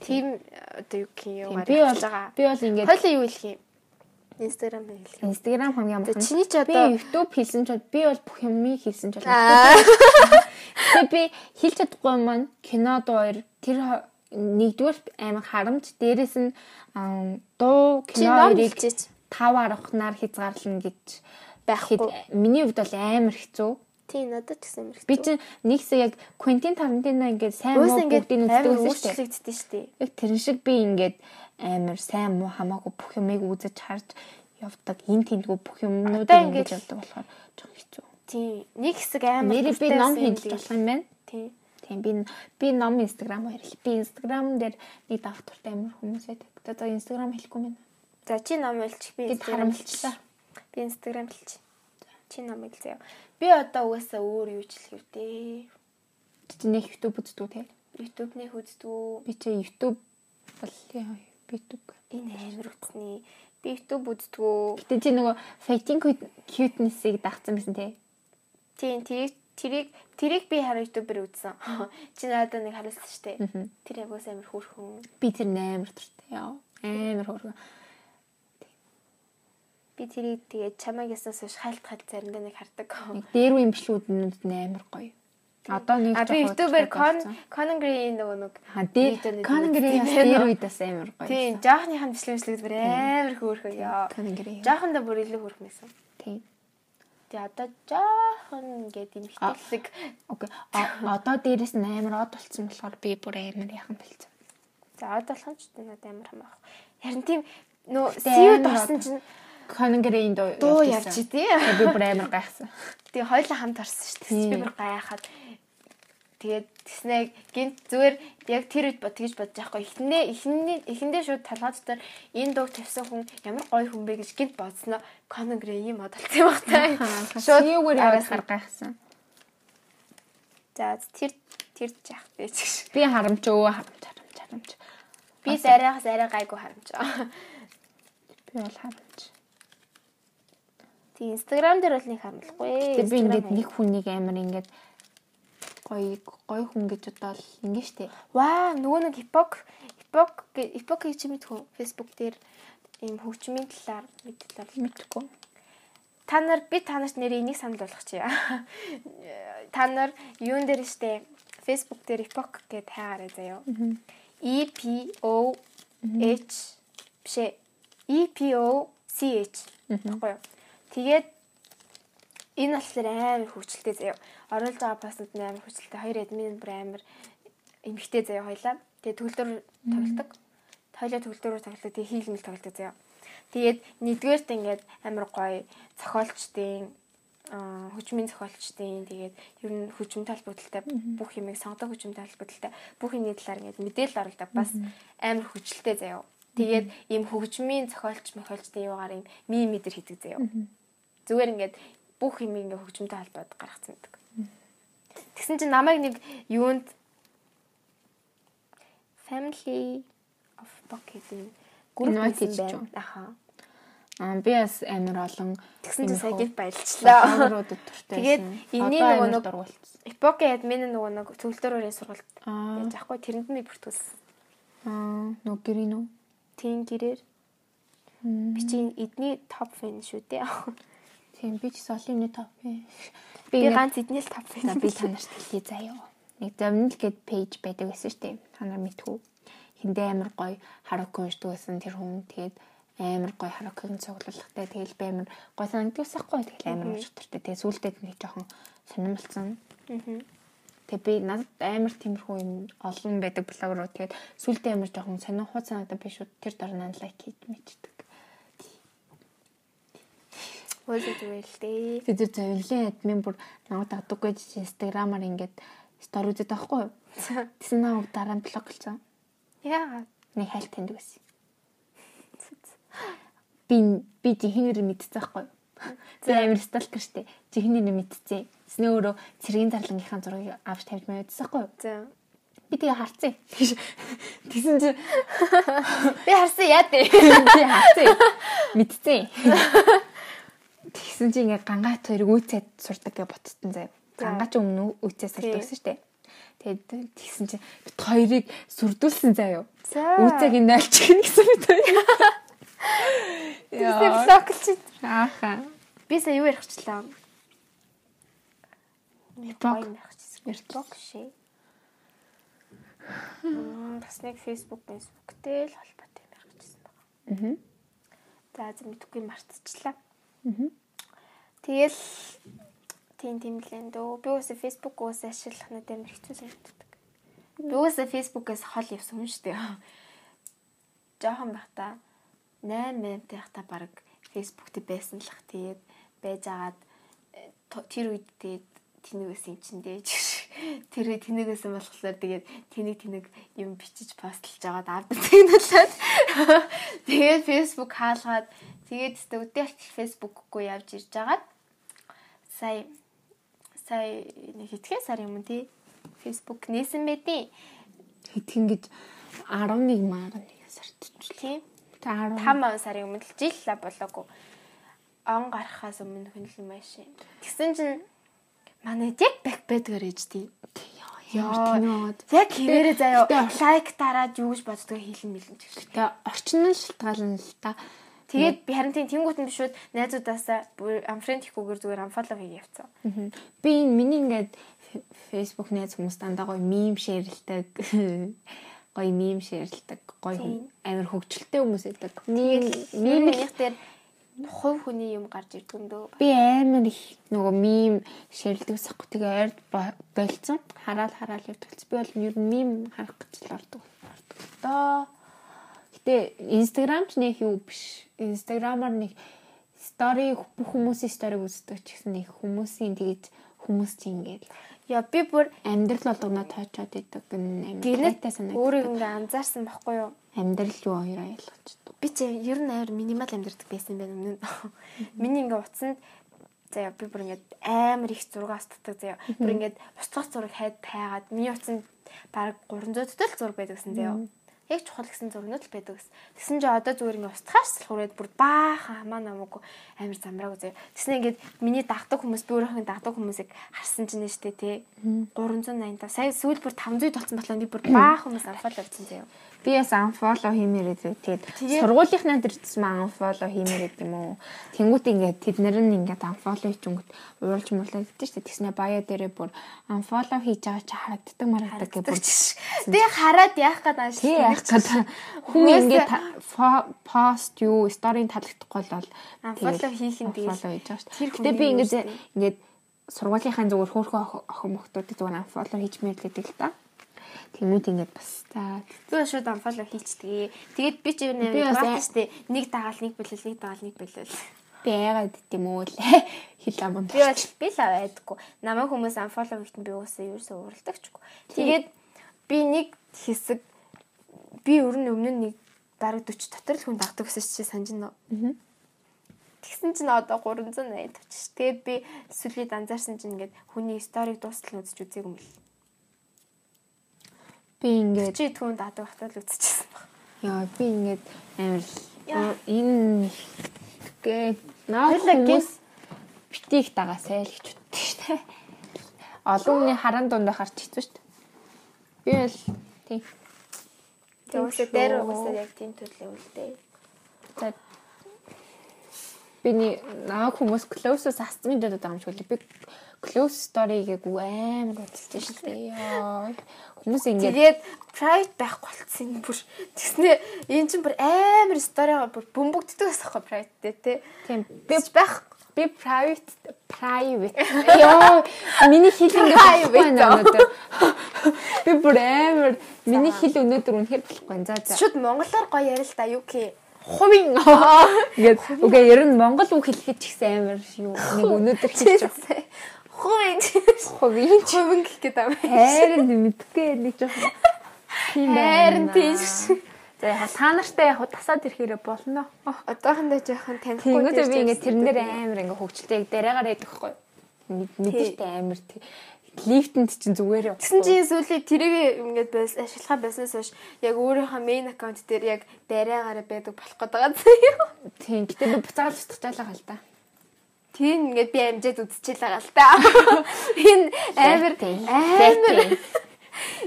тим одоо юу гэх юм Би бол би бол ингээд Хойлоо юу хэлэх юм? Instagram хэлэх инстаграм хамгийн амархан. чиний ч Би одоо YouTube хийсэн ч би бол бүх юмыг хийсэн ч Аа. Тэгээ би хэлж чадахгүй маань кино дуу хоёр тэр нэгдүгээр амар харамж дээрэс нь дуу кино хоёрыг хэлчихэж. тав арахнаар хязгаарлана гэж Байхгүй. миний хувьд бол амар хэцүү. Тийм надад ч гэсэн юм Би чинь нэг хэсэг яг Quentin Tarantino ингээд сайн муу бүгдийг амар үздэг шүү дээ. Яг тэрэн шиг би ингээд амар сайн муу хамаагүй бүх юмыг үзэж харж явдаг. Ин тэнгүй бүх юмнуудыг Одоо ингэж ингээд- явдаг болохоор жоох хэцүү. Тийм. Нэг хэсэг амар Нэрээ би ном хийж болох юм байна. Тийм. Тийм би би ном инстаграм хоёр хэл. Би инстаграм дээр нэг давх туртай амар хүмүүс байдаг. Одоо инстаграм хэлэхгүй юм. За чи ном хэлчих би Instagram харамлчлаа. Би Instagram хэлчих. Чи номыг заяа. Би одоо угаасаа өөр юу ч хэлэх вэ? Чи нэг YouTube үздэг үү те? YouTube-ний хүздүү. Би чи YouTube бол YouTube. Энэ амар утасны. Би YouTube үздэггүй. Гэтэ чи нөгөө fighting cuteness-ийг дагцсан байсан те. Тийм тэрийг тэрийг тэрийг би хараа YouTube-ээр үзсэн. [laughs] Чи надад нэг харуулсан шүү дээ. Тэр уус амар хөөрхөн. Би тэр амар туртай яа. Амар хөргөн. Би тэрийг тэгээд чамайг ясаас ш хайлт хайлт заримдаа нэг хардаг. Дээр үе имплүүд нь амар гоё. Одоо нэг А би ютубер Con Conan Gray нөгөө нэг Conan Gray дээр байна. үедээс амар гоё. Тийм, жоохныхан бичлэгчлэг бүр амар хөөрхөө яа. Conan Gray. Жоохондоо бүр илүү хөөрхнэсэн. Тийм. Тэгээ одоо жоохон ингээд юм хитэлэг Окей. Одоо дээрээс нь амар од болцсон болохоор би бүр амар яхан болцсон. За одоо болох ч надад амар хамаах. Харин тийм нөө амар орсон чинь Gray-ийн дуу явж тий. Би бүр амар гайхсан. Тэгээ хоёлаа хамт орсон шүү дээ. Би бүр гайхаад тэгээд тэснэ гинт зүгээр яг тэр үед бод тэгж бодож байхгүй. Эхнээ эхнээ эхэндээ шууд талгаа дотор энэ дууг тавьсан хүн ямар гоё хүн бэ гэж гинт бодсноо Conan Gray юм одолцсон юм байна. Шууд нь. хар гайхсан. За тэр тэр яах вэ гэж. Би харамч өө харамч харамч харамч. Би зарайгаас арай гайгүй харамжаа. Би бол харамч. Тэг Instagram дээр бол нэг харамлахгүй. Тэгээ би ингээд нэг хүнийг амар ингээд гоё гоё хүн гэж бодоод ингэ штэ. Ваа, нөгөө нэг Epoch Epoch Epoch гэж мэдхүү Facebook дээр ийм хөгжмийн талаар мэддэг. Мэдхгүй. Та нар би та нарт нэр энийг санал болгох чи. [laughs] Та нар юун дээр штэ Facebook дээр Epoch гэдээ хайгаарай заяа. E P O H бишээ. E P O C H. Баггүй юу? Тэгээд энэ болохоор амар хөвчлөлтэй заяа. Оруулж байгаа постууд нь амар хөвчлөлтэй. Хоёр админ бүр амар эмхтэй заяа хоёлаа. Тэгээд төгөлдөр тоглодог. Хоёлаа төгөлдөрөөр тоглодог. Тэгээд хийлмэл тоглодог заяа. Тэгээд нэгдүгээрт ингээд амар гоё зохиолчдын хүчмийн зохиолчдын тэгээд ер нь хүчмэн талбартай бүх юмыг сонгодог хүчмэн талбартай бүх юмны талаар ингээд мэдээлэл оруулдаг бас амар хүчлэлтэй заяа. Тэгээд ийм хөгжмийн зохиолч мохиолчдын юугаар ийм мим мэдэр хийдэг заяа. Зүгээр ингээд бүх юм ингээд хөгжмөнтэй холбоод гаргацсан байдаг. Тэгсэн чинь намайг нэг юунд family of pocket хийсэн хийж байна. Аха. Аа би бас амар олон Тэгсэн чинь сая гинт баярлчлаа. [laughs] Тэгээд байсан. энэний нөгөө нэг-. Эпоке админ нөгөө нэг төгөлдөрөөрийн сургалт Аа яаж ахгүй тэрэнд нь бүртгүүлсэн. аа нүг гэрийн үү? Тийм гэрээр би чинь эдний топ фэн шүү дээ. Тийм би ч солийн нэг топ. Би Би ганц топ За фэн. би танарт хэлье заяа. Нэг Dominic гэд пэйж байдаг байсан шүү дээ. Та нар мэдхүү. Хиндэ амар гоё хараку уншдаг байсан тэр хүн. Тэгээд амар гоё харакугийн цуглуулгатай. Тэгэл би амар гоё санагдчихсан хгүй. Тэгэл амар унших төртэй. Тэгээд сүүлдээ нэг жоохон сонирмолцсон. Аа. Тэгээ би надад амар тиймэрхүү юм олон байдаг блог руу тэгээд сүултээ амар жоохон сонир хуу санагдаад би шууд тэр дорн лайк хийж мэддэг. Л дээ. Тэгээд тэр завирлын админ бүр намайг дагдаггүй чи инстаграмаар ингээд стори үзээд байхгүй юу? Тэсэн намайг дараа нь блог болсон. Яа. Нэг хайлт танд байсан. Би би жихнээр мэдчихсэн байхгүй юу? За амар сталкер штэ. Жихнээр мэдчихсэн. Тэснэ өөрөө цэргийн зарлангийнхаа зургийг авч тавьж мэдчихсэн байхгүй юу? За. Би тэгээ харцсан. Тэгсэн чи [laughs] Би харсан яа дээ. би харцсан. Мэдчихсэн. [laughs] Тэгсэн чи ингээ гангаат хоёрыг үүцээд сурдаг гэж ботсон заяа. За. Гангаат ч өмнө үүцээ сурдаг Тий. гэсэн штэ. Тэгээд тэгсэн чи бит хоёрыг сүрдүүлсэн заяа. За. Үүцэг нь альчих гэсэн мэт хоёр. [laughs] Тэгсэн блоклч. Ааха. Би сая юу ярихчлаа. Ярихчихсан. Блог шээ. Мм бас нэг Facebook, Facebook-тэй л холбоотой юм ярихчихсан байна. Аа. За за мэдхгүй мартчихлаа. Тэгэл тийм тийм л энэ дөө. Би үсэ Facebook-оос ашиглах надад амар хэцүү санагддаг. Би үсэ Facebook-ээс хол явсан юм шүү дээ. Жохон байхдаа 8 8 байхдаа баг Facebook дээр байсан л ах тэгээд байж агаад э, тэр үед тэгээд тэнэгээс юм чин дээ. [laughs] Тэр тэнэгээс болохоор тэгээд тэнийг тэнэг юм бичиж постлж агаад авдаг [laughs] тэгнэлээд [laughs] тэгээд Facebook хаалгаад Тэгээд өдөрт Facebook-гүй явж ирж байгаад сая сая нэг хитгэн сар юм тий Facebook нээсэн байдیں۔ Хитгэн гэж 11 маар нэг сард ч тий. Тэ 15 сарын өмнө л жил ла болоогүй. Он гарахаас өмнө хүнлэн машин. Тэгсэн чинь манай яг бэкпэдгээр ээж тий. Яг хэвээрээ заяа лайк дараад юу гэж боддгоо хэлэн мэлэн ч гэхдээ орчин нь шалтгаална л та. Тэгээд би харин тийм тэнгуут нь бишүүд найзуудаасаа амфрент хийхгүйгээр зүгээр амфоло хийе явцсан. Би энэ миний ингээд Facebook найз хүмүүс дандаа гоё мим [laughs] шеэрлдэг. Гоё мим шеэрлдэг. Гоё амар хөвгчлөлтэй хүмүүс байдаг. Мим мимийнх дээр хувь хүний юм гарч ирдэг юм дөө. Би амар их нөгөө мим шеэрлдэг сахгүй тэгээ ойр болцсон. Хараал хараал явдаг. Би бол ер нь мим харах гэж л ордог. Доо. Гэтэ Instagram ч нэг юу биш. Instagram-аар нэг стори бүх хүмүүсийн сториг үздэг ч гэсэн нэг хүмүүсийн тэгэж хүмүүс чинь ингээд Яа би бүр амьдрал болгоно тоочоод идэг амьдралтай санагдав. Өөрөө ингээ анзаарсан байхгүй юу? Амьдрал юу хоёр ойлгочтой. Би ч ер нь амар минимал амьдрдаг байсан байх юм. Миний ингээ утсанд заяа би бүр ингээд амар их зураг астдаг заяа. Бүр ингээд устгах зураг хайд тайгаад миний утсанд баг 300 төтөл зураг байдаг гэсэн заяа яг чухал гэсэн зурнууд л байдаг гэсэн. Тэгсэн чинь одоо зүгээр ингээ устгахаас л хүрээд бүр баахан хамаа намаагүй амар замрааг үзээ. Тэгснэ ингээд миний дагдаг хүмүүс би өөрийнхөө дагдаг хүмүүсийг харсан чинь штэ тий 385 сая сүүл бүр 500 толцсон болохоор би бүр баахан хүмүүс анфоло авчихсан заяа. Би бас unfollow хиймээр идэв. Тэгээд сургуулийнхнаа дэрчсэн маа unfollow хиймээр идэв юм уу. Тэнгүүт ингээд тэд нар нь ингээд unfollow хийчингүүт ууралж идэв шүү дээ. Тэгснэ баяа дээрээ бүр unfollow хийж байгаа чи харагддаг марагддаг гэх бүр. Би хараад яах гээд ааш. Тий яах гээд хүн ингээд пост юу сторийн таалагдахгүй бол unfollow хийх нь тэгээд unfollow хийж байгаа шүү. Гэтэ би ингээд ингээд сургуулийнхаа зүгээр хөөрхөн охин мөхтүүд зүгээр unfollow хийж мэрлээдэг л та. Тэмүүд ингээд бас за би шууд unfollow хийчихдэг. Тэгээд би ч юу нэр практиктэй нэг дагаал нэг бэлэл нэг дагаал нэг бэлэл. Би яагаад гэдэм үү л хэл амунд. Би бол би л аваадаггүй. Намайг хүмүүс unfollow хийхдээ би уусаа ерөөсөө уралдагчгүй. Тэгээд би нэг хэсэг би өрн өмнө нэг бараг 40 дотор л хүн дагдаг гэсэн чи санаж байна. Тэгсэн чинь одоо 380 тавчих. Тэгээд би сүлээд анзаарсан чинь ингээд хүний сториг дуустал үзэж үзээгүй юм л. Би ингээд чи түүнд дадаг хатал үзчихсэн баг. Яа би ингээд амар энэ гээ наа хүмүүс битих дагаасай л гэж шүү дээ. Олон хүний харан дунд харч хэцүү шүү дээ. Би л тийм. Тэгвэл дээр уусаа яг тийм төлөв л дээ. За Биний наа хүмүүс close-ос асцсан гэдэг юм шиг би close story гээгүү амар шүү дээ. Яа. Хүмүүс ингэж тэгээд private байх болцсон юм бүр. Тэгснэ энэ чинь бүр амар story-га бүр бөмбөгддөг байсан хөө private те. Тийм. Би байх би private private. [laughs] Яа. Миний хэл ингэ private. Би бүр амар миний хэл өнөөдөр үнэхээр болохгүй. За за. Шүд монголоор гоё ярил та юу гээ хувийн [laughs] ингээд үгүй ер нь монгол үг хэлэхэд ч гэсэн амар юу нэг [laughs] өнөөдөр байгаа. Хувийн хувийн хувийн гэх гээд байгаа. Хайрын мэдгүй нэг жоохон тийм байна. Хайрын тийш. За яг та нартай яг тасаад ирэхээрээ болно. Одоохондоо жоохон танихгүй. Тэгвэл би ингээд тэрнэр амар ингээд хөвгчлээ дээрээгаар яддаг хгүй. Мэдээтэй амар тий лифтэнд чинь зүгээр явах. Тэгсэн чинь сүүлийн тэрийг ингээд байс ашиглахаа байснаас хойш яг өөрийнхөө main account дээр яг дараагаараа байдаг болох байгаа зөө. Тийм. Гэтэ би буцааж утгачаалаа хал та. Тийм ингээд би амжаад үдчихэл байгаа л та. [laughs] Энэ амар амар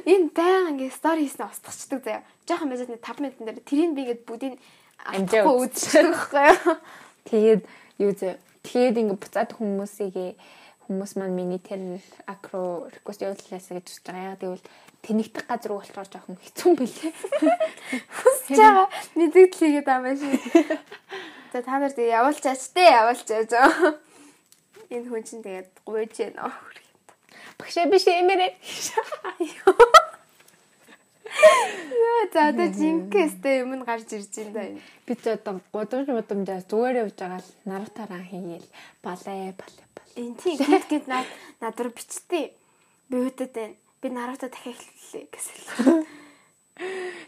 энэ [laughs] баян ингээд стори хийснэ устгачдаг заяа. Жохон мессеж 5 минутын дээр тэрийг би ингээд бүгдийг амжаад үдчихсэн байхгүй юу. [laughs] Тэгээд юу зэ. Тэгээд ингээд буцаад хүмүүсийг хүмүүс маань миний тэр акро реквест явууллаасаа гэж бодож байгаа. Яг тэгвэл тэнэгдэх газар болохоор жоохон хэцүү юм билээ. Хүсэж байгаа мэдэгдэл хийгээд байгаа шүү. За та нар тэгээ явуулчаач те явуулчаач. Энэ хүн чинь тэгээд гуйж яана. Багшаа биш эмээрээ. Яа за одоо жинкэстэй юм гарч ирж байна да. Би ч одоо гудамж мудамжаас зүгээр явж байгаа л наратараа хийгээл балай балай Энэ тийм гинт гинт над над руу бичтээ. Би өөдөд байна. Би Наруто дахиад эхлэлээ гэсэн.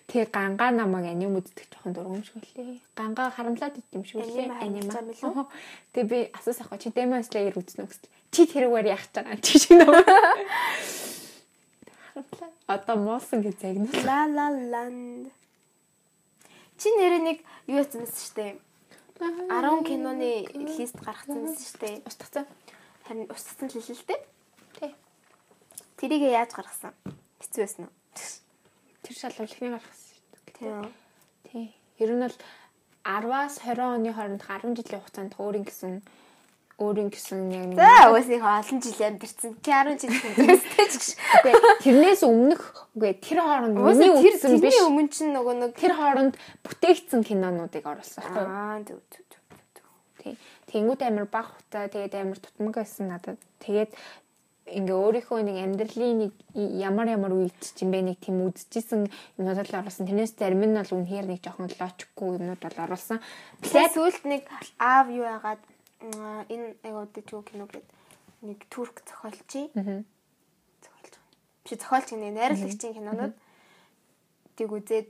Тэгээ гангаа намайг аним үздэг жоохон дургуумшгүй лээ. Гангаа харамлаад ид юм шиг лээ. Аним. Тэгээ би асуусан ахгүй чи Demon Slayer үзнэ гэсэн. Чи тэрүүгээр яах гэж байгаа чи шиг нөө. Одоо муусан гэж загнаа. La la land. Чи нэрээ нэг юу яцсан дээ. 10 киноны лист гаргацсан дээ. Устгацсан. Харин устгасан л дээ. Тий. Тэрийг яаж гаргасан? Хэцүү байсан уу? Тэр шалгуулхны гаргасан шүү дээ. Тий. Ер нь бол 10-аас 20 оны хооронд 10 жилийн хугацаанд өөрийн гэсэн өөрийн гэсэн яг нэг За уус нэг олон жил амьдэрсэн. Чи 10 жил хүндрээстэй ч гэж. Тэрнээс өмнөх үгүй тэр хооронд миний үзсэн биш тэрний өмнө чинь нөгөө нэг тэр хооронд бүтээгдсэн кинонуудыг оруулсан байхгүй юу? аа зүг зүг зүг. Тий. Тэнгүүд амир баг хутай тэгээд амир тутмаг байсан надад. Тэгээд ингээ өөрийнхөө нэг амьдралын нэг ямар ямар үед ч юм бэ нэг тийм үдчихсэн юмнууд л оруулсан. Тэрнээс зарим нь бол үнэхээр нэг жоохон логикгүй юмнууд бол оруулсан. Тэгээд сүүлд нэг аав юу яагаад энэ ч кино гээд нэг турк зохиолч. Аа. зохиолч. Биш зохиолч нэг найруулагчийн кинонууд тийг үзээд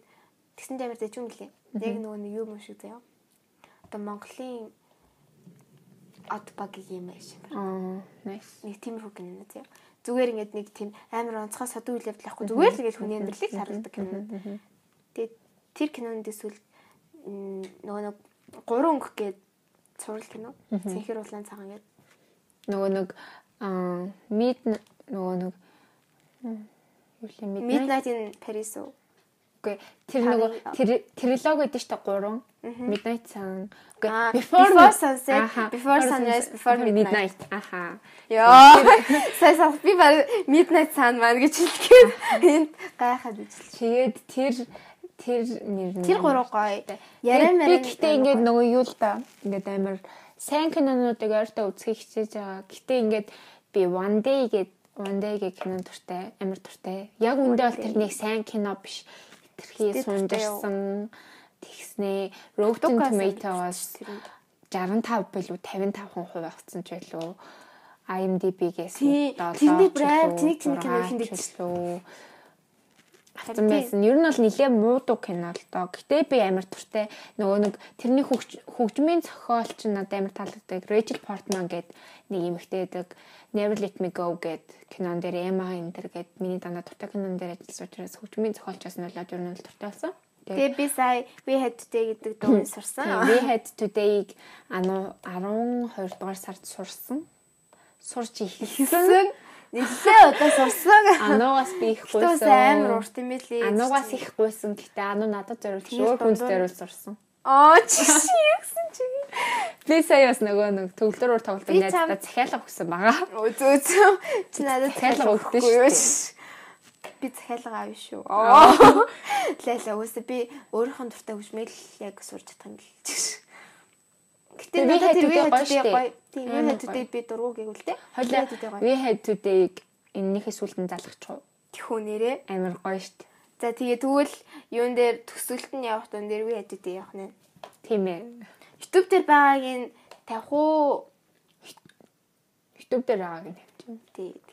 тэгсэн тамир дэч юм лээ. Яг нөгөө нэг юм шиг заяа. Одоо Монголын од багийн юм биш. Аа, nice. Нэг тиймэрхүү кино заяа. Зүгээр ингээд нэг тийм амар онцгой содуу үйл явдал ахгүй зүгээр л ингээд хүний амьдралыг харуулдаг кино. Тэгээд тэр кинонд эсвэл нөгөө нэг гурван өнгөх гээд сурал кино. Цэнхэр улаан цагаан гээд Нөгөө нэг аа мид нөгөө нэг юу л юм Midnight in Paris уу? Үгүй тэр нөгөө тэр трилог гэдэг чинь гурван Midnight Sun. Аа, Before Sunset. Before Sunrise, Before Midnight. Аха. Яа. [laughs] Сайн би баг Midnight Sun маань гэж хэлгээд энд гайхаад ижил. Тэгээд тэр тэр нэр нь Тэр гурав гоё. Яриа Яриа мэрэ мэрэ гэхдээ ингээд нөгөө юу л да. Ингээд амар сайн кинонуудыг ойртоо үзхийг хичээж байгаа. Гэхдээ ингээд би One Day гээд One Day гэх кино дуртай, амар дуртай. Яг үндэ бол тэр нэг сайн кино биш. Тэрхий Гэтэ дуртай тэгснээ Rotten тэрэнд. 65 билүү 55% авцсан ч байлгүй. IMDb-гээс Тий, тэрний брэнд, тэнийг тэний кино ихэнд хэлсэн авсан байсан. Ер нь бол нэлээ муудуу кино л доо. Гэтэ би амар туртай нөгөө нэг тэрний хөгж- хөгжмийн зохиолч нь надад амар таалагддаг. Rachel Portman гээд нэг эмэгтэй байдаг. Never Let Me Go гээд кинон дээр Emma энэ төр гээд миний дандаа туртай кинон дээр ажилласан учраас хөгжмийн зохиолчоос нь болоод ер нь туртай болсон. Тэгээ би сая We Had Today гэдэг дууг сурсан. We had today ану 12 дугаар сард сурсан. Сурч. Хийсэн. Нэлээ одоо сурсан. Ануугаас би их Тус гуйсан. амар урт юм билий. Ануугаас их гуйсан. Гэтэ ануу надад зориулж өөр хүнд зориулж сурсан. Аа чи юусэн [laughs] чи. Би сая бас нөгөө нэг төвлөрөөр тоглолтод Би найздаа захиалга өгсөн байгаа. Үзөө үзөө. Чи надад Захиалга өгдөө шүү Би захиалга аав шүү. Лайла үсэ би өөрийнхөө дуртай хөгжмөл яг сурч чадах юм бэл. Гэтэ Тэгээ, надад We Had тэр Today we гоё today гоё. Тийм we had today би дургу гэвэл тэ. Хойлоо We had had today-г энэнийхээ сүлдэн залгачих. Тэхүү нэрээ. Амар гоё штт. За тэгээ тэгвэл юун дээр төсөлт нь явах тун дээр we had today явах нэ. Тийм ээ. YouTube дээр байгаагийн тавих уу? YouTube дээр байгааг нь тавьчих. Тий.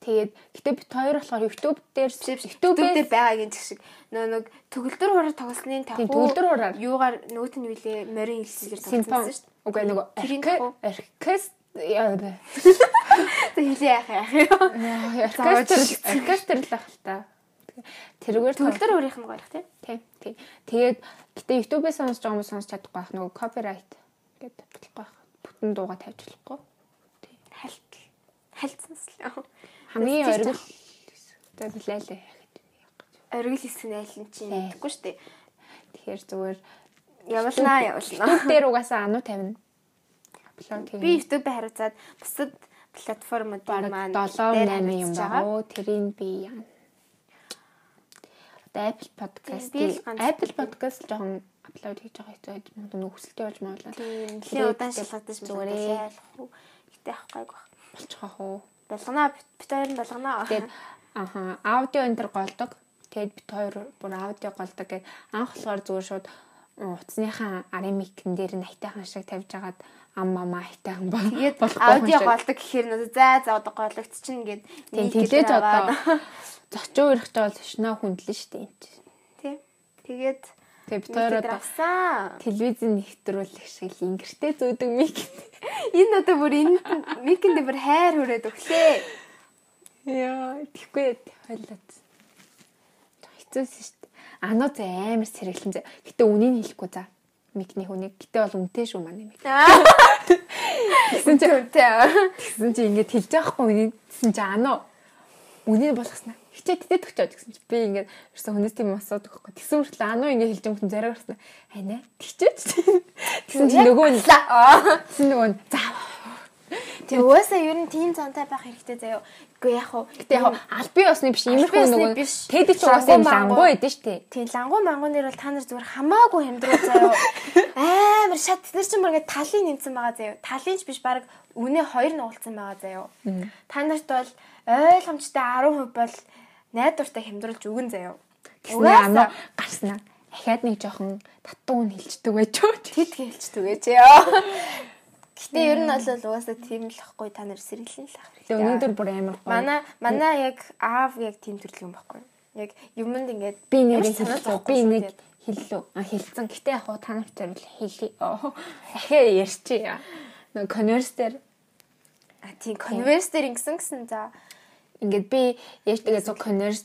Тэгээд гэтээ бит хоёр болохоор YouTube дээр YouTube дээр байгаагийн зэг шиг нөө нэг төгөлдөр хураар тоглосны Тийм, төгөлдөр хураар. юугаар нөгөөт нь үлээ морин хэлсээр тоглосон шүү дээ. үгүй нөгөө оркестр яа бэ? [laughs] Тэг хэлээ яах яах юм. Оркестр оркестр л ах л та. Тэрүүгээр Төгөлдөр хурийнх нь гоёх тий. Тийм. Тийм. Тэгээд гэтээ YouTube-ээс сонсож байгаа хүмүүс сонсож чадахгүй байх нөгөө copyright гэдэг бодлохгүй байх. Бүтэн дууга тавьж болохгүй. Хальт. Хальцсанс л Хамгийн Тэгж оргил тэгээд лайлаа яхад. Оргил хийсэн айлын чинь Тий. мэдэхгүй шүү дээ. Тэгэхээр зүгээр Явуулнаа явуулнаа. YouTube дээр угаасаа ануу тавина. Апплод Би хийх. YouTube-ийг хариуцаад бусад платформуд Бараг маань 7 дээр 8 юм хариуцж байгаа. байгаа. Тэрийг би яана. Одоо Apple Podcast би л ганц Apple Podcast жоохон апплод хийж байгаа хэвчээ байж магадгүй нөхөсөлтэй болж магадгүй. Тийм. Тэгээд Нэлийн удаан шалгадаж зүгээр зүгээр ээ. ялах уу. Гэтэ авах гайг баг. болчих واخ уу. Болгоноо бит хоёр нь болгоноо. Тэгээд аха аудио энэ төр голдог. Тэгээд бит хоёр бүр аудио голдог. Тэгээд анх болохоор зүгээр шууд утасныхаа арын микэн дээр нь хайтайхан шиг тавьж агаад ам мама хайтайхан бол Тэгээд аудио голдог гэхээр надад зай заа одоо гологдчихно гэд нэг тэлээд одоо зочоо ирэх жоо шнаа хүндлэн штэ энэ. Тий. Тэгээд Тэгээд бит хоёр одоо телевизэн нэвтрүүлэх шиг л ингэртэй зөөдөг мик. Энэ одоо бүр энэ микэнд бүр хайр хүрээд өглөө. Яа, тэггүй хойлоод. Хэцүүсэн шүү дээ. Ануу зэ амар сэргэлэн зэ. Гэтэ үнийг хэлэхгүй за. Микний хүнийг. Гэтэ бол үнтэй шүү манай мик. Тэгсэн чи Үнтэй. тэгсэн чи ингэж хэлж байгаа хгүй үнийг. Тэгсэн чи ануу үнийг болгоснаа. Хичээ тэтэд өгчөөд гэсэн чи би ингээд ерөөсө хүнээс тийм асуудаг байхгүй. Тэгсэн мөртлөө ануу ингээд хэлж хүн зараг гарсан. Хайна. Тэгчээч. Тэгсэн чи нөгөө нь тэгсэн нөгөө нь заа. Тэгээ угаасаа ер нь тийм цантай байх хэрэгтэй заяа. Үгүй яг хуу. Гэтэ яг албан ёсны биш иймэрхүү нөгөө тэд ч угаасаа юм лангуу байдэн штэ. Тийм лангуу мангуун нэр бол та нар зүгээр хамаагүй хямдруу заяа. Амар шат тэр чинь бүр ингээд талын нэмсэн байгаа заяа. Талын ч биш баг үнэ хоёр нуулцсан байгаа заяа. Та нарт бол ойлгомжтой 10% бол найдвартай хямдруулж өгөн заяа. Тэгснэ амаа гарснаа. Ахаад нэг жоохон татуу нь хэлцдэг байж юу? Тэд хэлцдэг гэж яа. Гэтэ ер нь бол угаасаа тийм л ахгүй та нар сэргэлэн л ах хэрэгтэй. Өнөөдөр бүр амар гоё. Манай манай яг аав яг тийм төрлийн юм байхгүй. Яг юмд ингээд би нэрийг хэлсэн. Би нэг хэллүү. А хэлсэн. Гэтэ яг та нарт л хэлий. Ахаа ярьчих. Нэг конверс дээр а тийм конверс дээр ингэсэн гэсэн за ингээд би яаж тэгээ зөв конверс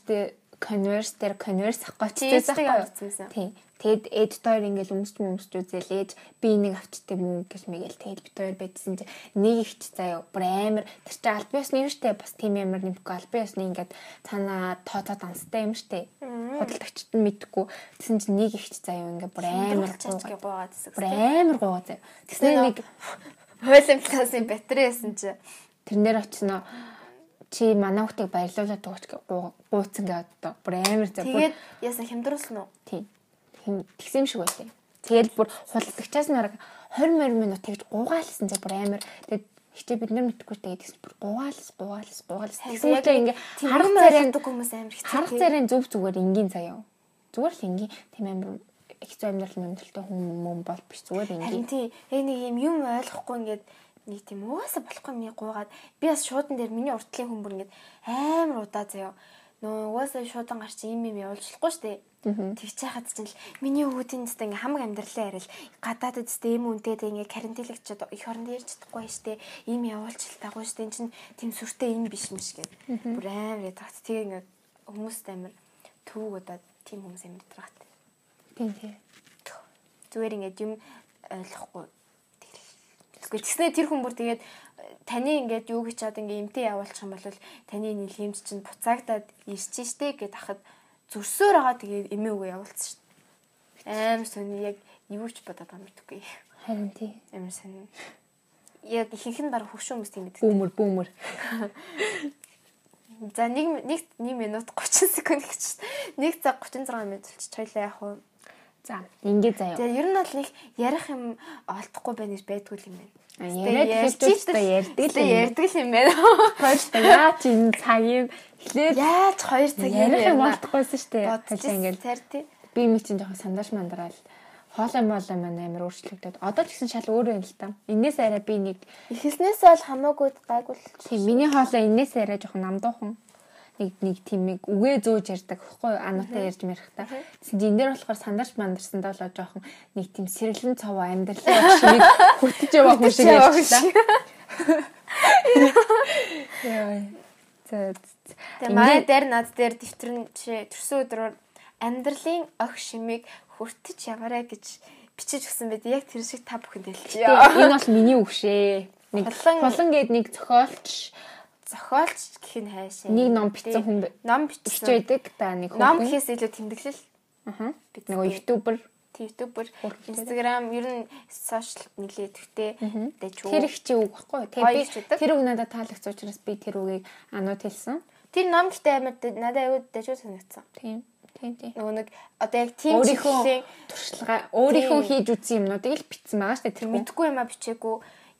конверс дээр конверс гоцчихсан байхгүй. Тийм. Тэгэд эд хоёр ингээл өмсч өмсч үзэл ээж би нэг авчтай мөн гэж мэгэл тэгэд бит хоёр байдсан чи нэг ихч заяа бүр амар. Тэр чи аль биесны юм штэ. Бас тийм амар нэмэхгүй аль биесны ингээд цаана тоотоо данстай юм штэ. Худалдагчд нь мэдхгүй тэгсэн чи нэг ихч заяа ингээд бүр амар гэсэн. Бүр амар гоогаа заяа. Тэгсэн нэг хойлын [laughs] пласын батарей байсан чи тэрнэр очсноо чи манай хүүхдийг баярлуулаад өгч гууцсан гэдэг одоо бүр амар заяа. Тэгээд яасан хямдруулсан уу? Тийм тэгсэн шиг байлаа. Тэгээд бүр худалдагчаас нараг 20 20 минут тэгж гуугаалсан зэ бүр амар. Тэгээд хичээ бид нар мэдгүй тэгээд тэгс бүр гуугаалс гуугаалс гуугаалс. Тэгсэн мэт ингээ харах царайн хүмүүс амар хэцүү. Харах царайн зүв зүгээр энгийн заяа. Зүгээр л энгийн тийм амар хэцүү амьдрал амьдралтай хүн мөн бол биш зүгээр энгийн. Харин тийм яг нэг юм юм ойлгохгүй ингээд нэг тийм угаасаа болохгүй миний гуугаад. Би бас шуудан дээр миний уртлын хүн бүр ингээд амар удаа заяа. Нөө угаасаа шуудан гарч ийм юм явуулчихгүй дээ Тэгж яхад чинь л миний өвгүүдийн тест ингээм хамаг амьдралаа ярил гадаадд тест ийм үнтэй ингээ карантинлэгчд их оронд ярьж чадахгүй штэ. Ийм явуулчихл дагуу штэ. Эн чинь тийм сүртэй юм биш юм шиг. Гээд бүр амар ядагт тэгээ ингээ хүмүүст амар төвөг удаад тийм хүмүүс байгаа тээ. Тийм тий. Зүгээр ингээд юм ойлгохгүй Тэгэхгүй тэгснэ тэр хүн бүр тэгээд таны ингээд юу гэж чад ингээ эмтэй явуулчих юм бол таны нэлэмж чинь буцаагдаад ирчих штэ гэд ахад зүрсөөр байгаа тэгээд эмээ үгээ явуулсан дээ. Амар сони яг юу ч бодоод байгаа мэдгүй. Харин тий. Амар сони. Яг ихэнх нь баг хөвшөө хүмүүс тийм гэдэг. Бүүмөр бүүмөр. За нэг нэг 1 минут [laughs] 30 секунд гэж. 1 цаг 36 минут болчих. Хоёлаа яг уу. За ингээд заяа. Тэгээ ер нь бол нэг ярих юм олдохгүй гэж байдгүй юм байна. Яриад хэлчихсэн ярьдаг л ярьдаг юм байна. [laughs] Хоёрт яа чи энэ цагийг эхлээд яаж хоёр цаг ярих юм болтгойсэн шүү дээ. Хажаа ингээл цар тий. Би юм чинь жоохон сандаш мандараал хоолой моолой маань амар өөрчлөгдөд. Одоо ч гэсэн шал өөр юм л та. Инээс арай би нэг ихснээс бол хамаагүй гайгүй. Тийм миний хоолой инээс арай жоохон намдуухан нэг нэг тийм нэг үгээ зөөж ярьдаг хөхгүй анаатай ярьж мэрхта. Тэгсэн чинь энэ дээр болохоор сандарч мандарсан долоо жоохон нэг тийм сэргэлэн цов амьдралаа шиг хөтөж яваа хүн шиг. За. Тэгээ манай дээр над дээр дэвтэр төрсөн өдрөөр амьдралын ох шимийг хүртэж яваарэ гэж бичиж өгсөн байд. Яг тэр шиг та бүхэнд хэлчихье. Энэ бол миний үг шээ. Нэг хулан гээд нэг зохиолч зохиолч гэх нь хайшаа. Нэг ном бичсэн хүн ном бичсэн байдаг та нэг хүн. Ном гэхээс илүү тэмдэглэл. Аа. Бид нөгөө ютубер ютубер инстаграм ер нь сошиал нэлээдвтэй дэжүү. Тэр их чи үг баггүй. Тэгээ би тэр үг надад таалагдсан учраас би тэр үгийг анууд хэлсэн. Тэр ном гэхдээ амар надад аюу дэжүү санагдсан. Тийм. Тийм тийм. Нөгөө нэг одоо яг тийм чиглэлийн туршилгаа өөрийнхөө хийж үзсэн юмнуудыг л бичсэн байгаа шүү дээ. Тэр мэдгүй юм а бичээгүй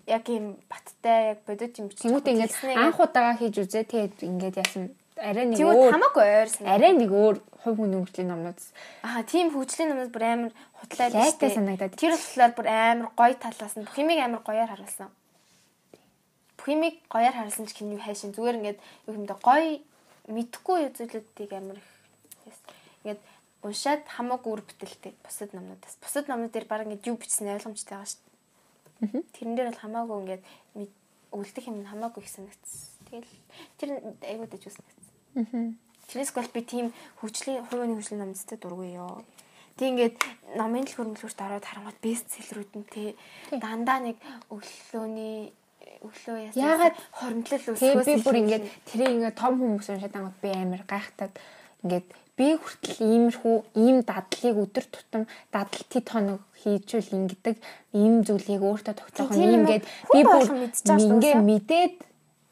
яг юм баттай яг бодит юм бичсэн. Тэмүүт ингээд анх удаага хийж үзээ тэгээд ингээд яасан арай нэг өөр хамаагүй ойрсон. Арай нэг өөр хувь хүн хөгжлийн номнууд. Аа тийм хөгжлийн номнууд бүр амар хутлаа лайтай санагдаад. Тэр болохоор бүр амар гоё талаас нь бүх юмыг амар гоёор харуулсан. Бүх юмыг гоёор харуулсан ч хин юу хайшин зүгээр ингээд юу юмдаа гоё мэдхгүй зүйлүүдийг амар ингээд уншаад хамаагүй үр бүтэлтэй бусад номнуудаас. Бусад номнууд дээр баг ингээд юу бичсэн ойлгомжтой байгаа шүү Тэрэн дээр бол хамаагүй ингээд үлдэх юм хамаагүй их санагдсан. Тэгэл тэр айгуу дэж үснэ. Тэрнээс гол би тийм хөгжлийн хувийн хөгжлийн намцтай дургүй ёо. Тэг ингээд номын л хөрөнгөлөөрт ороод харангууд бест селлерүүд нь те дандаа нэг өглөөний өглөө яасан. Яагаад хоримтлал Тэгээ өсгөөс би бүр ингээд тэрийг ингээд том хүмүүс уншаад ангууд би амар гайхтаад ингээд би хүртэл иймэрхүү ийм дадлыг өдөр тутам дадал тэт хоног хийжүүл ингэдэг ийм зүйлийг өөртөө тогтоох юм ингээд би бүр ингээ дээ. мэдээд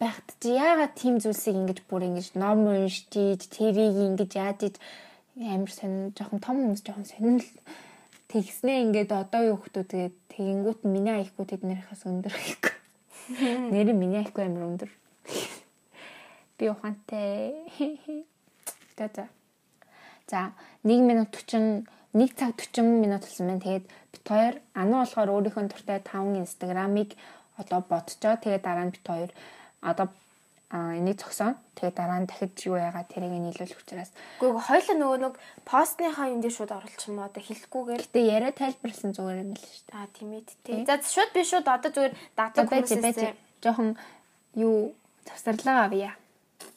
байхад чи яагаад тийм зүйлсийг ингэж бүр ингэж ном уншиж тэрийг ингэж яаж иж амар сонь жоохон том хүмүүс жоохон сонирхол тэгснээ ингээд одоо юу хүмүүс тэгээд тэгэнгүүт миний аяхгүй тэднэрхээс өндөр гэхгүй. Нэр нь миний аяхгүй амар өндөр. Би ухаантай. За за. За 1 минут 40 1 цаг 40 минут болсон байна. Тэгээд бит хоёр анаа болохоор өөрийнхөө дуртай 5 инстаграмыг одоо бодцоо. Тэгээд дараа нь бит хоёр одоо энийг зогсоо. Тэгээд дараа нь дахиж юу яагаад тэрийг нийлүүлэх учраас. Гүг хоёлаа нөгөө нэг постныхаа юм дээр шууд оруулчих юм одоо хэлэхгүйгээр Гэтэ яриа тайлбарласан зүгээр юм л шүү дээ. аа тийм ээ тий. За шууд би шууд одоо зүгээр байж хүмүүсээс жоохон юу завсарлаа авъя.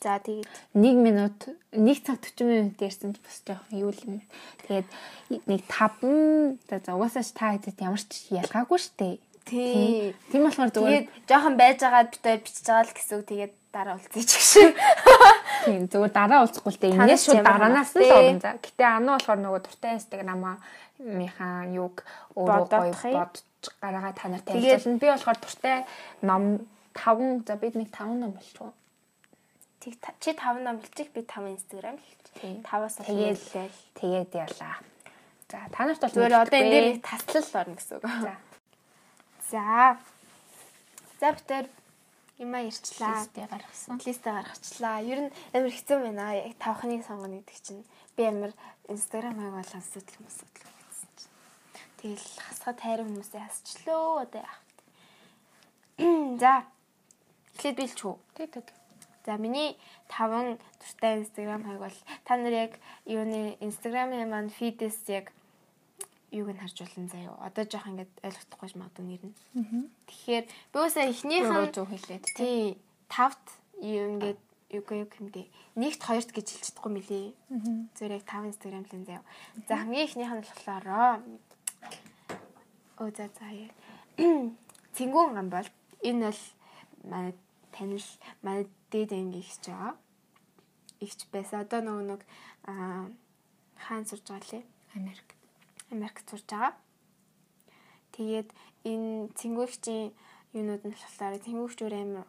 За тэгээд 1 минут 1 цаг 40 минут ярьсан ч бас жоохон юу юм. Тэгээд нэг 5 за за угаасаа ч та хэдэд ямар ч ялгаагүй штэ. тий. Тийм болохоор зүгээр жоохон байж байгаад бид хоёр бичиж байгаа л гэсэн үг тэгээд дараа уулзъя ч гэсэн. тийм зүгээр дараа уулзахгүй л дээ. Инээс шууд дараанаас л орно за. Гэтэ анаа болохоор нөгөө дуртай инстаграмаа мийнхаа юг өөрөө гоё бодож гараага та нарт Тэгээд- танилцуулна. Би болохоор дуртай ном 5 за бид нэг 5 ном болчихоо. Тэг чи 5 ном билчих би 5 инстаграм Тийм. хэлчих. 5-аас Тэгээд тэгээд ялаа. За та нарт бол зүгээр одоо энэ дээр таслал орно гэсэн үг. за За. За битэр юмаа ярьчлаа. листээ гаргасан. листэ гаргачлаа. Ер нь амар хэцүү байна. Яг тавхныг сонгоно гэдэг чинь би амар инстаграм хаяг бол асуудал юм асуудал гэсэн чинь. Тэгэл хасгаа тайран хүмүүсээ хасчлөө одоо яах вэ? [clears throat] За. Эхлээд билч үү? Тэг тэг. За миний таван дуртай инстаграм хаяг бол та нар яг юуны инстаграмын маань фидээс яг юуг нь харж болно заяа. Одоо жоох ингээд ойлгохгүй магадгүй нэр нь. Тэгэхээр би үсээ эхнийх нь зөв хэлээд тий. Тавт юу ингээд юг юу хэмдэ. Нэгт хоёрт гэж хэлж чадахгүй мөлий. Зүгээр яг тав инстаграм л заяа. За хамгийн ихнийх нь болохоор Оо за за яа. [clears throat] Цэнгүүн гам бол энэ бол манай танил манай дээд анги ихч байгаа. Ихч байсан. Одоо нөгөө нэг аа хаан сурж байгаа лээ. Америк. Америкт сурж байгаа. Тэгээд энэ цэнгүүгчийн юунууд нь болохоор цэнгүүгч өөр амар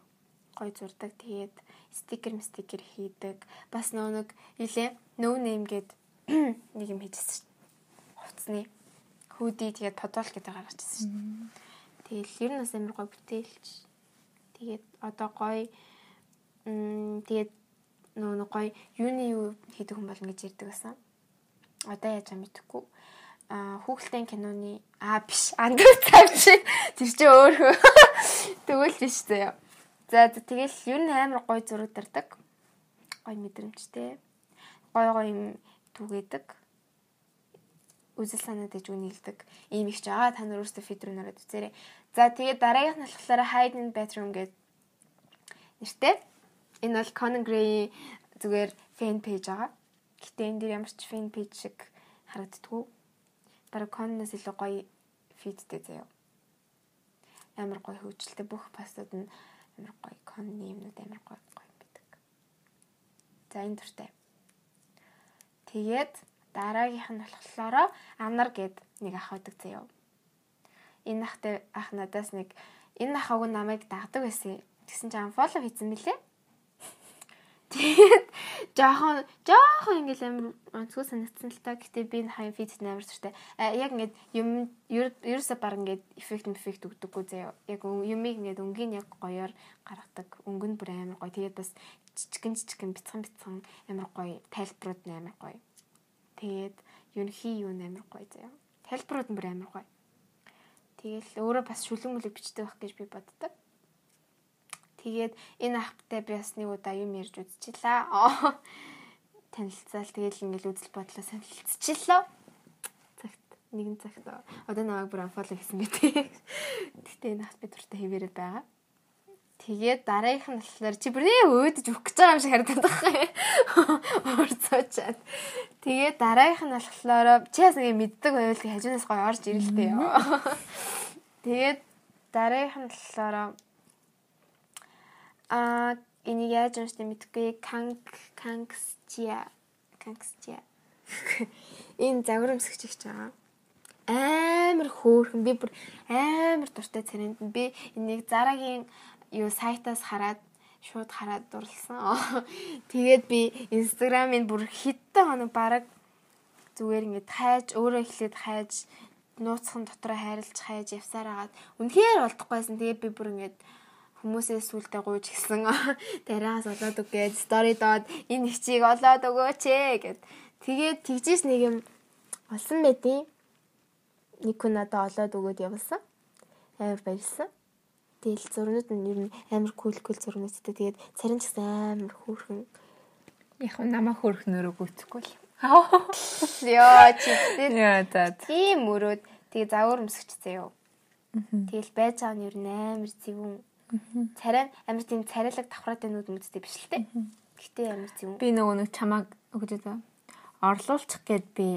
гой зурдаг. Тэгээд стикер стикер хийдэг. Бас нөгөө нэг илээ no name гээд [clears throat] нэг юм хийжсэн шүү. Хувцсны хүүдий тэгээд подол гэдэг гаргачихсан шүү. Тэгэл ер нь бас амар гой бүтээлч. Тэгээд одоо гой м тэгээд нөгөө нэг гой юуны юу хийдэг хүн болно гэж ярьдаг байсан. Одоо яаж юм мэдэхгүй а хүүхэлдэйн киноны а биш андуу цаг шиг тэр чинь өөрөө [laughs] тэгвэл биш заяа. За тэгэл ер нь амар гой зураг дардаг. Гой мэдрэмжтэй. Гой гой юм түгээдэг. Үзэл санаад иж үнэлдэг. Ийм их ч аа та нар өөрсдөө фидер нараад үзээрэй. За тэгээд дараагийнх нь болохоор Hide in Bedroom гэдэг нэртэй. Энэ бол Conan Gray зүгээр фэн пэйж байгаа. Гэтэ энэ дэр ямар ч фэн пэйж шиг харагддаггүй. Бараг Conan-аас илүү гоё фидтэй заяа. Амар гоё хөгжилтэй бүх пастууд нь амар гоё Conan-ы юмнууд амар гоё гоё байдаг. За энэ дуртай. Тэгээд дараагийнх нь болохоор Анар гэд нэг ах байдаг заяа. Энэ ахтай ах надаас нэг энэ ахаг намайг дагдаг байсан. Тэгсэн чинь unfollow хийсэн мөлий. Тэгээд жоохон жоохон ингээл амар онцгой санагдсан л та. Гэтэ би энэ хаяа фит амар зүртэй. А яг ингээд юм ерөөсө баг ингээд эффект эффект өгдөггүй заяа. Яг юмыг ингээд өнгийн яг гоёор гаргадаг. Өнгө нь бүр амар гоё. Тэгээд бас жижигэн жижигэн бяцхан бяцхан амар гоё. Тайлбарууд нь амар гоё. Тэгээд ерөнхий юу амар гоё заяа. Тайлбарууд нь бүр амар гоё. Тэгэл өөрөө бас шүлэг мүлэг бичдэг байх гэж би боддог. Тэгээд энэ ахтай би бас нэг удаа юм ярьж үзчихлаа. Танилцаал тэгэл ингээл үзэл бодлоо санилцчихлаа. Цагт нэгэн цагт одоо намайг бүр unfollow хийсэн байтээ. Гэтэ энэ ахт би дуртай хэвээрээ байгаа. Тэгээд дараагийнх нь болохоор чи бүр ээ өөдөж өгөх гэж байгаа юм шиг харагдаад байгаа. Орцоочаад. Тэгээд дараагийнх нь болохоор чи бас ингэ мэддэг байвал хажуунаас гоё орж ирэлтэй. Тэгээд дараагийнх нь болохоор Аа энийг яаж уншдаг мэдэхгүй. Канг Кангсчиа Кангсчиа. [laughs] Энэ загварамсгч их байгаа. Амар хөөрхөн би бүр амар дуртай царайнд би энийг Зарагийн юу сайтаас хараад шууд хараад дурлсан. [laughs] Тэгээд би Instagram-ын бүр хиттэй хоног бараг зүгээр ингээд хайж өөрөө эхлээд хайж нууцхан дотроо хайрлаж хайж явсаар агаад үнэхээр болдохгүйсэн. Тэгээд би бүр ингээд хүмүүсээс сүултээ гуйж гисэн. [laughs] Тариас олоод гэж стори доод энэ хчийг олоод өгөөч ээ гэд. Тэгээд тэгжээс нэг юм олсон байдیں۔ Нэг хүн надад олоод өгөөд явсан. Амар баярлсан. Тэгэл зурнууд нь ер нь амар кул кул зурнуудтай. Тэгээд царин ч гэсэн амар хөөрхөн. Яг намаа хөөрхнөрөө гүйтхгүй л. [laughs] Яа чи. Тийм мөрөөд тэгээ завуур өмсгч заяа. Тэгэл байж байгаа нь ер нь амар зэвүүн. Царай амар тийм царайлаг давхраатай нүд мэдтэй биш л те. Гэтэ амар зэвүүн. Би нөгөө нэг чамааг өгдөг. Орлуулчих гээд би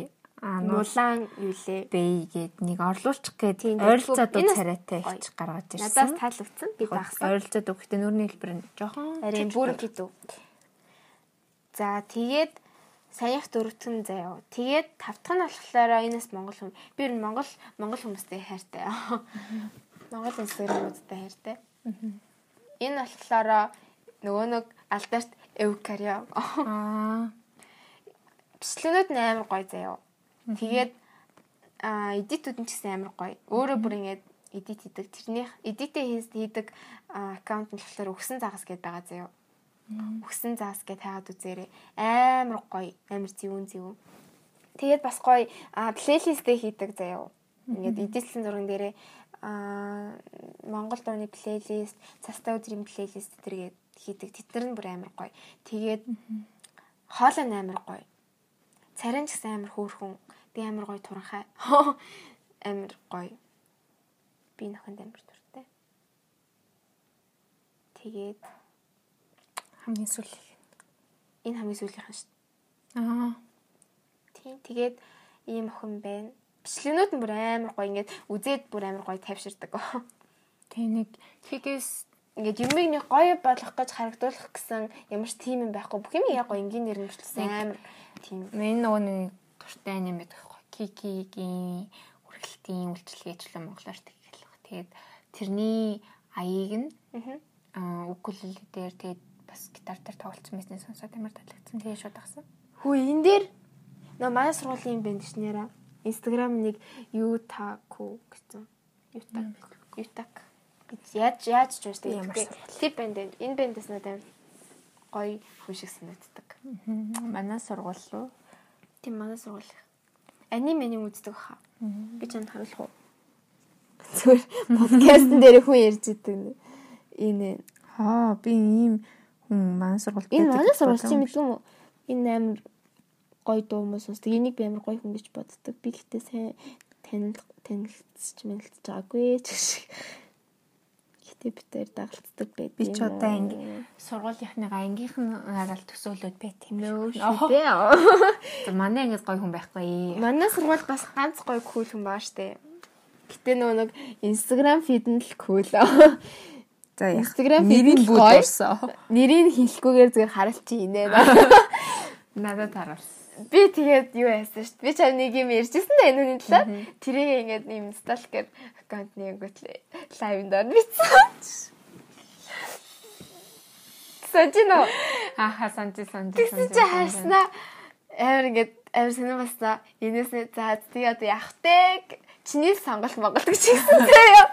нулаан юу лээ. бэй гээд нэг орлуулчих гээд ойролцоод царайтай их гаргаж ирсэн. Надаас таалагдсан. Би багсан. Ойролцоод өгөхдөө нүрийн хэлбэр нь жоохон арийн бүр гэдэг. За тэгээд саях дөрөвтөн заяа. Тэгээд тавтах нь болохоор энэс Монгол хүн. Би ер нь Монгол Монгол хүмүүстэй хайртай. [laughs] Монгол инстаграмуудтай хайртай. Энэ болохоор нөгөө нэг алдарт эвкарио. Аа. Бичлэгүүд амар гоё заяа. Тэгээд а эдитүүд нь ч гэсэн амар гоё. Өөрөө бүр ингэж эдит хийдэг. Тэрнийх эдитээ хийдэг аккаунт нь болохоор өгсөн загас гэдээ байгаа заяа. Өгсөн загас гэдээ хаагаад үзээрэй. Амар гоё, амар зэвүүн зэвүүн. Тэгээд бас гоё плейлистээ хийдэг заяа. Ингээд эдитлсэн зурган дээрээ а Монгол дууны плейлист, цастай өдрийн плейлист тэргээд хийдэг. Тэднэр нь бүр амар гоё. Тэгээд хоолой амар гоё. Царин ч гэсэн амар хөөрхөн. Би амар гоё туранхай. [laughs] Амар гоё. Би нөхөнд амар дуртай. Тэгээд хамгийн сүүл. Энэ хамгийн сүүлийнхэн шүү дээ. Аа. Тийм. Тэгээд ийм охин байна. Бичлэгнүүд нь бүр амар гоё. Ингээд үзээд бүр амар гоё тавьширдаг. Тэг нэг тэгээс ингээд юмыг нэг гоё болгох гэж харагдуулах гэсэн ямар ч тим юм байхгүй. Бүх юм яг гоё энгийн нэрмжлсэн амар тийм. Миний нөгөө нэг дуртай аним байдаг байхгүй. Кикигийн үргэлтийн үйлчлэгээчлэн монголоор тэгэл баг. Тэгээд тэрний аяыг нь аа укулеле дээр тэгээд бас гитар дээр тоглолцсон байсан сонсоод амар таалагдсан. Тэгээд шууд агсан. Хүү энэ дээр нөө манай сургуулийн ш нэраа. Instagram нэг Utaku гэсэн. Utaku. Utaku. Яаж яаж ч үстэй ямар тип бэнд энэ бэндээс надад гоё хүн шиг санагддаг. Манай сургууль руу. Тийм манай сургууль. Аним аним үздэг хаа. Би чамд харуулах уу? Зүгээр подкастн дээр хүн ярьж идэг. Энэ Аа би ийм хүн манай сургуульд энэ манай сургууль чи мэдгүй юм уу? Энэ амар гоё дуу хүмүүс сонсдог. Энийг би амар гоё хүн гэж боддог. Би гэхдээ сайн танил танилцж мэлцэж байгаагүй ч шиг. Гэтэ би тэр дагалцдаг байд. Би ч удаа анги сургуулийнхныгаа ангийнхнаараа л төсөөлөд байт юм шүү. [laughs] За манай ингэж гоё хүн байхгүй. Манай сургууль бас ганц гоё кул хүн баа штэ. Гэтэ нөгөө нэг Instagram feed нь л кул. [laughs] За Instagram нэрийн feed бүүд гоё. орсон. Нэрийг хэлэхгүйгээр зүгээр харуулчих инээ. [laughs] Надад харуулсан. Би тэгээд юу яасан шүү дээ. Би чам нэг юм ярьжсэн дээ энэ хүний талаар. Тэрийг ингээд юм stalker аккаунт нэг лайвд ор бичсэн. Сожино. Ааха санжи санжи Тэгсэн чи хайрснаа. Амар ингээд амар сонир басна. Энээсээ за тий одоо явах те. Чиний сонголт Монгол гэж хэлсэн заяа.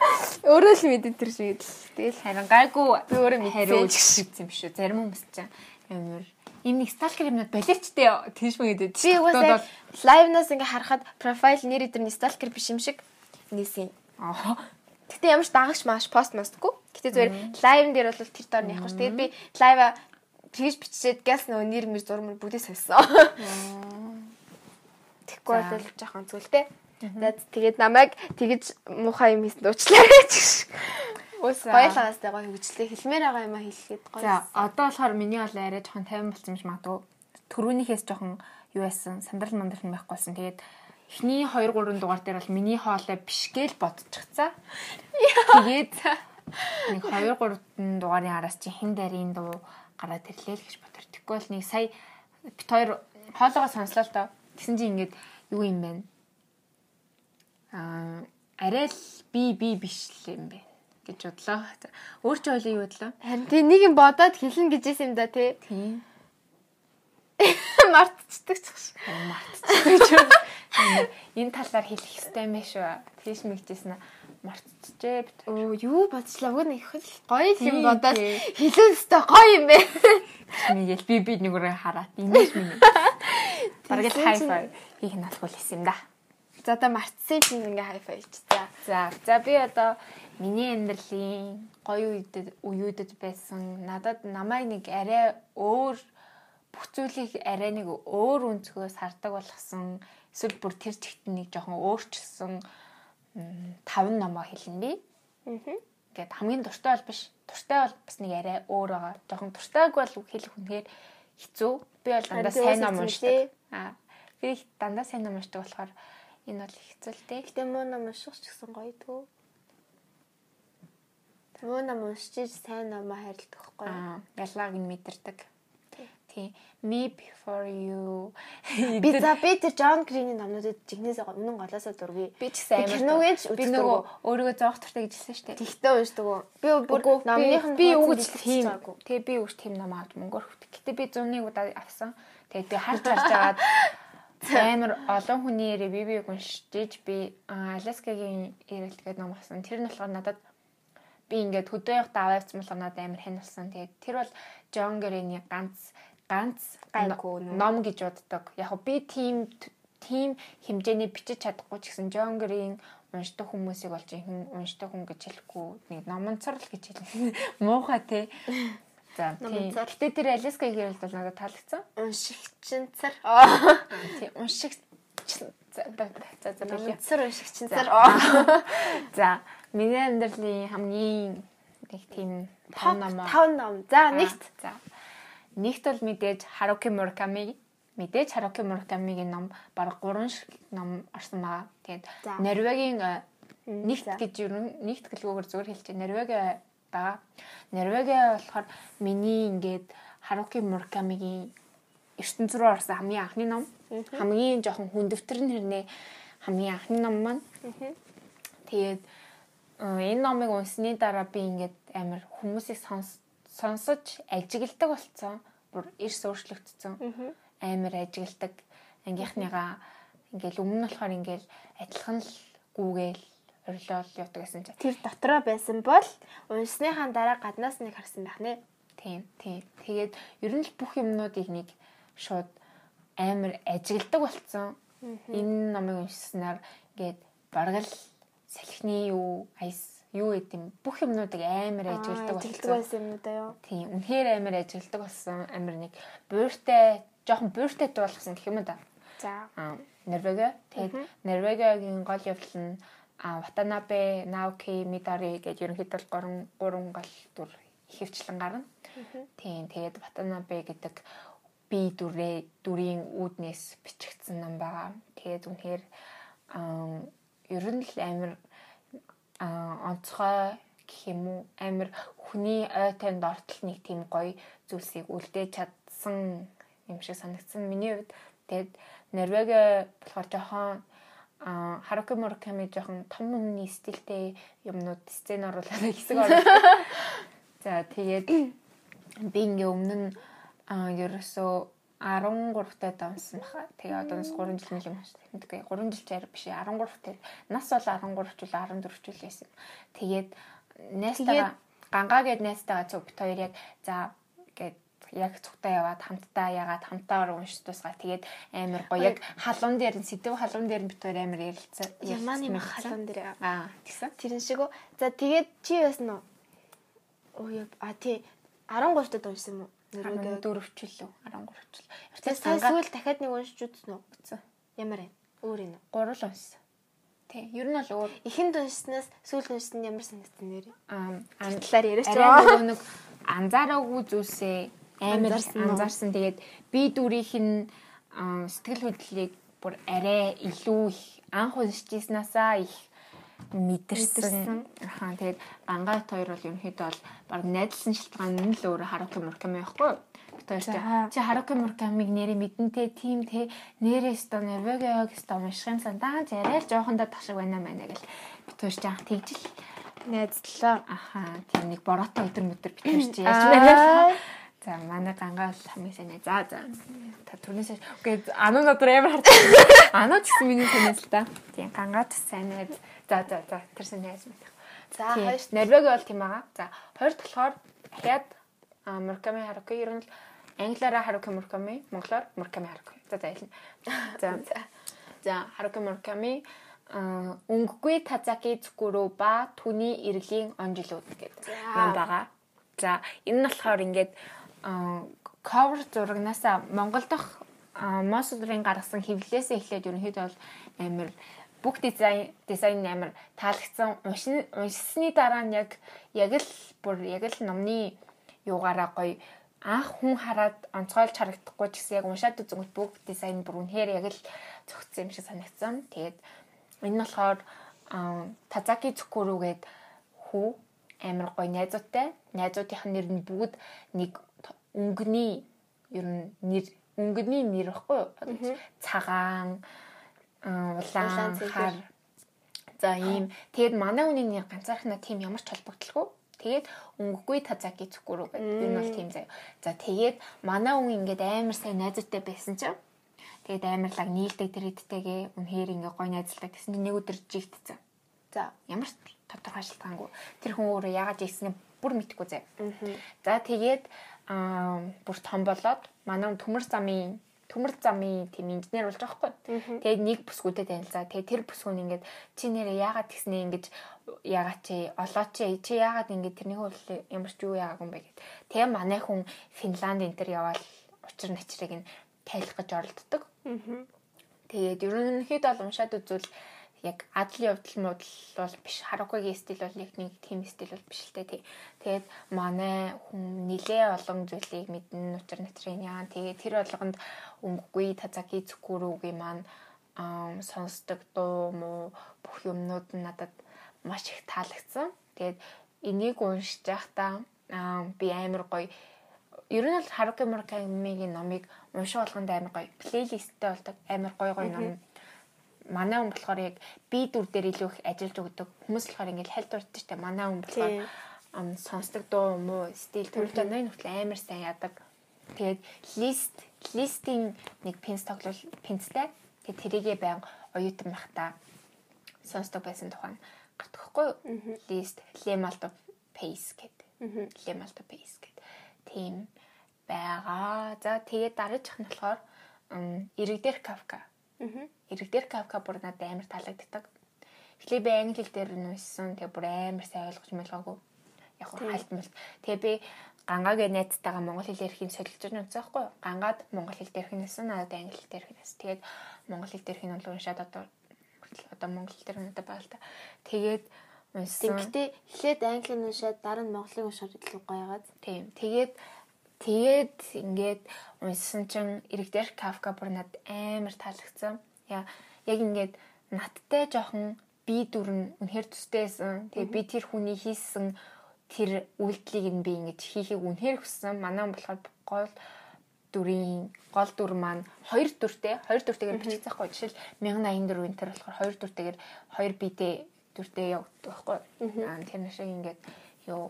Өөрөө л мэдэн тэр шиг. Тэгэл харин гайгүй Би өөрөө мэдсэн. хариулж гэсэн юм шүү. Зарим хүмүүс ч амар ийм нэг сталкер юмнууд боловчтэй тийш мэгдэд. Би угаасаа лайвнаас ингээ харахад профайл нэр эдэр нь сталкер биш юм шиг нийсэн. Аа. Гэтэ ямар ч дагагч мааш пост мастгүй. Гэтэ зүгээр лайвн дээр бол тэр доор нь явах ш. Тэгээд би лайва тэгж бичээд газ нөгөө нэр мэр зурмөр бүгдийг сольсон. Тэгэхгүй бол жоохон зүйлтэй. Тэгээд намайг тэгж муухай юм хийсэн уучлаарай ч. [laughs] Уусаа. Гоёлагаас тэ гоё хөвчлээ хэлмээр байгаа юм а хэлэхэд гоё. За одоо болохоор миний бол арай жоохон 50 болсон юм магадгүй. Төрөөнийхээс жоохон юу яасан сандрал мандрал нь байхгүйсэн. Тэгээд эхний 2 3 дугаар дээр бол миний хоолой биш гээл бодчихцаа. Тэгээд Нэг 2 3 дугаарын араас чи хин дарын дуу гараад ирлээ л гэж бодор. Тэгэхгүй бол нэг сая бит хоёр хоолоогоо сонслоо л доо. Тэгсэн чинь ингээд юу юм бэ? Аа арай л би би биш л юм бэ гэж бодлоо. Өөр чи ойлоо юу бодлоо? Харин тий нэг юм бодоод хэлнэ гэж юм да тий. Тийм. [laughs] Мартцдаг ч гэж. Мартчихсан. Энэ талаар хэлэх хэрэгтэй юм шүү. Тийш мэгжсэн мартчихжээ бит. Оо юу бодчлаа өгнө их л гоё юм бодоод хэлэн өстой гоё юм бэ. Мигэл би би нэгөрөө хараад инээж минь. [laughs] Бараг л хайфай хийх нь албал хийсэн юм да. За одоо мартсан чинь ингээ хайфай хийч. За. За за би одоо миний амьдралын гоё үедэд үеүүдэд байсан надад намайг нэг арай өөр бүх зүйлийг арай нэг өөр өнцгөөс хардаг болгосон эсвэл бүр тэр чигт нэг жоохон өөрчилсөн таван номоо хэлнэ. Аа. Ингээд хамгийн дуртай бол биш. Дуртай бол бас нэг арай өөр байгаа. Жоохон дуртайг бол хэлэх үнэхээр хэцүү. Би бол дандаа сайн ном уншдаг. Аа. Би дандаа сайн ном уншдаг болохоор энэ бол хэцүү л дээ. Гэтэ муу ном унших ч гэсэн гоё төө. Муу ном уншиж сайн номоо хайрладаг байхгүй юу? Аа. Ялгааг нь мэдэрдэг. Тийм. Me before you. Би за би тэр Джон Грины номнуудад жигнэсээ үнэн голоосоо дургүй. Би ч гэсэн амар киногийн ч би нөгөө өөрийгөө зоох туртай гэж хэлсэн шүү дээ. Тэгтээ уншдаг уу? Би бүр номных нь би үгж тийм. Тэгээ би үгж тийм ном авч мөнгөөр хөвт. Гэтэ би 100-ыг удаа авсан. Тэгээ би харж харж агаад [laughs] амар олон хүний ярээ би бийг уншиж би Аляскагийн ирэлт гэдэг ном авсан. Тэр нь болохоор надад би ингээд хөдөө явахдаа аваавцсан болохоор надад амар хэн болсон. Тэгээд тэр бол Джон Грины ганц ганц гайгүй ном гэж боддог. Яг би тийм тийм хэмжээний бичиж чадахгүй ч гэсэн Джон Грин уншдаг хүмүүсийг болж юм уншдаг хүн гэж хэлэхгүй нэг номонцор л гэж хэлнэ. [laughs] Муухай те. За тийм. Гэтэ тэр Алиска хэрэлд бол надад таалагдсан. Уншигчинцар. Тийм уншиг за за за номонцор уншигчинцар. За [laughs] миний амьдралын хамгийн нэг тийм том ном. Тав ном. За нэгт. За Нэгт бол мэдээж Харуки Мураками мэдээж Харуки Муракамигийн ном баг 3 шиг ном орсон байгаа. Тэгээд Норвегийн нэгт гэж юу нэгт гэлгүйгээр зүгээр хэлж байна. Норвеги байгаа. Норвеги болохоор миний ингээд Харуки Муракамигийн ертөнц рүү орсон хамгийн анхны ном. Хамгийн жоохон хүндэвтэр нь хэрнээ хамгийн анхны ном маань. Тэгээд энэ номыг унсны дараа би ингээд амар хүмүүсийг сонсож ажигладаг болцсон бүр эрс өөрчлөгдсөн. Амар ажигладаг ангийнхныгаа ингээл өмнө нь болохоор ингээл адилхан л гүүгээл орилол явдаг гэсэн чинь. Тэр дотроо байсан бол унсныхаа дараа гаднаас нэг харсан байх нэ. Тийм, тийм. Тэгээд ер нь л бүх юмнуудыг нэг шууд амар ажигладаг болцсон. Энэ номыг уншсанаар ингээд баргал салхины юу айс юу гэдэм бүх юмнуудыг амар ажигладаг болсон юмнуудаа юу. Тийм, үнэхээр амар ажигладаг болсон. Амар нэг бууртай, жоохон бууртай дуулгасан гэх юм да. За. Норвеги. Тэгээд Норвегигийн гол явдал нь Ватанабе, Наоки, Мидари гэдэг ерөнхийдөө гурван гурван гол дүр ихэвчлэн гарна. Тийм, тэгээд Ватанабе гэдэг би дүрээ дүрийн үүднээс бичигдсэн ном байгаа. Тэгээд үнэхээр ер нь л амар онцгой гэх юм уу? Амир хүний ой танд ортол нэг тийм гоё зүйлсийг үлдээж чадсан юм шиг санагдсан. Миний хувьд тэгээд Норвеги болохоор жоохон а Харуки Мураками жоохон том өмнөний стилтэй юмнууд сцен оруулаад [laughs] хэсэг оруулаад [laughs] за тэгээд би ингээ өмнө нь ерөөсөө 13 таа давсан баха. Тэгээ одоо нас 3 жил юм шүү дээ. Мэдгүй 3 жил чаар биш 13 таа. Нас бол 13 жил 14 жил байсан. Тэгээд найстайгаа гангаа гээд найстайгаа цуг бит хоёр яг за гээд яг цугтаа яваад хамтдаа ягаад хамтаа уншиж тусгаа тэгээд амар гоё яг халуун дээр нь сэдв халуун дээр нь бит хоёр амар ярилцсан. Ямааны халуун дээр аа тэгсэн. Тэрэн шиг үү. За тэгээд чи яасан уу? Оо а тий 13 тад уншсан юм уу? Нөрөөдөө 4 ч лөө 13 ч л. Эртээ сайн сүүл дахиад нэг уншиж үзсэн үү? Үзсэн. Ямар юм? Өөр юм. Гурал уншсан. Тий. Ер нь бол өөр. Ихэнд уншснаас сүүл уншсан ямар санагдсан нэр? Аа, андлаар яриач байгаа. Нэг анзаараагүй зүйлсээ амар анзаарсан. Тэгээд би дүрийнх нь сэтгэл хөдлөлийг бүр арай илүү их анх уншижснаасаа их мэдэрсэн. Ахаа тэгээд гангаат хоёр бол ерөнхийдөө бол баг найдалсан шилтгаан нь л өөр Харуки Мураками байхгүй юу? Тэр чи Харуки Муракамиг нэрээ мэдэнтэй тим те нэрээ өстө Норвегийн өстө уншихын сандаа яриа л жоохондоо ташиг байна маа гэл битүүр чи анх тэгжил найзлаа. Ахаа тийм нэг бороотой өдөр мөдөр битүүр чи яаж байна? За манай гангаа бол хамгийн сайн. За за. Та түрнээс үгүй ануу надад амар хардаг. Ануу ч гэсэн миний санаас л та. Тийм гангаа ч сайн найз. За за за тэр сайн найз мэт. За хоёр Норвеги бол тийм байгаа. За хоёрт болохоор дахиад Мурками Харуки ер нь англиараа Харуки Мурками, монголоор Мурками Харуки. За за хэлнэ. [laughs] За за Харуки Мурками өнгөгүй Тазаки Цукуру ба түүний эргэлийн онжилууд гэдэг ном байгаа. За энэ нь болохоор ингээд cover зурагнасаа Монгол дахь Мосдрын гаргасан хэвлэлээс эхлээд ерөнхийдөө бол амар бүх дизайн дизайн амар таалагдсан. Уншсны дараа нь яг яг л бүр яг л номны юугаараа гоё анх хүн хараад онцгойлж харагдахгүй ч гэсэн яг уншаад үзэнгүүт бүх дизайн бүр үнэхээр яг л зөгцсөн юм шиг санагдсан. Тэгээд энэ нь болохоор Тазаки Цукуру гээд хүү амар гоё найзуудтай. Найзуудынх нь нэр нь бүгд нэг өнгөний ер нь нэр өнгөний нэр ихгүй? Цагаан улаан хар за ийм тэгэд манай хүний ганцаархнаа тийм ямар ч холбогдлого Тэгээд өнгөгүй тазаки цукуру гэдэг. Энэ бол тийм заяа. За тэгээд манай хүн ингээд амар сайн найзтай байсан чинь тэгээд амарлаг нийлдэг тэр хэдтэйгээ үнэхээр ингээ гой найзлдаг гэсэн чинь нэг өдөр жигтцэн. За ямар ч тодорхой шалтгаангүй тэр хүн өөрөө яагаад ийснээ бүр мэдхгүй заяа. За тэгээд аа бүр том болоод манай төмөр замын төмөр замын тийм инженер болж байгаа хгүй. Тэгээд нэг бүсгүүдэд танилцаа. Тэгээд тэр бүсгүй нь ингээд чи нэрээ яагаад тэгснэ ингэж яагаад чи олоо чи чи яагаад ингэж тэрнийг бол ямар ч юу яагаад юм бэ гэд. Тэгээ манай хүн Финланд энэ төр яваал учир начрыг нь тайлах гэж оролддог. Тэгээд ерөнхийдөө бол уншаад үзвэл яг адал явдал модал бол биш харакугийн стил бол яг нэг тийм стил бол биш л дээ. Тэгээд манай хүн нилээ олон зүйлийг мэднэ учир натрын яа. Тэгээд тэр болгонд өнгөгүй тазаки цукуруугийн маань сонсдог дуу муу бүх юмнууд нь надад маш их таалагдсан. Тэгээд энийг уншиж байхдаа би амар гоё ер нь бол Харуки Муракамигийн номыг унших болгонд амар гоё плейлисттэй болдог амар гоё гоё ном манай хүн болохоор яг би дүр дээр илүү их ажиллаж өгдөг. Хүмүүс болохоор ингээл хальт штэ. Манай хүн болохоор ам сонсдог дуу мó стил төрөл оноо нүхэл амар сайн ядаг. Тэгээд лист листийн нэг пинс тоглол пинстэй. Тэгээд тэрийгээ баян оюутан байхдаа сонсдог байсан тухайн гатахгүй юу? Лист Lemalto Pace гэдэг. Lemalto Pace гэдэг. Тийм байгаа. За тэгээд дараачих нь болохоор Ирэгдэр Кавка Эрэг дээр Кавка бүр надад амар таалагддаг. Эхлээ би англи хэл дээр нүссэн. Тэгээ бүр амар сайн ойлгож мэлгаагүй. Яг хөө хальтмал. Тэгээ би гангагийн найзтайгаа монгол хэл ярихын солилцож үзсэн байхгүй юу? Гангаад монгол хэл дээр хинэсэн надад англи хэл дээр хинэс. Тэгээд монгол хэл дээр хин бол уншаад одоо одоо монгол хэл дээр надад байгаа л та. Тэгээд уншсан. Тэгтээ эхлээд англиг уншаад дараа нь монголыг уншаад илүү гоё яагаад. Тийм. Тэгээд Тэгээд ингээд уншсан чинь Эрэгдэр Кафка бүр над амар таалагдсан. Яа яг ингээд надтай жоохон би дүр нь үнэхэр төстэйсэн. Тэгээ би тэр хүний хийсэн тэр үйлдэлийг нь би ингэж хийхийг үнэхэр хүссэн. Манай болохоор гол дүрийн гол дүр маань хоёр дүртэй хоёр дүртэйгээр бичих заахгүй жишээл 1084 энэ төр болохоор хоёр дүртэйгээр хоёр биедээ дүртэй явагддаг байхгүй. Аа тэр шиг ингээд юу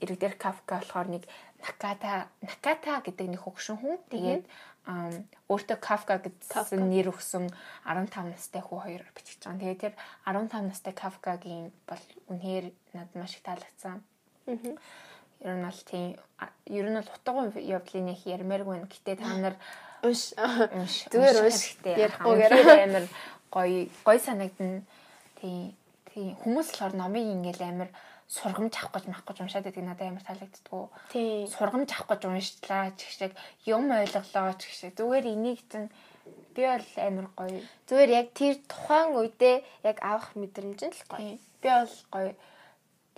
Ирэгдэр Кафка болохоор нэг Наката Наката гэдэг нэг хөгшин хүн. Тэгээд өөртөө Кафка гэсэн нэр өгсөн 15 настай хүү хоёр бичиж байгаа. Тэгээд тэр 15 настай Кафкагийн бол үнэхээр надад маш их таалагдсан. Ер нь бол тийм ер нь бол утга явдлын их ярмааргүй. Гэтэ та нар [gasps] унш [laughs] зүгээр унш ярихгүй амар гоё гоё санагдана. Тийм тийм хүмүүс болохоор номыг ингээл амар сургамж авах гэж мах гэж уншаад байдаг надад амар таалагддгүү. Тийм. Сургамж авах гэж уншлаа ч гэх шиг юм ойлголоо ч гэх шиг зүгээр энийг чинь би бол амар гоё. Зүгээр яг тэр тухайн үедээ яг авах мэдрэмж нь л гоё. Би бол гоё.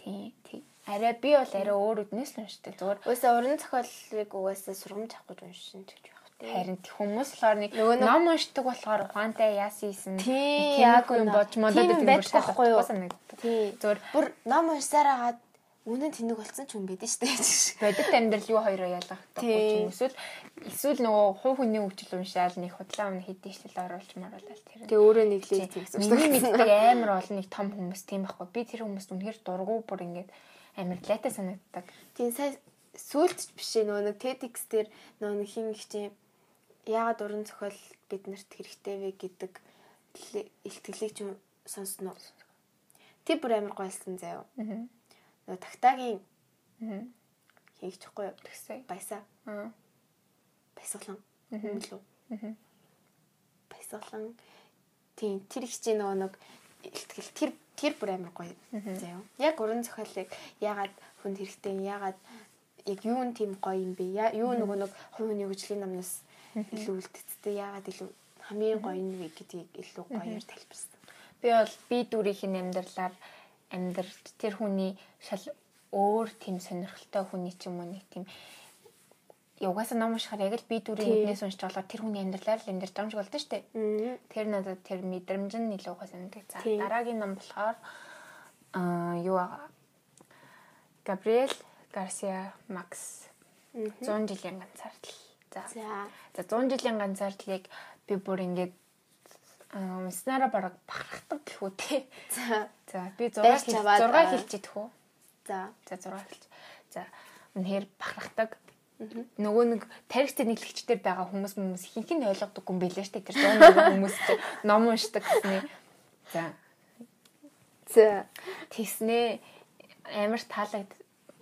Тийм тийм. Арай би бол арай өөр үднээс л уншдаг зүгээр. Уусаа уран зохиолыг угаасаа сургамж авах гэж уншин гэж байх. Харин хүмүүс болохоор нэг ном уншдаг болохоор ухаантай яасан ийсэн. Тий, яг юм бодж модод Тийм байдаг байхгүй юу? санагддаг. Тий. Зүгээр Бүр ном уншсараагаад үнэн тэнэг болсон ч юм байдаг шүү дээ. [laughs] бодит амьдрал юу хоёроо ялгахдаггүй ч юм эсвэл эсвэл нөгөө хувь хүний хөгжил уншаал нэг худлаа өмнө хэд дэвшлэл оруулж маруулаад тэр. Тэгээ өөрөө нэг л тэгс Миний мэддэг амар олон нэг том хүмүүс тийм байхгүй. Би тэр хүмүүст үнэхээр дургу бүр ингээд амар лайтай санагддаг. Тийм сая сүултч биш ээ нөгөө нэг TEDx дээр нөгөө хин их чинь яагаад уран зохиол биднэрт хэрэгтэй вэ гэдэг илтгэлийг ч сонсноо. Тэр бүр амар гойлсон заяа. Аа. Нөгөө тагтагийн Аа. хийх чихгүй юу? Тэгсэй. Баясаа. Аа. Баясгалан. Юм лүү? Мгм. Баясгалан. Тийм тэр их чинь нөгөө нэг илтгэл тэр тэр бүр амар гоё заяа. Яг уран зохиолыг яагаад хүнд хэрэгтэй яагаад яг юу нь тийм гоё юм бэ? Юу нөгөө нэг хувийн хөгжлийн намнаас илүү үлдцтэй яагаад илүү хамгийн гоё нь вэ гэдгийг илүү гоёор тайлбарсан. Би бол би дүрийн амьдралаар амьдралд тэр хүний шал өөр тийм сонирхолтой хүний ч юм уу нэг тийм угаасаа ном уншихаар яг л би дүрийн үднээс уншиж болохоор тэр хүний амьдралаар л амьдарч байгаа юм шиг болдоо штэ. Мм. Тэр надад тэр мэдрэмж нь илүү гоо санагдав. За дараагийн ном болохоор аа юу аа Габриэл Гарсиа Макс 100 жилийн ганцаардал. За. За. За 100 жилийн ганцаардлыг би бүр ингээд аа снара бараг бахархдаг гэх үү те. За. За би 6 Дайрч хэл аваад, 6 аа. хэлж идэх үү? За. За 6 хэлж. За үнэхээр бахархдаг. Нөгөө нэг тарих зэниглэгчдэр байгаа хүмүүс хүмүүс ихэнх нь ойлгодоггүй юм билээ штэ тэр 100 хүмүүс чи ном уншдаг гэснээ. За За. тэгснээ амар таалагд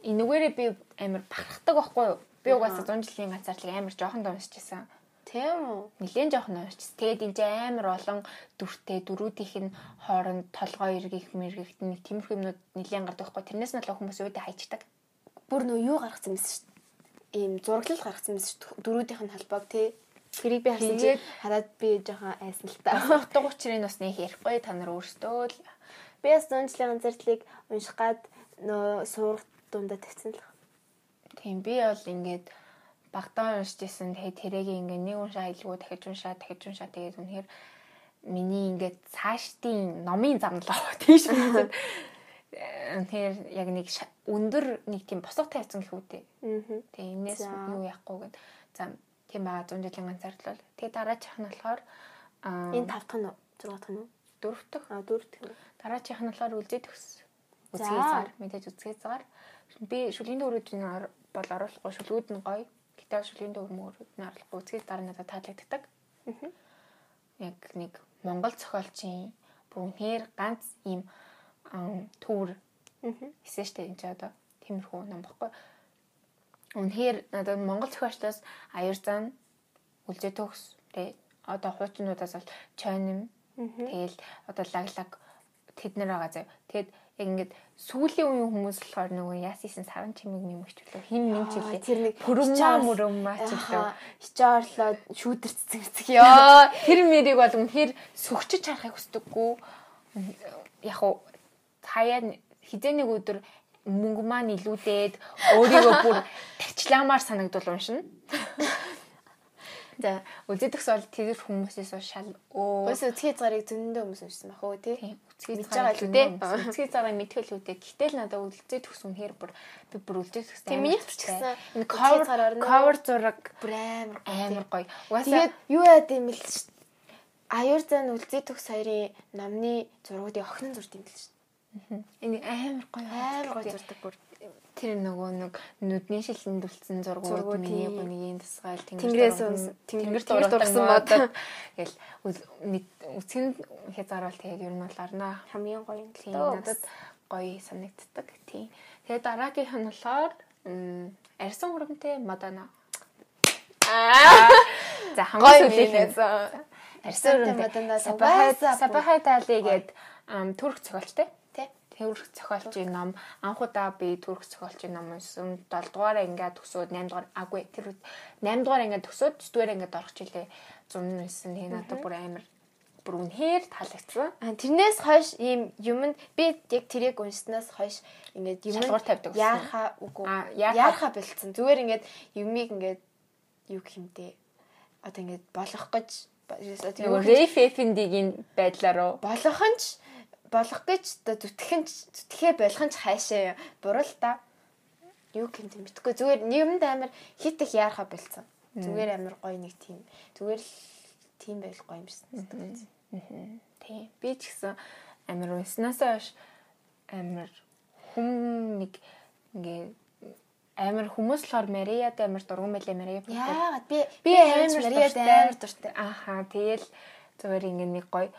энэгээрээ би амар бахархдаг байхгүй юу? Би угаасаа 100 жилийн ганцаардлыг амар жоохон уншижсэн. Тийм үү? Нилээн жоохон уншиж. Тэгээд энэ амар олон дүртэй дөрүүдийнх нь хооронд толгой эргэх мэргэгт нэг тиймэрхүү юмнууд нилээн гардаг байхгүй. Тэрнээс нь л хүмүүс үүдээ хайчдаг. Бүр нөө юу гаргацсан мэс шүү. Ийм зураглал гаргацсан мэс шүү. Дөрүүдийнх нь холбоог тий. Тэрийг би харсан чи хараад би жоохон айсан л та. Утга учрыг бас нэг ярихгүй та нар өөрсдөө л Би бас зөнчлийн ганцаардлыг унших гад нөө суурах дундаа тавьсан л. Тийм би бол ингээд багтаа уншиж исэн тэгээд тэрийг ингээд нэг уншаа илгүү дахиж уншаа дахиж уншаа тэгээд үнэхээр миний ингээд цаашдын номын зам л аваа тийш [laughs] үнэхээр тэр яг нэг өндөр нэг тийм босго тавьсан гэх үтэй. Аа. Тэгээ энэс юу яахгүй гэд. За тийм байгаа 100 жилийн ганцаардлал. Тэгээ дараачих нь болохоор Энэ тав дахь нь уу? Зургаах нь уу? дөрөв дэх А дөрөв дэх нь. дараачих нь болохоор үлзий төгс. За. Үзгээзгаар мэдээж үзгээзгаар. Би шүлийн ор- бол оруулахгүй шүлгүүд нь гоё. Гэтэ шүлийн дөр мөрүүд нь оруулахгүй үзгээд дараа надад таалагддаг. Яг нэг Монгол зохиолчийн бүгнээр ганц ийм төвөр. Эсвэл штэ энэ ч одоо тиймэрхүү ном баггүй. Үнэхээр надад Монгол зохиолчдоос аяр зан үлзээ төгс тэ одоо хуучнуудаас бол чойным тэгэл одоо лаглаг тэд нар байгаа зав. Тэгэд яг ингээд сүүлийн үеийн хүмүүс болохоор нөгөө яасисэн саран чимэг нэмэгч лөө хин Аа, үлээ. тэр нэг пүрмаа мөрөммаа ч лөө. Хичээрлоо шүүдэр цэцэг ёо. Тэр мэрийг бол үнэхээр сүгчиж харахыг хүсдэггүй. Яг уу хаяа хизээний өдөр мөнгө маань илүүдээд өөрийгөө бүр [laughs] тарчламаар санагдвал уншина. За үзэдэгс бол тэр хүмүүсээс бол шал өө Өөс үзхий зарыг зөндөө хүмүүс уншсан бах үү тий. үцгий байгаа л лүдээ. үү, Үцгий цагаан мэдхэл лүдээ. Гэтэл надад үлзээ төгс үнэхээр бүр би бүр үлзээ төгс. Тийм, миний ч гэсэн энэ cover цагаар cover зураг Бүр амар гоё, амар тий. гоё. Тэгээд юу яад юм бэл ш. Аюур зан төгс хоёрын номны зургуудыг охин зурд юм бэл ш. энэ амар гоё. Амар гоё тий. зурдаг бүр. Тэр нөгөө нэг нүдний шилэн дүлцэн зургууд миний бүнийг тасгаал Тэнгэрээс дурган- унс- тэнгэр тэнгэр дургасан дургасан модод модод. [laughs] гэл үсгэн хязгааруул тэгээд ер нь бол арнаа Хамгийн гоё юм тийм надад гоё санагддаг тийм тэгээд дараагийнх нь болохоор арьсан хурамтай модана Аа. [laughs] за хамгийн сүүлийн арьсан хурамтай бүр- сапахай таали гээд ам, түрк зохиолчтой Тэрх зохиолчийн ном анхудаа би түрх зохиолчийн ном уншсан 7 дугаар ингээд төсөөд 8 дугаар агүй тэр 8 дугаар ингээд төсөөд 9 дугаар ингээд орох жилээ 100 уншсан. Тэгээ надад бүр амар бүр үнэхээр таалагдсан. А тэрнээс хойш ийм юмд би яг тэрийг уншснаас хойш ингээд юм Шалгуур тавьдаг гэсэн. яаха үгүй А, яахаа- яаха болцсон зүгээр ингээд юмыг ингээд юу гэх юмдээ одоо ингээд болох гэж Рейф Эфендигийн байдлаар уу? болох нь ч болох гэж одоо зүтгэн зүтгэхээ болох нь ч хайшаа буруу л да. Юу гэнт юм битгүй зүгээр юмд амар хит их яарха болцсон. Зүгээр амар гоё нэг тийм зүгээр л тийм байл гоё юм шиг. Тийм. Би ч гэсэн амар унснасаа хойш амар хүм нэг ингээ амар хүмүүс болохоор Марияд амар дурган байлаа Мария. Яагаад би би амар Марияд дуртай. амар дуртай. Ааха тэгэл зүгээр ингээ нэг гоё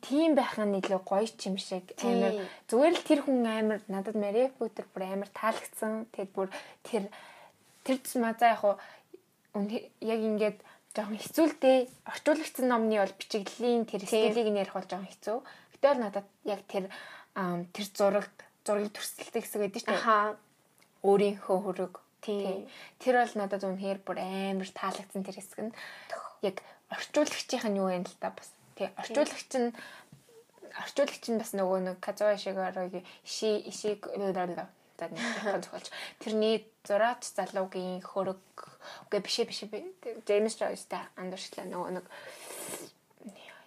тийм байх нь илүү гоё ч юм шиг амар зүгээр л тэр хүн амар надад Мария Бүтер бүр амар таалагдсан. Тэгэд бүр тэр тэр тусмаа за яг уу яг ингээд жоохон хэцүүлтэй орчуулагчсан номны бол бичиглэлийн тэр стилийг нь ярих бол жоохон хэцүү. Гэтэ бол надад яг тэр тэр зураг зургийг төрсөлтэй хэсэг байдаг шүү дээ. Өөрийнхөө хөрөг. Тийм. Тэр бол надад үнэхээр бүр амар таалагдсан тэр хэсэг нь. Яг орчуулагчийн нь юу вэ л та бас. Тий орчуулагч нь орчуулагч нь бас нөгөө нэг Казуа Шигарогийн иши ишиг за нэг зохиолч. Тэрний зураач залуугийн хөрөг үгүй биш биш Джеймс Джойстай андуурчлаа нөгөө нэг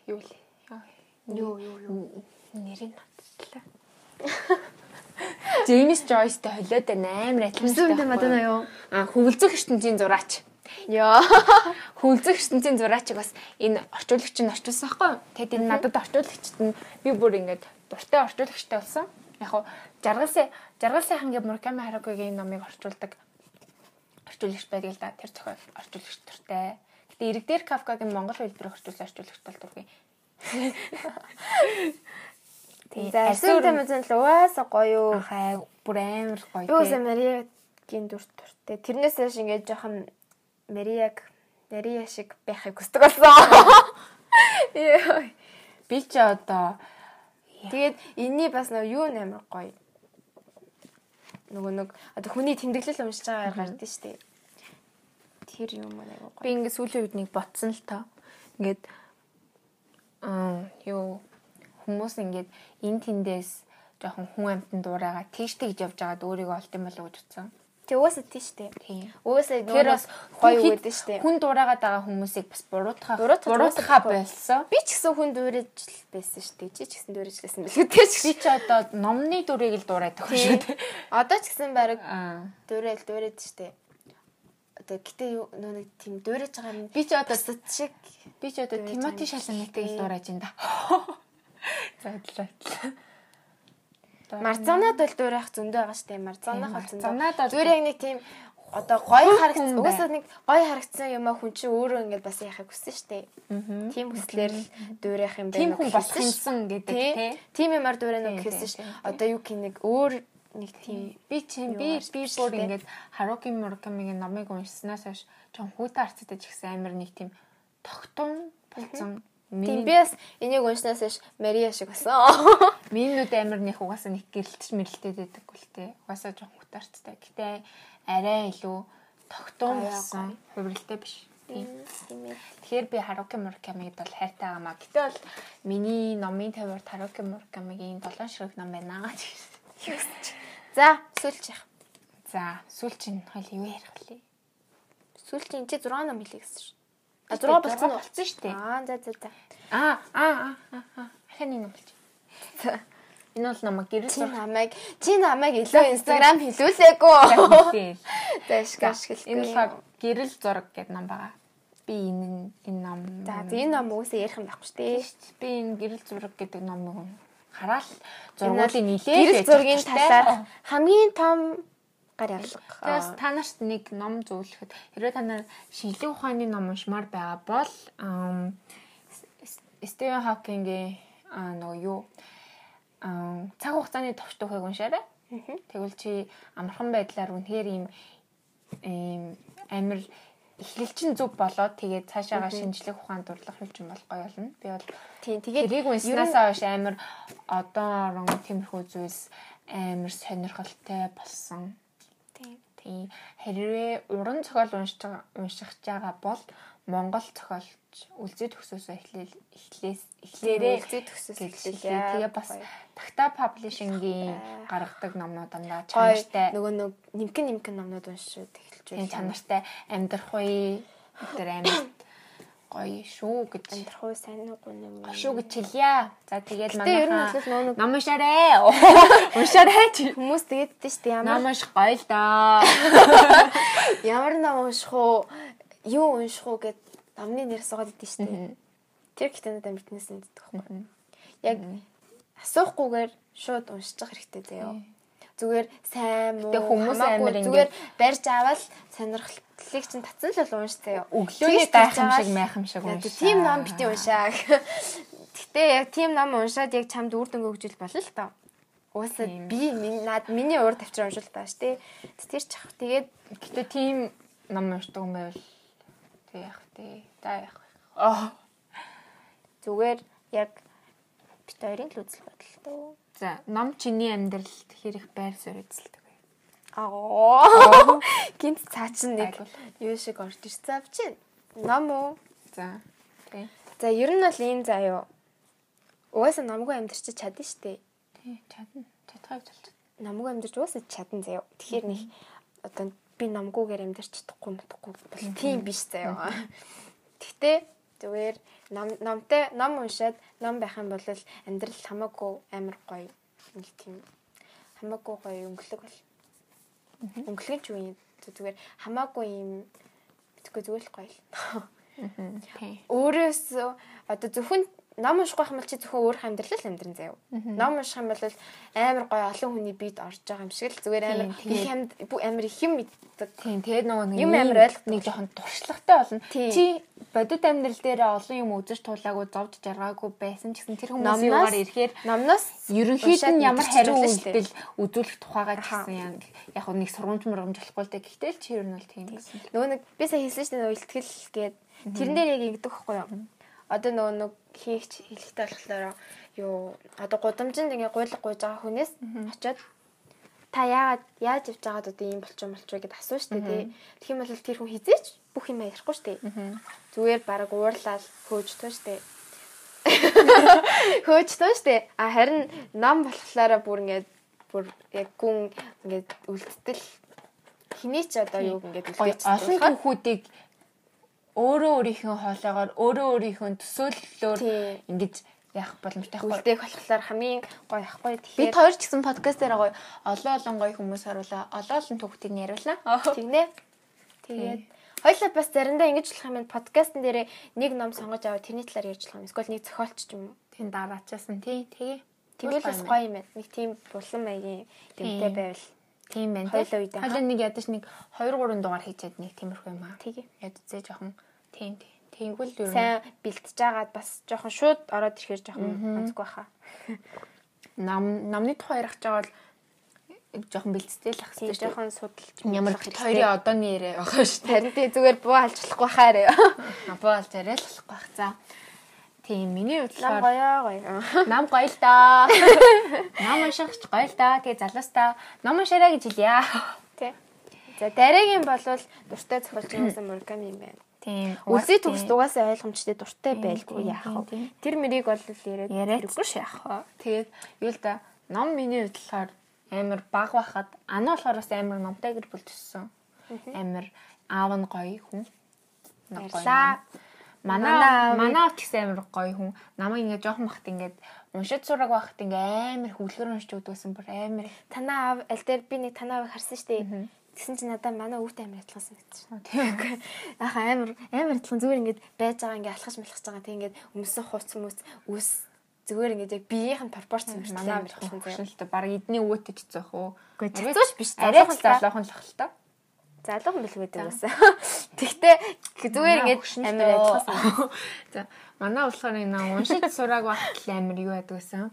юу л Юу юу нэрийг надчлаа. Джеймс Джойстай холиод амар адилхан. Зүгтээ мадана юу? А хөвөлцөх ертөнцийн зураач. Яа. [laughs] Хөвөлцөх ертөнцийн зураачиг бас энэ орчуулагч нь орчуулсан байхгүй юу? Тэгэд энэ надад орчуулагчд нь би бүр ингээд дуртай орчуулагчтай болсон. Яг хуу жаргалсан жаргалсан хангийн Мураками Харукигийн номыг орчуулдаг орчуулагч байдаг л да. Тэр зохиол орчуулагч дуртай. Гэтэ Иргэдэр Кавкагийн Монгол хэлбэрээр орчуулсан орчуулагч бол дургүй. За асуунтай мэдэн л угаасаа гоё юу. Хай бүр амар гоё. Би үсэ Мариагийн дүр төртэй. Тэрнээс хойш ингээд жоохон Мариаг Мария шиг байхыг хүсдэг болсон. Би ч одоо Тэгээд энэний бас нэг юу нэмэр гоё. Нөгөө нэг одоо хүний тэмдэглэл уншиж байгаагаар гардаг шүү дээ. Тэр юм аа нэг би ингээд сүүлийн үед нэг ботсон л тоо. Ингээд аа юу хүмүүс ингээд эн тэндээс жоохон хүн амтнд дуурайгаа тийштэй гэж явж байгаад өөрийгөө олд юм болов уу гэж утсан. Тэг уусаа тийш. Тийм. Уусаа Тэр бас гоё шүү дээ. Хүн дуурайгаад байгаа хүмүүсийг бас буруутгах Буруутгах- буруутгахаа болсон. Би ч гэсэн хүн л байсан дээ. Чи ч гэсэн дүүрэж лсэн бэлгүй дээ. Би ч одоо номны дүрийг л дуурайдаг шүү дээ. Одоо ч гэсэн баг дүүрээд шүү дээ. Одоо гэтээ нөө нэг тийм дүүрэж байгаа юм. Би ч одоо Бусад шиг би ч одоо Тимоти шиг. л дуурайж ин да. [laughs] За адлаа. Марцанаад бол дүүрэх зөндөө байгаа шүү дээ. Марцанах бол зөндөө. Зүгээр яг нэг тийм одоо гоё Хүн харагдсан. хүн Угаасаа нэг гоё харагдсан юм а хүн чинь өөрөө ингээд бас яхахыг хүссэн. Аа. Тийм хүслээр л дүүрэх юм байна. хүн гэж болох хэлсэн юмсан гэдэг Тий. тий. Тийм юмар Тийм, тийм, шүү. тийм. Одоо юу гэх нэг өөр нэг тийм Би чинь би би бүр ингээд Харуки Муракамигийн номыг уншсанаас хойш чон хүүтэ арцтай ч гэсэн амар нэг тийм тогтун болсон. Тийм би бас энийг уншнаас ш Мария шиг болсон. минийуд амар нэг угаасаа нэг гэрэлтч мэрэлтэд байдаг гүл тээ. Угаасаа жон хүүтэ арцтай. Гэтэ арай илүү тогтун болсон. Хувирлтай биш. Тэгэхээр би Харуки Муракамиг бол хайртай байгаамаа. Гэтэ бол миний номын тавиурд Харуки Муракамигийн долоон ширхэг ном байна гэж хэлсэн. За, сүүлчих. За, сүүл чинь хойл юу ярих вэ? Сүүлчийн чи 6 ном хэлээ гэсэн шүү. А Гэтэ 6 болсон уу? болсон шүү дээ. Аа, за за за. Аа, аа, аа. Ахын нэг болж. Энэ бол намайг гэрэл зурх намайг чи намайг илүү хэлүүлээгүй. тийм. Дэш гаш Энэ болохоор гэрэл зураг гэдэг ном байгаа. Би энэ энэ ном. За, энэ ном үгүйсээ ярих юм байхгүй шүү дээ. би энэ гэрэл зураг гэдэг номыг хараал Энэ бол зургуулын нилээ. Гэрэл зургийн талаар хамгийн том гар Тэгээс ялга. та нарт нэг ном зөвлөхөд хэрвээ та нар шинжлэх ухааны ном уншмаар байгаа бол Стивен Хокингийн нөгөө юу цаг хугацааны товч тухайг уншаарай. Тэгвэл чи амархан байдлаар үнэхээр ийм ийм амир эхлэлчин зөв болоод тэгээд цаашаага шинжлэх ухаанд дурлах хөлж юм бол гоё болно. Би бол Тийм, тэгээд тэрийг уншнаасаа хойш амир одоо орон тиймэрхүү зүйлс амир сонирхолтой болсон. Тийм. Хэрвээ уран зохиол уншиж уншиж байгаа бол Монгол зохиолч үлзий төгсөөсөө эхлээл эхлээс эхлээрээ Үлзий төгсөөс хэлээ. Тэгээ бас. Такта паблишингийн гаргадаг номнууд Гой чанартай нөгөө нэг нимкэн нимкэн номнууд уншиж эхэлж байлаа. чанартай амьдрах үе Тэр амар гоё шүү гэж амьдрах уу сайн уу юм. гоё шүү гэж хэлье. За тэгээд нэг ном уншаарэ. Уншаарэ хүмүүс тэгээд дээ шүү дээ ямар Ном унших гоё л доо. [laughs] ямар ном унших уу юу унших уу гэд номны нэр суугаад идэв шүү дээ. Тэр гэхдээ надад мэднээс мэддэг байхгүй. Яг асуухгүйгээр шууд уншчих хэрэгтэй заяа. Зүгээр сайн муу хүмүүс амар зүгээр барьж аваад сонирхлыг чинь татсан л бол унш заяа. Өглөөний Тэгж гайхам аваад шиг майхам шиг яа, уншаа. Тийм ном бити уншаа. Гэтэ яг тийм ном уншаад яг чамд үр дүнгээ өгчүүл болно л тоо. Уусаа би над миний урд тавчраа уншуул тааш тий. Тэр ч ах тэгээд Гэтэ тийм ном уншдаг юм байвал тэг яах вэ? За яах? Аа. зүгээр яг бит хоёрын л үзэл бодолтой. За, ном чиний амьдралд хэр их байр суурь эзэлдэг? Аа. Гинт цаачин нэг юу шиг орж ирсэн авчин. Ном уу? За. Тэг. За ер нь бол заа юу. Угаасаа номгүй амьдрч чадна штэ. Тий, чадна. Чадхайг тулч. Номгүй амьдрч угаасаа чадна юу. Тэгэхээр нэг одоо би номгүйгээр амьдрч чадахгүй мутахгүй бол тийм биш юу. Гэхдээ зүгээр ном номтой ном уншаад ном байх юм бол амьдрал хамаагүй амар гоё нэг тийм хамаагүй гоё өнгөлөг бол. Юу юм. Зүгээр хамаагүй юм. Битгүй зүгээр л. Гоё л. Өөрөөс одоо зөвхөн ном унших байх юм бол чи зөвхөн өөрийнхөө амьдралаа л амьдран заяа. Ном унших юм бол амар гоё олон хүний биед орж байгаа юм шиг л зүгээр амар их амар их юм мэддэг. Тийм, тэгээд нөгөө нэг Юм амар ойлгодог. нэг жоохон туршлагатай болно. Чи бодит амьдрал дээр олон юм үзэж туулаагүй, зовж жаргаагүй байсан гэсэн тэр Номноос- югаар ирэхээр Номноос ерөнхийд нь ямар мэдчих хариу болно шүү дээ. үйлдэл үзүүлэх тухайгаа гэсэн яг яг нэг сургамж мургамж болохгүй л дээ. Гэхдээ л чи ер нь бол тийм нөгөө нэг би сая хэлсэн шүү дээ ихтгэл гээд тэрэн дээр яг ингэдэг байхгүй юу? Одоо нөгөө нэг хийгч хэлэхтэй болохоор юу одоо гудамжинд ингээ гуйлга гуйж байгаа хүнээс очиод та яагаад яаж явж байгаад одоо ийм болчих юм болчих вэ гэд асуу штэ тий. Тэгэх юм бол тэр хүн хизээч бүх юм ярихгүй штэ. Зүгээр баг уурлаад хөөж туу штэ. [laughs] Хөөж туу штэ. А харин ном болохоор бүр ингээд бүр яг гүн ингээд үлдтэл хиний ч одоо юу ингээд Гоё үлдээж олон хүүхдүүдийг өөрөө өөрийнхөө хоолоогоор өөрөө өөрийнхөө төсөөллөөр ингэж яах боломжтой байхгүй. үлдээх болохоор хамгийн гоё ахгүй Бид тэгэхээр хоёр ч гэсэн подкаст дээр гоё олон олон гоё хүмүүс харуулаа. Олон олон түүхтийг яриулаа. тэгнэ. Тэгээд хоёлаа бас заримдаа ингэж болох юм. Подкастн дээр нэг ном сонгож аваад тэрний талаар ярьж болох юм. Эсвэл нэг зохиолч ч юм уу. Тэн дараачаасан тий. Тэгээ. Тэгвэл бас гоё юм байна. Нэг тийм булан маягийн Тийм. байвал Тийм байна. Үедээ, хаа? Хоёлаа нэг ядаж нэг 2 3 дугаар хийчихэд нэг тиймэрхүү юм аа. Тэгээ. Ядцээ жоохон тийм тийм. Тэнгүүл юу сайн бэлтэж агаад бас жоохон шууд ороод ирэхээр жоохон онцгүй баха. нам намны тухай ярих жаавал жоохон бэлтцтэй л ах Тийм хэрэгтэй шүү. жоохон судалж Ямар хоёрын одооны яриа байгаа шүү. Харин тий зүгээр буу [laughs] алж болохгүй хаарэ. Апаал зарай л болохгүй бах. За. Тийм миний Нам бодлоор гоё гоё. нам гоё л да. Нам уншихч гоё л да. Тэгээ залуустаа ном уншаарай гэж хэлье. Тий. За дараагийн болвол дуртай зохиолч юмсан Мурками юм байна. Тийм. Үлзий төгс дугаасаа ойлгомжтой дуртай байлгүй яах вэ? Тэр мөрийг бол яриад хэрэггүй ш. яах вэ? Тэгээд юу л да ном миний бодлоор амар баг байхад ана болохоор бас амар номтой гэр бүл төссөн. Амар аав нь гоё хүн. Баярлаа. Манай Манай аав- авт гэсэн амар гоё хүн. Намайг ингээд жоохон бахт ингээд уншиж сураг байхад ингээд амар хөвлгөр уншиж өгдөөсөн бүр амар. Танаа аав аль дээр би нэг танаа аавыг харсан шүү дээ. Тэгсэн чинь надад манай өвтэй амар адилхан санагдсан. Тийм. Яха амар амар адилхан зүгээр ингэж байж байгаа ингээ алхаж малхаж байгаа. Тэг ингээд өмсөн хуц хүмүүс үс зүгээр ингээд яг биеийнх нь пропорц мөртлөө Манай амар заяа. хөшөлтө баг эдний өвөтэй ч зөөх үү. Үгүй, цэцүүш биш, Арай залуухан ч л та. залуухан л ах л та. Залуухан бэл байдаг байсан. Тэгтээ зүгээр амар адилхан санагдсан. [laughs] За манай болохоор энэ уншиж сураг багт л амар юу байдаг гэсэн.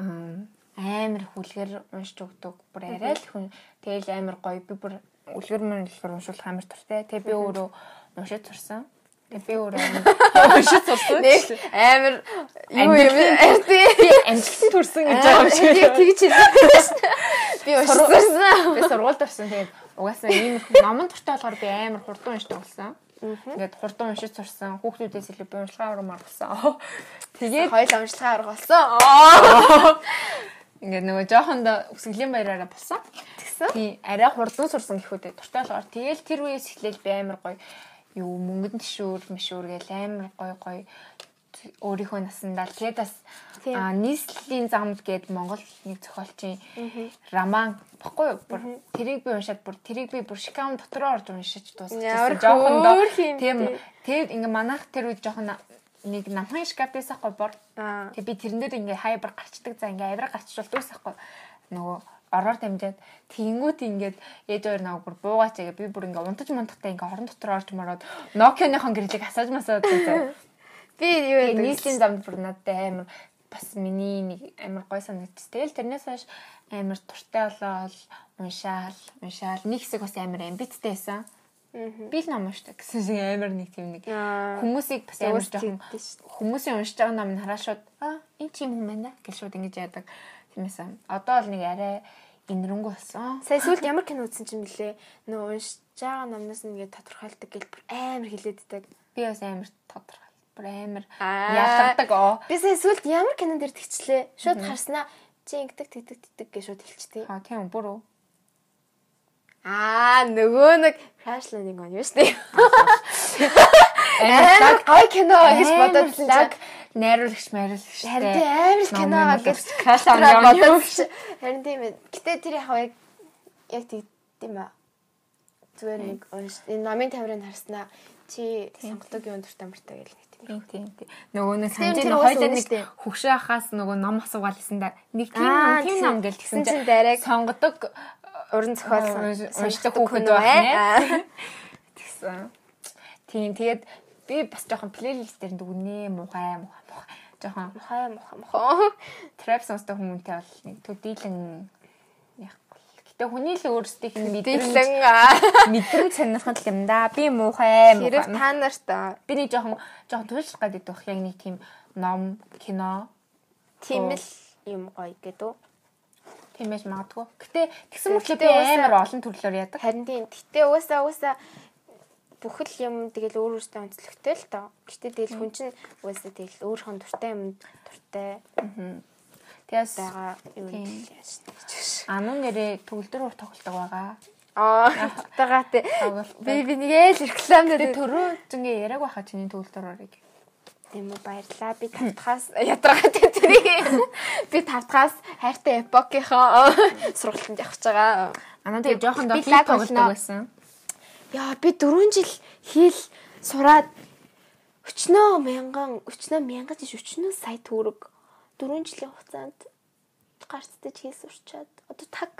Аа амар хүлгэр уншиж өгдөг. Бүр арай л хүн тэгэл амар гоё би бүр үлгэр мөн үлгэр уншуулах амар туртай. Тэгээ би өөрөө уншиж сурсан. Тэгээ би өөрөө [laughs] уншиж сурсан. Амар юу юм [laughs] би амжилтанд хүрсэн гэж байгаа юм шиг. Тэгж хэлсэн. Би уншсан. Би сургуульд орсон. Тэгээд угаасаа ийм номон туртай болохоор би амар хурдан уншдаг болсон. Ингээд хурдан уншиж сурсан. Хүүхдүүдээс илүү би уншлагаа урам аргасан. [laughs] Тэгээд Хоёул уншлагаа арга болсон. Ингээд нөгөө жоохондоо өсгөлийн баяраараа болсон. Тэгсэн. Тийм арай хурдан сурсан гэхүүдээ дуртай болохоор тэгэл тэр үеэс эхлээл би амар гоё юу мөнгөнд тишүүр мишүүр гээл амар гой гой өөрийнхөө насандаа тэгээд бас. А нийслэлийн замд гээд Монгол нэг зохиолчийн роман баггүй юу? бүр тэрийг би уншаад бүр тэрийг би бүр шикам дотроо орж уншиж дуусчихсан. Жоохондоо хөөрх юм тийм тэгээд ингээ манайх тэр үед жоохон нэг намхан шкаф байсан хгүй бор. Тэгээд би тэрэн дээр ингээ хайбар гарчдаг за ингээ авир гарчуулдаг байхгүй. Нөгөө ороор дамжаад тэнгүүт ингээд ээж хоёр нэг бүр буугаач гээ би бүр ингээ унтаж мунтахтай ингээ орон дотор орж мороод Nokia-ныхон гэрлийг асааж масаад заа. [laughs] Би юу нийслэлийн замд бүр надад амар бас миний нэг амар гой санагдчих. Тэгэл тэрнээс хойш амар туртай болоод уншаал, уншаал. Нэг хэсэг бас амар амбицтай байсан. Би л ном уншдаг гэсэн шиг амар нэг тийм нэг хүмүүсийг бас амар жоохон хүмүүсийн уншиж байгаа ном нь хараа шууд аа энэ ч юм юм байна гэж шууд ингэж яадаг. Тиймээс одоо л нэг арай инэрэнгүү болсон. Сая сүүлд ямар кино үзсэн чинь блэ? Нөө уншиж байгаа номноос нь ингээд тодорхойлдог гэл бүр амар хилээд идэг. Би бас амар тодорхой. Аа. ялгардаг оо. Би сая сүүлд ямар кинон дээр тэгчлээ. Шууд харснаа чи ингэдэг тэгдэг тэгдэг гэж шууд хэлчихтэй. Аа тийм бүр үү. Аа нөгөө нэг Crash Landing on юу штэ. Амар Амар гоё кино гэж бодоод лаг лаг найруулагч майруулагч Харин тийм амар л кино гэж Crash Landing on юу? Харин тийм ээ. Гэтэ тэр яг яг яг тийм ба. Зүгээр нэг унш энэ номын тавирыг харснаа чи сонголтог юм дуртай мөртэй гэл нэг тийм. Тийм тийм. Нөгөө нэг уус хоёлаа нэг штэ. хөвшөө хаас нөгөө ном асуугаал гэсэн да. Нэг тийм ном, тийм ном гэл тэгсэн чинь дарааг сонгодог уран зохиолсон уншдаг хүүхэд байна. [laughs] Тэгсэн. Тийм тэгээд би бас жоохон плейлист дээр дүгнээ мухай мухай мухай. Жоохон Мухай мухай мухай. трап сонсдог хүмүүнтэй бол нэг төдийлэн Гэтэ хүний л өөрсдийнх нь мэдрэмж аа. мэдрэмж сонирхол юм да. Би муухай Хэрэг муухай. та нарт Би нэг жоохон жоохон туйлшлах гэдэг байх яг нэг тийм ном, кино тийм л юм гоё гэдэг үү? тиймээс магадгүй. Гэтэ тэгсэн мөртлөө би Гэтэ угаасаа- амар олон төрлөөр яадаг. Харин тийм. Гэтэ угаасаа угаасаа бүхэл юм тэгэл өөр өөртөө онцлогтой л доо. Гэтэ тэгэл хүн чинь угаасаа тэгэл өөрийнхөө дуртай юм дуртай Тэгээс байгаа л яаж гэж. ануу нэрээ төгөлдөр уур тоглодог байгаа. Аа, тагаа тий. Би би нэгээл реклам Тэгээ дээр төрөө зингээ яриаг байхаа чиний төгөлдөр уурыг. Тийм үү баярлаа. Би тавтахаас ядаргаад тэрийг би тавтахаас хайртай эпокийнхоо сургалтанд явж байгаа. Анаа тэгээ жоохон доо лаг тоглодог байсан. Яа би 4 жил хэл сураад өчнөө мянган өчнөө мянган жиш өчнөө сая төгрөг 4 жилийн хугацаанд гарцтай хэл сурчаад одоо таг.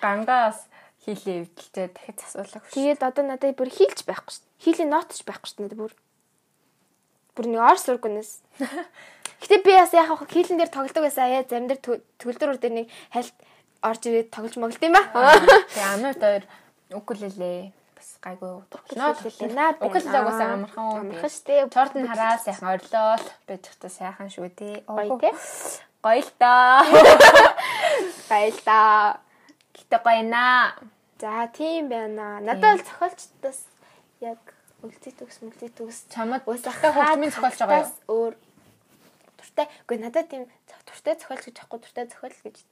Гангаас хийлээ эвдэлтэй дахиж асуулаа хөш. Тэгээд одоо надад бүр хийлж байхгүй шүү дээ. Хийлийн нотч байхгүй шүү дээ надад бүр. Бүр нэг ор сургунаас. [laughs] Гэтэ би бас яг хаа хийлэн дээр тоглодог байсан. Яа зарим дээр төгөлдөр дээр нэг хальт орж ирээд тоглож моглд юм ба. Тэгээ ануу дээр укулеле гайгүй наад байна. Укулеле угаасаа амархан. Амархан шүү дээ. Чорт нь хараа сайхан орлоо байж та сайхан шүү дээ. Гоё те. Гоё л таа. Баялаа. Гэтэ гоё наа. За тийм байна. Надад бол зохиолчдоос яг үлдээ төгс мүлдээ төгс Чамд Уусахтай хөгжмийн зохиолч байгаа юу? Өөр туртай. Үгүй надад тийм туртай зохиолч гэж ахгүй туртай зохиол гэж.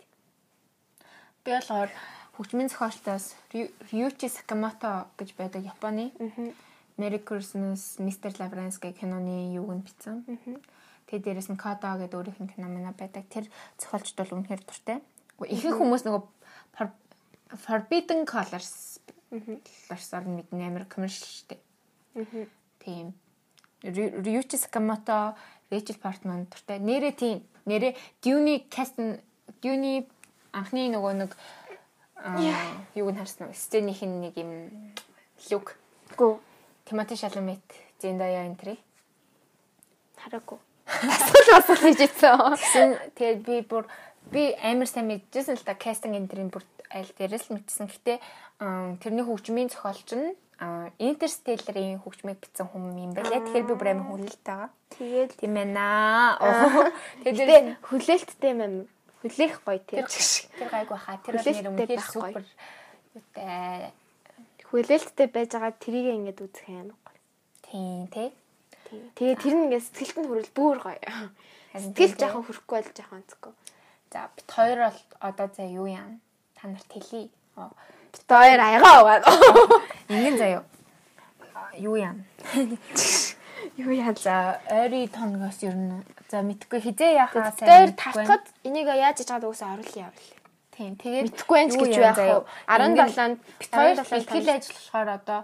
Би болохоор хөгжмийн зохиолчдоос Ryuichi Sakamoto гэж байдаг Японы. Merry Christmas Mr. Lawrence гэх киноны юуг нь бичсэн. Тэгээ дээрэс нь Kodo гэдэг өөрийнх нь кино мана байдаг. Тэр зохиолчд бол үнэхээр дуртай. Ихэнх хүмүүс нөгөө For- Forbidden Colors ларсаар мэднэ амар commercial дээ. Тийм. Ryu- Ryuichi Sakamoto, Rachel Portman дуртай. Нэрээ тийм. Нэрээ Dune cast Dune анхны нөгөө нэг юуг нь харсан нь нэг юм лук. Үгүй Тимоти Шаламет, Зендая энтри. хараагүй. Асуул асуул хийж ийцэн. Тэгсэн тэгээд би бүр би амар сайн мэдчихсэн л та кастинг энтрийн бүр аль дээрээс л мэдсэн. Гэтэ тэрний хөгжмийн зохиолч нь Интерстелларын хөгжмийг бичсэн хүн юм байлаа. Тэгэхээр би бүр амар хүлээлт байгаа. Тэгээд Тийм ээ наа. Тэгээд тэгээ хүлээлттэй юм. Хүлээх гоё тийм. тэр гайгүй хаа. Тэр бол нэр үнэхээр супер. Юутай. Хүлээлттэй байж байгаа тэрийг ингээд үзэх юм гоё. Тийм тий. Тэгээ тэр нь ингээд сэтгэлд нь хүрэл бүр гоё. Сэтгэл жоохон хөрөхгүй бол жоохон онцгүй. За бит хоёр бол одоо за юу яа? Та нарт хэлий. Бид хоёр аягаа угаад. Ингэн заяа. юу яам? Юу яа. За ойрын тоногоос ер нь за мэдхгүй хизээ яхаа Тэр тавтахад энийг яаж хийж байгааг үгүйсээ оруулъя явал. Тийм. Тэгээд Мэдхгүй байж гэж байх уу? 17-нд бит хоёр бэлтгэл ажил болохоор одоо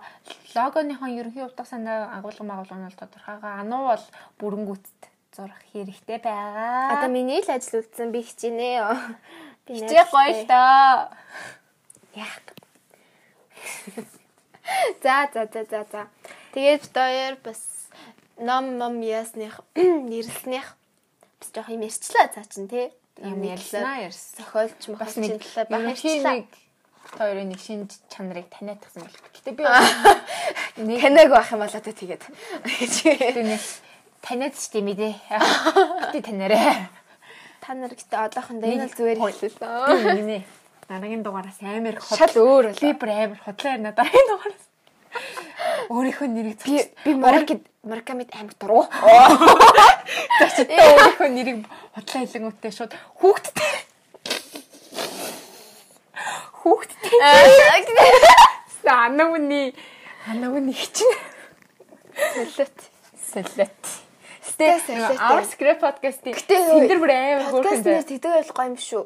логоныхон ерөнхий утга санаа агуулга магуулга нь бол тодорхойгоо ануу бол бүрэнгүүтд зурах хэрэгтэй байгаа. Одоо миний л ажил үлдсэн би хичээнэ. [laughs] Би хичээ гоё л доо. Яах. [laughs] За за за за за. Тэгээд хоёр бас ном ном ясных [clears throat] нэрлснэх бас жоох юм ярьчлаа цаа чин тий. юм ярьснаа ярьсан. Зохиолч Бас нэг ерөнхий бахарчлаа. нэг хоёрын нэг шинж чанарыг таниадсан бол. Гэтэ би нэг Танайг байх юм болоо тэ тэгээд. тэр нэг таниад штий мэдээ. Гэтэ танараа. Та нар гэдэг одоохондоо энэ бол зүгээр хэлээ. Би нэ. Дараагийн дугаараас амар хот. Шал өөр Би бүр амар хотлоо ярина дараагийн дугаараас. Өөрийнхөө нэрийг Би би маркет маркамит амир дуруу. Зачтай өөрийнхөө нэрийг хотлоо хэлэнгүүтээ шууд хүүхдтэй. Хүүхдтэй. Анавны анавны хичин. Солиот. Солиот. Солиот. Our script podcast-ийн синдэр бүр амар хөөрхөн. нэр тэгдэг ойлгоо юм шүү.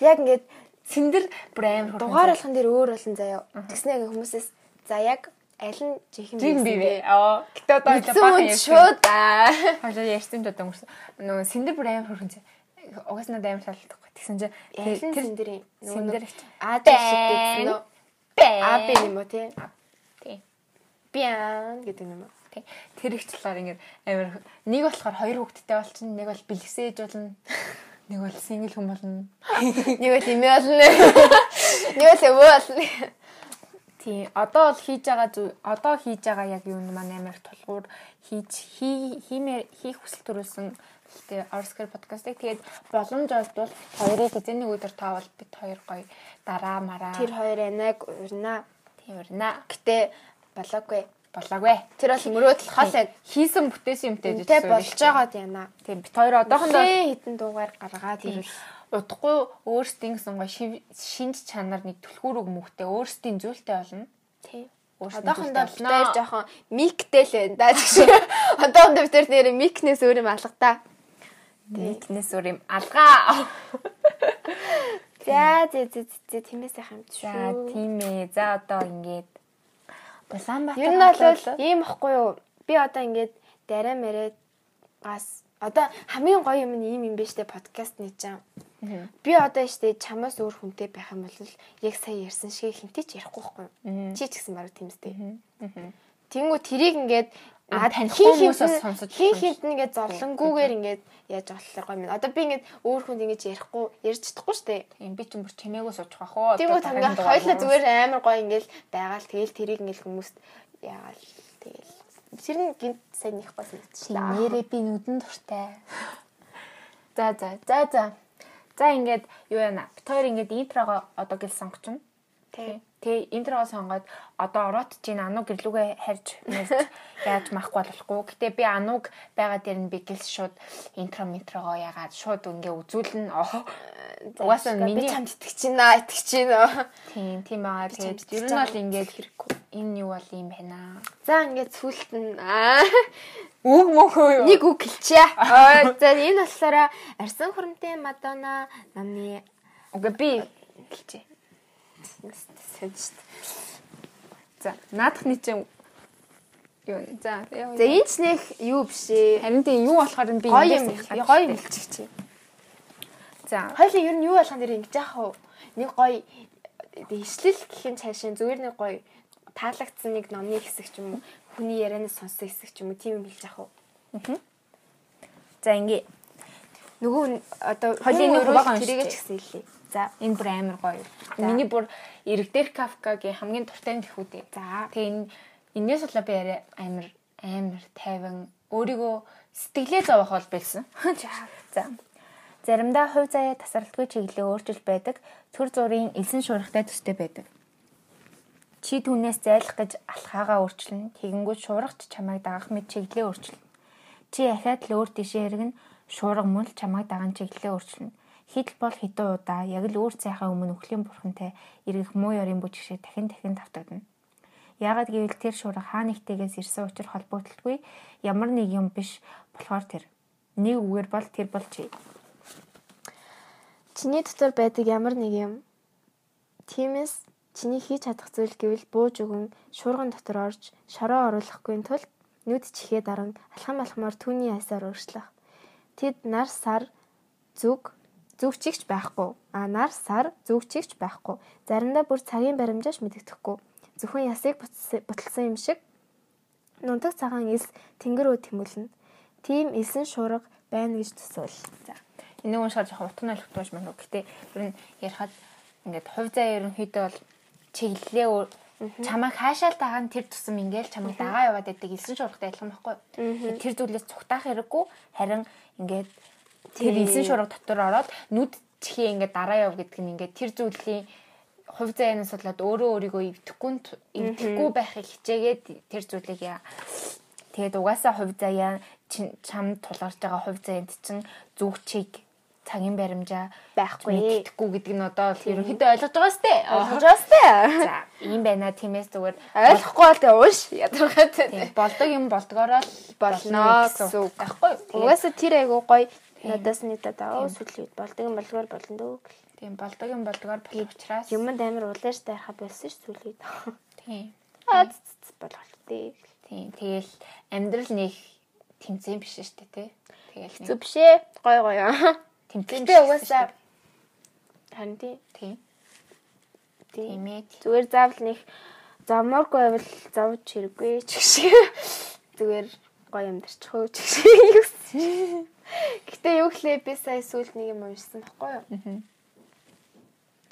Яг ингээд Синдэр бүр амар хөөрхөн. дугаар болгон дээр өөр болон заяа. Тэгснээр хүмүүсээс за яг аль нь жихэн Жиг би бэ. Аа. Гэтэ одоо Мэдсэн үнд шууд аа. Хажаа ярьсан ч одоо өнгөрсөн. Нөгөө синдэр бүр амар хөөрхөн. Угаас надад амар таалагддаг. Тэгсэн чинь тэр сэндэрийн синдэр аа шиг гэсэн нөө. Аа би юм уу тий. Тий. Биан гэдэг юм уу. Тий. Тэр их талаар ингээд амар нэг болохоор хоёр хүүхэдтэй болчихно. Нэг бол бэлгсээж болно. Нэг бол сингл хүн болно. [laughs] Нэг бол имээ болно. [laughs] Нэг бол өвөө болно. Тий. Одоо бол хийж байгаа зү одоо хийж байгаа яг юу нь маань амар тулгуур хийж хий хиймээр хийх хүсэл төрүүлсэн тэгээ Орскер подкастыг тэгээд боломж олдвол хоёрыг эзэний өдөр таавал бит хоёр гоё дараа мараа Тэр хоёр анаг урна. тийм урна Гэтэ болоогүй. болоогүй. Тэр бол мөрөөдөл хол яг хийсэн бүтээсэн юмтай Тэ болж байгаад яана. Тийм бит хоёр одоохондоо хитэн дуугаар гаргаад ирвэл удахгүй өөрсдийн гэсэн шив- шинж чанар нэг түлхүүрэг мөхтэй өөрсдийн зүйлтэй болно. тий. Өөрсдийн Одоохондоо бид хоёр жоохон миктэй л байна да гэж. [laughs] Одоохондоо бид нэр микнес өөр юм алга та. Нийтнээс өөр юм алгаа. [laughs] За зэ зэ зэ тиймээс сайхан юм За шүү. тийм ээ. За одоо ингээд Улаанбаатар Ер нь бол ийм ихгүй юу? Би одоо ингээд дараа мэрээ гас одоо хамгийн гоё юм нь ийм юм биш үү подкаст нэг чам. Би одоо штэ чамаас өөр хүнтэй байх юм бол яг сая ярьсан шиг хинтээ ч ярихгүй байхгүй юу? Чи ч гэсэн бараг тиймстэй. Тэнгүү тэрийг ингээд Аа, таних хин хүмүүсээс хинт- сонсож хин болох юм хинт нь ингээд зовлонгүйгээр ингээд яаж болохоор гоё юм. Одоо би ингээд өөр хүнд ингээд ярихгүй ярьж чадахгүй штэ. Тийм би ч юм бүр чимээгөө суучих واخ уу. Тэнгүү тамгаа хоёлаа зүгээр амар гоё ингээд байгаал тэгэл тэрийг ингээд хүмүүст яагаал тэгэл тэр нь гинт сайн их санагдчих та. нэрээ би нүдэн дуртай. [laughs] За за за за. За ингээд юу яана. Бит хоёр ингээд интрого одоо гэл сонгочихно. Тий. Тэ интрого сонгоод одоо ороод чинь ануу гэрлүүгээ харж мэлж [laughs] яаж махгүй болохгүй. Гэтэ би анууг байгаа дээр нь би гэлс шууд интро метрого ягаад шууд ингээ үзүүлнэ. Оо. Угаасаа миний чамд итгэж байна, итгэж байна. тийм тийм аа чамд тэгээд ер нь бол ингээд хэрэггүй. Энэ юу бол юм байна. За ингээд сүулт нь [laughs] Үг мөхөө юу? нэг үг хэлчихье. Аа за энэ болохоор арсан хурамтай Мадонна намны Уга би хэлчихье. Сонь шүү дээ. За, наадахны чинь юу вэ? За. За энэ ч нэг юу биш ээ. харин тийм юу болохоор би Гоё юм гоё юм хэлчих чи. За, Хоёлын ер нь юу болгон дэр ингэж яах вэ? Нэг гоё ишлэл гэх юм цаашаа зүгээр нэг гоё таалагдсан нэг номны хэсэг ч юм уу хүний ярианаас сонссон хэсэг ч юм уу тийм юм хэлж яах вэ? за ингээ Нөгөө одоо Хоёлын нэг өрөөл тэрийгээ ч гэсэн хэлье. За энэ бүр амар гоё. Миний бүр Эрэгдэр Кафкагийн хамгийн дуртай тэхүүдээ. За. Тэгээ энэ энэс болоо би арай амар амар тайван өөрийгөө сэтгэлээ зовох бол байсан. [laughs] За. Заримдаа хувь заяа тасралтгүй чиглэлээ өөрчилж байдаг төр зургийн элсэн шуурхтай төстэй байдаг. Чи түүнээс зайлах гэж алхаагаа өөрчилнө. Тэгэнгүүт шуургач чамайг дагах мэт чиглэлээ өөрчилнө. Чи ахаад л өөр тишээ хэрэгн шуурга мөн л чамайг даган чиглэлээ өөрчилнө. Хидл бол хитэн удаа яг л өөр цайхаа өмнө өхлийн бурхантай эргэх муу ёрын бүжигшээ дахин дахин давтагдана. Яагаад гэвэл тэр шуурга хаа нэгтэйгээс ирсэн учраас холбогдлтгүй ямар нэг юм биш болохоор тэр. Нэг үгээр бол тэр бол чи. Чиний дотор байдаг ямар нэг юм. Тиймээс чиний хийж чадах зүйл гэвэл бууж өгөн шуурган дотор орж шороо оруулахгүй тулд нүд чихээ даран алхам алхмаар түүний айсаар өөрчлөх. Тэд нар сар зүг зүгчигч байхгүй. А нар сар зүгчигч байхгүй. Заримдаа бүр цагийн баримжааш мэддэхгүй. Зөвхөн ясыг буталсан юм шиг нунтаг цагаан элс тэнгэр рүү тэмүүлнэ. Тийм элсэн шуурга байна гэж төсөөл. За. Энэ нэг уншаад жоохон утганы ойлгохтойш мөн үү. Гэтэ ер нь ярихад ингээд хувь заа ерөнхийдөө бол чиглэлээ чамайг хаашаал дагаан тэр тусам ингээл чамайг дагаа яваад байдаг элсэн шуургатай адилхан байхгүй. Тэр зүйлээс цухтаах хэрэггүй харин ингээд тэр элсэн шуурга дотор ороод нүд чихээ ингээд дараа яв гэдэг нь ингээд тэр зүйлийн хувь заяанаас болоод өөрөө өөрийгөө эвдэхгүй эвдэхгүй байхыг хичээгээд тэр зүйлийг яа. Тэгээд угаасаа хувь заяа чам тулгарч байгаа хувь заяанд чинь зүг чиг цагийн баримжаа байхгүй мэддэхгүй гэдэг нь одоо ерөнхийдөө ойлгож байгаа сте. Ойлгож байгаа сте. За, ийм байна. Тиймээс зүгээр ойлгохгүй бол тэгээ ууш ядаргаа тийм болдог юм болдгоороо л болно гэсэн үг байхгүй. Угаасаа тэр айгу гоё надаас нийтэд аа сүлийн үед болдог юм болгоор болно дөө. Тийм болдог юм болдгоор болох учраас юмд амар улааш тайхаа болсон ш сүлийн. Тийм. Аа болголтээ. Тийм. Тэгэл амьдрал нэг тэмцээн биш дээ тий. Тэгэл зүг бишээ. Гой гоё. Тэмцээнтэй угаасаа харин тий. Тийм. Тийм ээ. Зүгээр заавал нэг замааргүй байвал зовж хэрэггүй ч гэх шиг. Зүгээр гоё амьдарч хөө ч гэх шиг. [laughs] Гэтэ юу гэхлээр би сая сүлд нэг юм уншсан баггүй юу?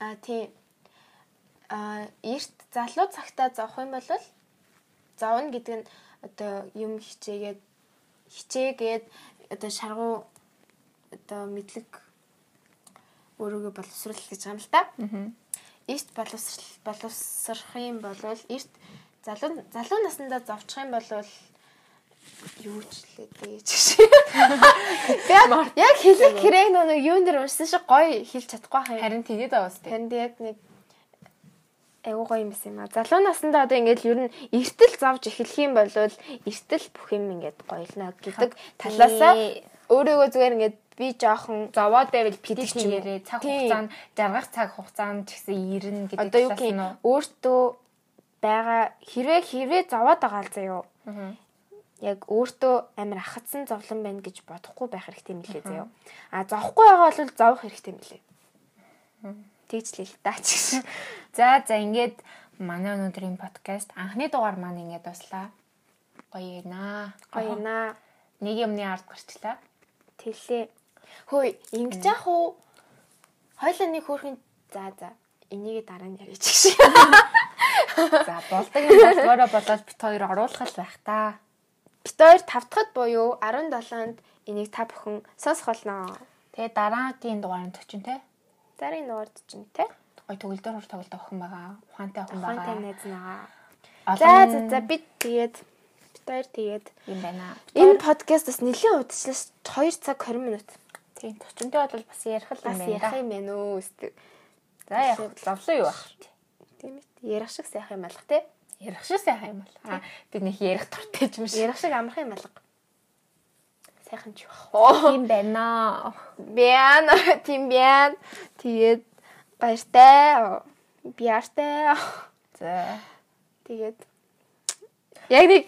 Аа тий. Аа эрт залуу цагтаа зовх юм бол зовно гэдэг нь одоо юм хичээгээд хичээгээд одоо шаргуу одоо мэдлэг өөрийгөө боловсруулах гэж байгаа юм л та. Эрт боловсрал боловсрах юм бол эрт залуу залуу наснда зовчих юм бол юу ч лээ гэж. [laughs] Яг хэлэх хэрэг нэг юун дээр уншсан шиг гоё хэлж чадахгүй хаа. Харин тэгээд аваас тийм. Харин яг нэг айгуу гоё юм байсан юм а. Залуу наснда одоо ингээд ер нь эртэл завж эхлэх юм бол эртэл бүх юм ингээд гоёлно гэдэг талаасаа өөрийгөө зүгээр ингээд би жоохон зовоод байвал педич нэрээ цаг хугацаанд жаргах цаг хугацаанд ч гэсэн ирнэ гэдэг юу гэх өөртөө байгаа хэрвээ хэрвээ зовоод байгаа л заяо. Яг өөртөө амар ахацсан зовлон байна гэж бодохгүй байх хэрэгтэй мөлий заяо. А зовхгүй байгаа бол зовох хэрэгтэй мөлий. Тэгж л л даач гэсэн. [laughs] За за ингээд манай өнөөдрийн подкаст анхны дугаар маань ингээд дуслаа. Гоё наа. Гоё наа. Нэг юмны ард гарчлаа. Тэглээ. Хөөе, ингэж яах уу? Хойлоо нэг хөөрхөн за за энийг дараа нь яриач гэж. [laughs] За болдог юм болгоороо болоод бит хоёр оруулах л байх та. Бит хоёр тавтахад буюу 17-нд энийг та бүхэн сонсох болно. Тэгээ дараагийн дугаард очин те. Дараагийн дугаард очин те. Гой төгөлдөр хур тоглолт охин байгаа. Ухаантай охин байгаа. Ухаантай найз байгаа. За за за бид тэгээд бит хоёр тэгээд юм байна. Энэ подкастаас нэлээд удаачлаас 2 цаг 20 минут. Тийм 40-тэй бол бас ярих л юм байна. Ярих юм байна өө. За яг ловлоо юу ах. Тийм ээ. Ярих шиг сайхан юм алга те. Ярих шиг сайхан юм бол. Аа бид нэг ярих туртай юм шиг. Ярих шиг амархан юм алга. Сайхан ч байх. Тийм байна. Бян [laughs] тийм бян. Тэгээд баяртай. Биартай. За. Тэгээд Яг нэг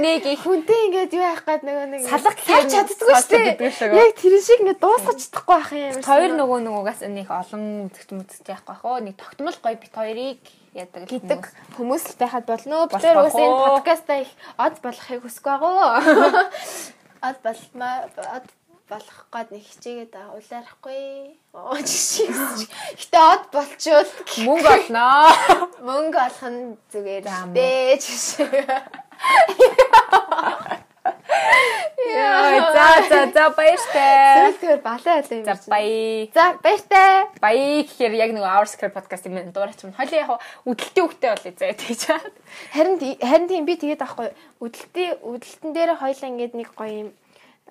нэг их хүнтэй ингээд юу яах гээд нөгөө нэг салах хийж чаддгүй шүү дээ. Яг тэр шиг ингээд дуусгаж чадахгүй байх юм. Хоёр нөгөө нөгөөгээс нэг олон үзэгч мүзэж яахгүй байх оо нэг тогтмол гоё бит хоёрыг яадаг гэдэг хүмүүс л байхад болно. Тэр уус энэ подкастаа их од болохыг хүсэж байгаа. [laughs] Од болмаа од болох гээд нэг хичээгээд улаарахгүй. Оо жишээ. Гэтэ од болчвол мөнгө олноо. [laughs] Мөнгө олох нь зүгээр дээ жишээ. Яа, за за за баяртай. Зүгээр балаа ялаа юм. За баяа. За баяртай. Баяа гэхээр яг нэг Our Script podcast юм дуурайч юм. Хойлоо яг үдэлтийн хөвгтэй болъё заа тэгж чад. Харин харин тийм би тэгээд аахгүй үдэлтийн үдэлтэн дээр хойлоо ингээд нэг гоё юм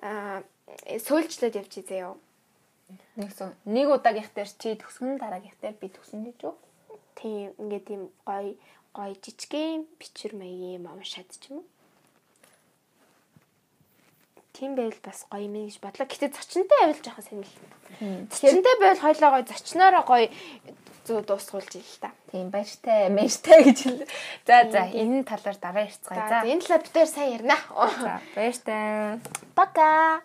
аа сөүлжлээд явчих заяа. Нэг нэг удаагийнх дээр чи төгсгөн дараагийнх дээр би төгсөн гэж үү? Тийм ингээд тийм гоё гоё жижигхэн бичвэр маягийн юм уншаад ч юм уу. Тийм байл бас гоё юм гэж бодлоо. Гэтэ зочинтой байвал жоохон сонирхол. Зочинтой байвал хоёлоо гоё зочноороо гоё зөө дуусгуулж ил та. Тийм баяртай, баяртай гэж хэлээ. За за энэ талаар дараа ярьцгаая. За энэ талаар хоёр сайн ярина. За баяртай. Пока.